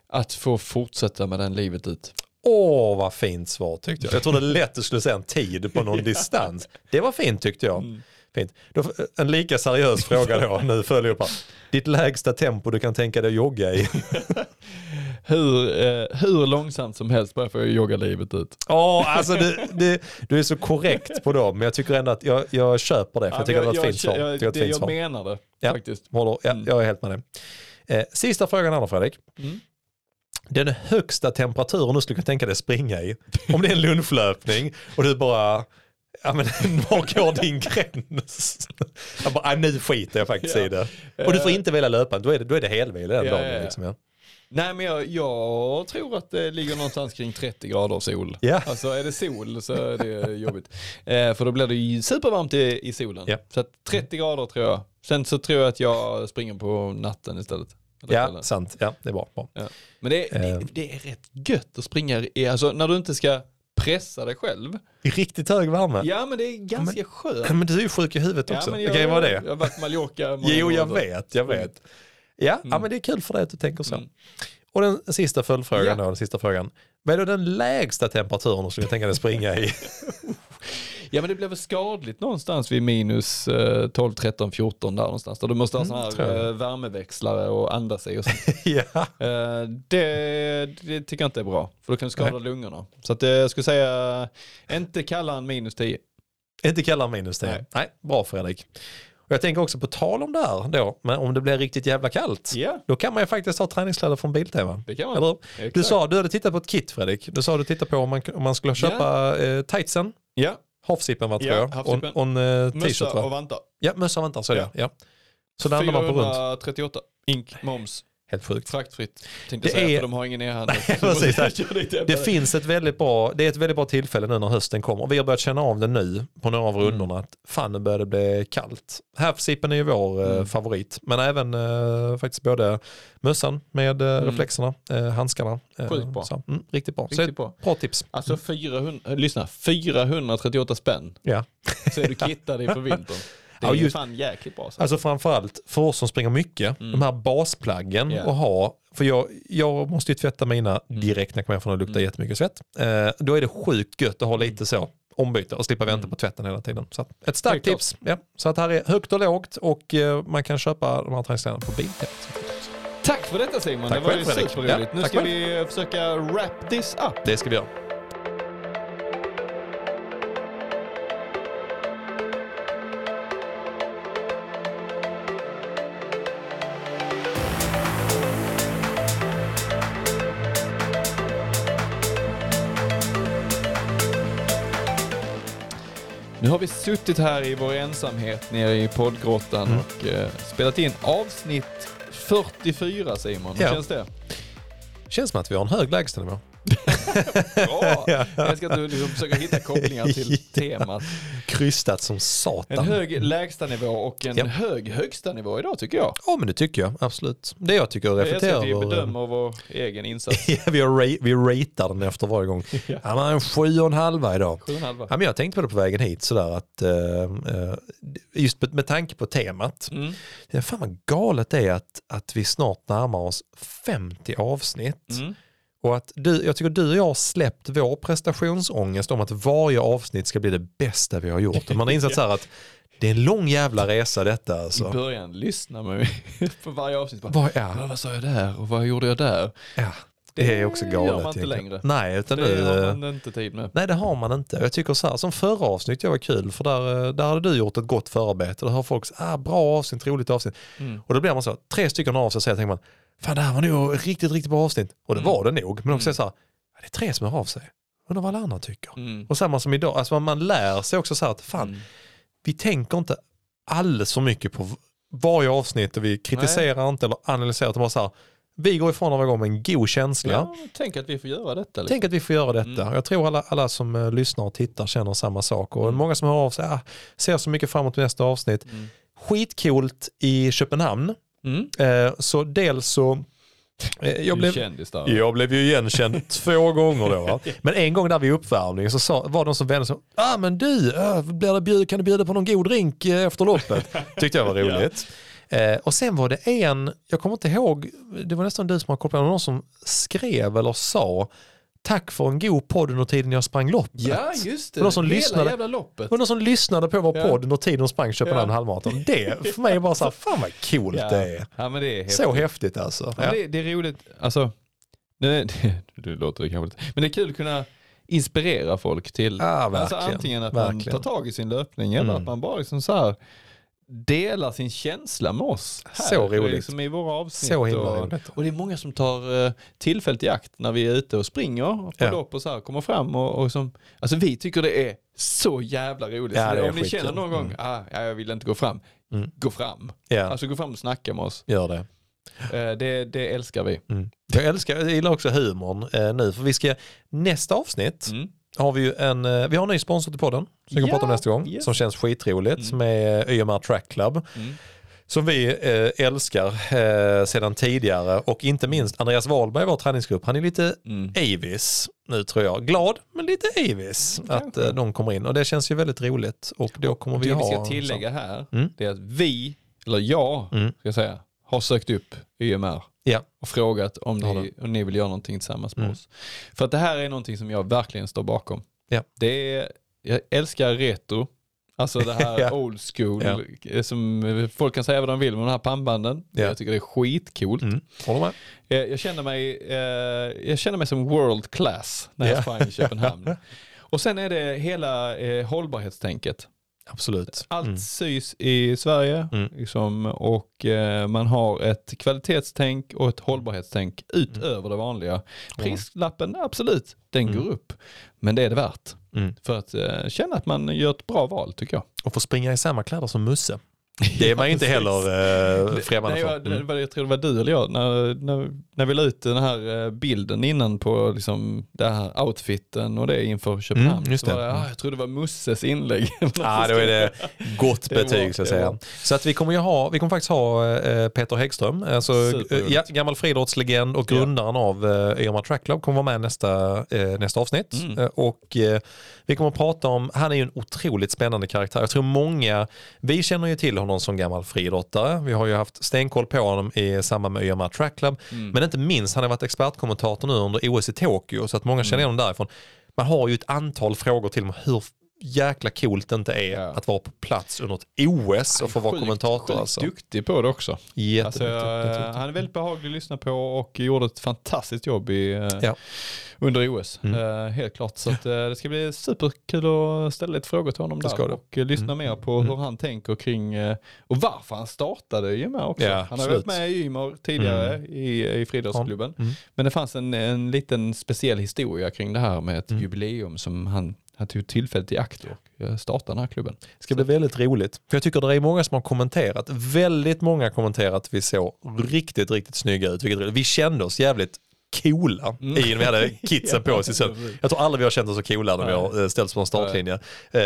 Att få fortsätta med den livet ut. Åh, vad fint svar tyckte jag. Jag trodde (laughs) lätt du skulle säga en tid på någon (laughs) distans. Det var fint tyckte jag. Mm. Fint. Då, en lika seriös fråga då, (laughs) nu följer upp här. Ditt lägsta tempo du kan tänka dig att jogga i? Hur, eh, hur långsamt som helst bara för att jogga livet ut. Åh, alltså du, du, du är så korrekt på dem, men jag tycker ändå att jag, jag köper det, för jag tycker det var ett fint svar. jag, Jag det det, jag svar. menade Ja. faktiskt. Håller, ja, Mm. Jag är helt med dig. Eh, sista frågan här Fredrik. Mm. Den högsta temperaturen du skulle kunna tänka dig springa i, om det är en lunchlöpning och du bara, ja men (laughs) var går din gräns? Jag bara, "Ah, nu skiter jag faktiskt Ja. i det. Och du får Eh. inte välja löparen, då är det, då är det helvila den Ja, dagen. ja, ja. Liksom, ja. Nej men jag, jag tror att det ligger någonstans kring 30 grader sol. Ja. Alltså är det sol så är det jobbigt. Eh, för då blir det ju supervarmt i, i solen. Ja. Så att 30 grader tror jag. Sen så tror jag att jag springer på natten istället. Eller ja, kvällen. sant. Ja, det är bra. bra. Ja. Men det, Eh. det, det är rätt gött att springa, i, alltså när du inte ska pressa dig själv. I riktigt hög värme. Ja men det är ganska skönt. Men du är ju sjuk i huvudet Ja, också. men det jag, kan ju vara det. Jag har varit Mallorca Jo, jag vet, jag vet. Ja, ja, men det är kul för dig att du tänker så. Mm. Och den sista följdfrågan Ja. då, den sista frågan. Vad är då den lägsta temperaturen du skulle tänka dig springa i? (laughs) Ja men det blev väl skadligt någonstans vid minus eh, 12, 13, 14 där någonstans. Där du måste ha Mm, tror här eh, värmeväxlare och andas i och sånt. (laughs) ja. Eh, det, det tycker jag inte är bra. För då kan du skada lungorna. Så att, eh, jag skulle säga, inte kallare än minus 10. Inte kalla minus det. Nej. Nej. bra Fredrik. Jag tänker också på tal om det här då, men om det blir riktigt jävla kallt. Ja, Då kan man ju faktiskt ha träningskläder från Biltema. det kan man. Eller? Du sa, du hade tittat på ett kit Fredrik. Du sa du tittade på om man, om man skulle köpa eh, tightsen, Ja, havsippen va tror Ja, jag, och, en eh, t-shirt mössa och va? vantar. Ja, mössa och vantar så. Ja. Ja. Så det handlar man på runt. 438, ink, moms, Helt sjukt. fraktfritt. Tänkte Det säga, är- för de har ingen e-handel. (laughs) Precis. det, Det finns ett väldigt bra, det är ett väldigt bra tillfälle nu när hösten kommer. Vi har börjat känna av det nu på några av rundorna att fan nu börjar det bli kallt. Havsippen är ju vår eh, Mm. favorit, men även eh, faktiskt både mössan med eh, reflexerna, eh, handskarna. Eh, Sjukt bra. Så, mm, riktigt bra. Riktigt bra. bra tips. Alltså 400, lyssna, 438 spänn Ja. så är du kittad inför (laughs) vintern. Det är Ja, ju just- fan jäkligt bra. Så. Alltså framförallt för oss som springer mycket, de här basplaggen Ja. att ha. För jag, jag måste ju tvätta mina direkt när jag kommer hem från att det luktar jättemycket svett. Eh, då är det sjukt gött att ha lite så ombyte och slippa vänta på tvätten hela tiden. Så ett starkt tips. Ja. Så att här är högt och lågt och eh, man kan köpa de här träningskläderna på Biltema. Tack för detta Simon, Tack det var ju superroligt. Ja, nu ska själv. vi försöka wrap this up. Det ska vi göra. Nu har vi suttit här i vår ensamhet nere i poddgrottan Mm. och eh, spelat in avsnitt 44 Simon. Hur Ja. känns det? Känns som att vi har en hög lägstanivå. Bra! Jag älskar att du liksom försöker hitta kopplingar till temat. Krystat som En satan. hög lägstanivå och en Ja. hög högsta nivå idag tycker jag. Ja men det tycker jag, absolut. Det jag tycker att Jag att vi bedömer vår egen insats. (laughs) Ja, vi, har ra- vi ratear den efter varje gång. (laughs) Ja. Ja, men en sju och en halva idag. Sju och en halva. Ja, men jag tänkte på det på vägen hit sådär att eh, just med, tanke på temat. Mm. Fan vad galet det är att, att vi snart närmar oss 50 avsnitt. Mm. Och att du, jag tycker du och jag har släppt vår prestationsångest om att varje avsnitt ska bli det bästa vi har gjort. Och man har insett så här att det är en lång jävla resa detta I alltså. början lyssnar man (laughs) på varje avsnitt. Bara, Vad, "Ja, vad sa jag där och vad gjorde jag där? ja, det är också Det galet. gör man inte egentligen. längre. Nej, utan Det nu, har eh, man inte tid med. Nej det har man inte. Jag tycker så här, som förra avsnitt, jag var kul för där, eh, där hade du gjort ett gott förarbete. Där har folk ah, bra avsnitt, roligt avsnitt. Mm. Och då blir man så, tre stycken av sig säger tänker man, fan det här var nog ett riktigt, riktigt bra avsnitt. Och det Mm. var det nog. Men också Mm. så här, det är tre som hör av sig. Undrar vad alla andra tycker. Mm. Och samma som idag, alltså man, lär sig också så här att fan, Mm. vi tänker inte alldeles för mycket på varje avsnitt och vi kritiserar inte eller analyserar. Utan bara så här, vi går ifrån några gånger med en god känsla. Ja, tänk att vi får göra detta. Liksom. Tänk att vi får göra detta. Mm. Jag tror alla, alla som eh, lyssnar och tittar känner samma sak. Och Mm. många som hör av sig ah, ser så mycket fram emot nästa avsnitt. Mm. Skitcoolt i Köpenhamn. Mm. Eh, så dels så... Eh, jag, blev, jag blev ju igenkänd (laughs) två gånger då. Va? (laughs) Men en gång där vid uppvärmningen så sa, var det någon som vände sig ah men du, äh, blir det bjud, kan du bjuda på någon god drink eh, efter loppet? (laughs) Tyckte jag var roligt. Eh, och sen var det en, jag kommer inte ihåg, det var nästan du som har koll på någon som skrev eller sa tack för en god podd under tiden jag sprang loppet. Ja, just det. Och de som Hela lyssnade- jävla loppet. Var någon som lyssnade på vår Ja. podd under tiden de sprang Köpenhamn Ja. halvmaraton. Det för mig bara så här, fan vad coolt Ja. det är. Ja, men det är häftigt. Så häftigt alltså. Ja, det, det är roligt, alltså, det, (laughs) det, det låter kanske lite, men det är kul att kunna inspirera folk till, Ja, alltså antingen att Verkligen. man tar tag i sin löpning eller Mm. att man bara liksom så här delar sin känsla med oss här. Så roligt. Liksom I våra avsnitt. Så himla och, roligt. och det är många som tar uh, tillfället i akt när vi är ute och springer på Ja. lopp och så här kommer fram och, och som, alltså vi tycker det är så jävla roligt. Ja, Så om ni känner någon gång, Mm. ah, ja, jag vill inte gå fram, Mm. gå fram. Ja, Alltså gå fram och snacka med oss. gör det. Eh, det, det älskar vi. Mm. Jag älskar, jag gillar också humorn eh, nu för vi ska, nästa avsnitt Mm. Har vi ju en, eh, vi har en ny sponsor till podden som vi kan Ja, prata om nästa gång yes. som känns skitroligt Mm. som är YMR Track Club Mm. som vi eh, älskar eh, sedan tidigare och inte minst Andreas Wahlberg, vår träningsgrupp, han är lite Mm. avis nu tror jag. Glad men lite avis Mm, att eh, de kommer in och det känns ju väldigt roligt och då kommer vi det ha vi ska tillägga här, Mm. det är att vi, eller jag, Mm. ska jag säga, har sökt upp YMR Ja. och frågat om ni, om ni vill göra någonting tillsammans med Mm. oss. För att det här är någonting som jag verkligen står bakom. Ja. Det är, jag älskar retro, alltså det här (laughs) Ja. old school, Ja. eh, som folk kan säga vad de vill med de här pannbanden. Ja. Jag tycker det är skitcoolt. Mm. Håller med? Eh, Jag känner mig, eh, jag känner mig som world class när jag Ja. sprang i Köpenhamn. (laughs) Och sen är det hela eh, hållbarhetstänket. Absolut. Allt Mm. sys i Sverige Mm. liksom, och eh, man har ett kvalitetstänk och ett hållbarhetstänk utöver det vanliga. Prislappen, absolut, den Mm. går upp. Men det är det värt. Mm. För att eh, känna att man gör ett bra val tycker jag. Och få springa i samma kläder som Musse. Det är man ju inte (laughs) heller eh, främmande för. jag, det Mm. var- jag tror det var du eller jag, när, när, när vi la ut den här eh, bilden innan på liksom, den här outfiten och det inför Köpenhamn. Mm, var det. det, ah, jag tror det var Musses inlägg. (laughs) Ja, då är det gott Det var- betyg så att säga. var- Så att vi kommer ju ha, vi kommer faktiskt ha eh, Peter Häggström, alltså ja, gammal friidrottslegend och Ja. grundaren av eh, Irma Track Club kommer vara med nästa, eh, nästa avsnitt. Mm. Eh, och eh, vi kommer att prata om, han är ju en otroligt spännande karaktär. Jag tror många, vi känner ju till honom som gammal friidrottare. Vi har ju haft stenkoll på honom i samband med Irma Track Club. Mm. Men inte minst, han har varit expertkommentator nu under OS i Tokyo så att många Mm. känner igen honom därifrån. Man har ju ett antal frågor till om hur jäkla coolt det inte är Ja. att vara på plats under ett OS och få vara Sjukt- kommentator. sjukt Alltså. duktig på det också. Alltså, han är väldigt behaglig att lyssna på och gjorde ett fantastiskt jobb i, eh, Ja. under OS. Mm. Eh, helt klart. Så att, eh, det ska bli superkul att ställa lite frågor till honom Det där och lyssna mer på Mm. hur han tänker kring och varför han startade Ymar också. Ja, han har varit med i Ymar tidigare Mm. i, i friidrottsklubben. Mm. Men det fanns en, en liten speciell historia kring det här med ett Mm. jubileum som han, han tog tillfället i akt och startade den här klubben. Det ska bli väldigt roligt. För jag tycker det är många som har kommenterat, väldigt många kommenterat att vi såg riktigt, riktigt snygga ut. Vi kände oss jävligt coola i när vi hade kidsen på oss. Jag tror aldrig vi har känt oss så coola när vi har eh, ställts på en startlinje. Eh,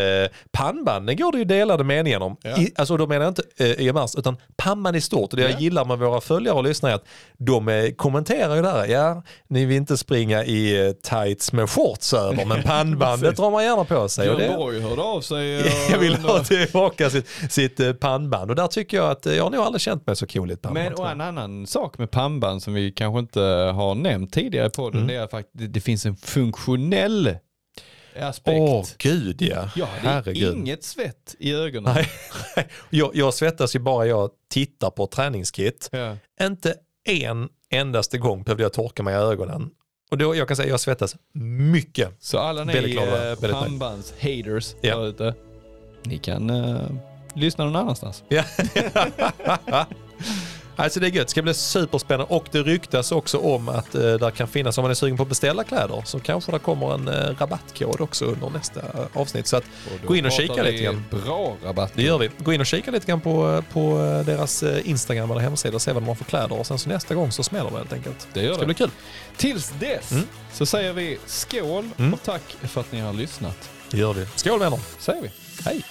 pannbanden går det ju delade meningar om. Ja. I, alltså då menar jag inte eh, EMRs utan pannband i stort. Och det Ja. jag gillar med våra följare och lyssnare är att de eh, kommenterar ju där. Ja, ni vill inte springa i eh, tights med shorts över men (laughs) pannbandet drar man gärna på sig. Björn Borg hörde av sig. (laughs) jag vill ha tillbaka sitt, sitt eh, pannband och där tycker jag att eh, jag har nog aldrig känt mig så cool i ett pannband. Men och en annan sak med pannband som vi kanske inte har nämnt tidigare på den, Mm. är att det, finns en funktionell aspekt. Åh gud ja, ja, det är herregud. inget svett i ögonen. Nej, (laughs) jag, jag svettas ju bara jag tittar på träningskit. Ja. Inte en endaste gång behövde jag torka mig i ögonen. Och då, jag kan säga jag svettas mycket. Så alla ni eh, pannbands-haters Ja. där ute, ni kan eh, lyssna någon annanstans. Ja. (laughs) (laughs) Alltså det är gött, det ska bli superspännande och det ryktas också om att eh, där kan finnas, om man är sugen på att beställa kläder, så kanske det kommer en eh, rabattkod också under nästa eh, avsnitt. Så att gå in och kika lite grann. Bra rabatt. Det gör vi. Gå in och kika lite grann på, på deras eh, Instagram eller hemsida och se vad de har för kläder och sen så nästa gång så smäller det helt enkelt. Det gör ska det. bli kul. Tills dess Mm. så säger vi skål Mm. och tack för att ni har lyssnat. Det gör vi. Skål vänner! Säger vi. Hej!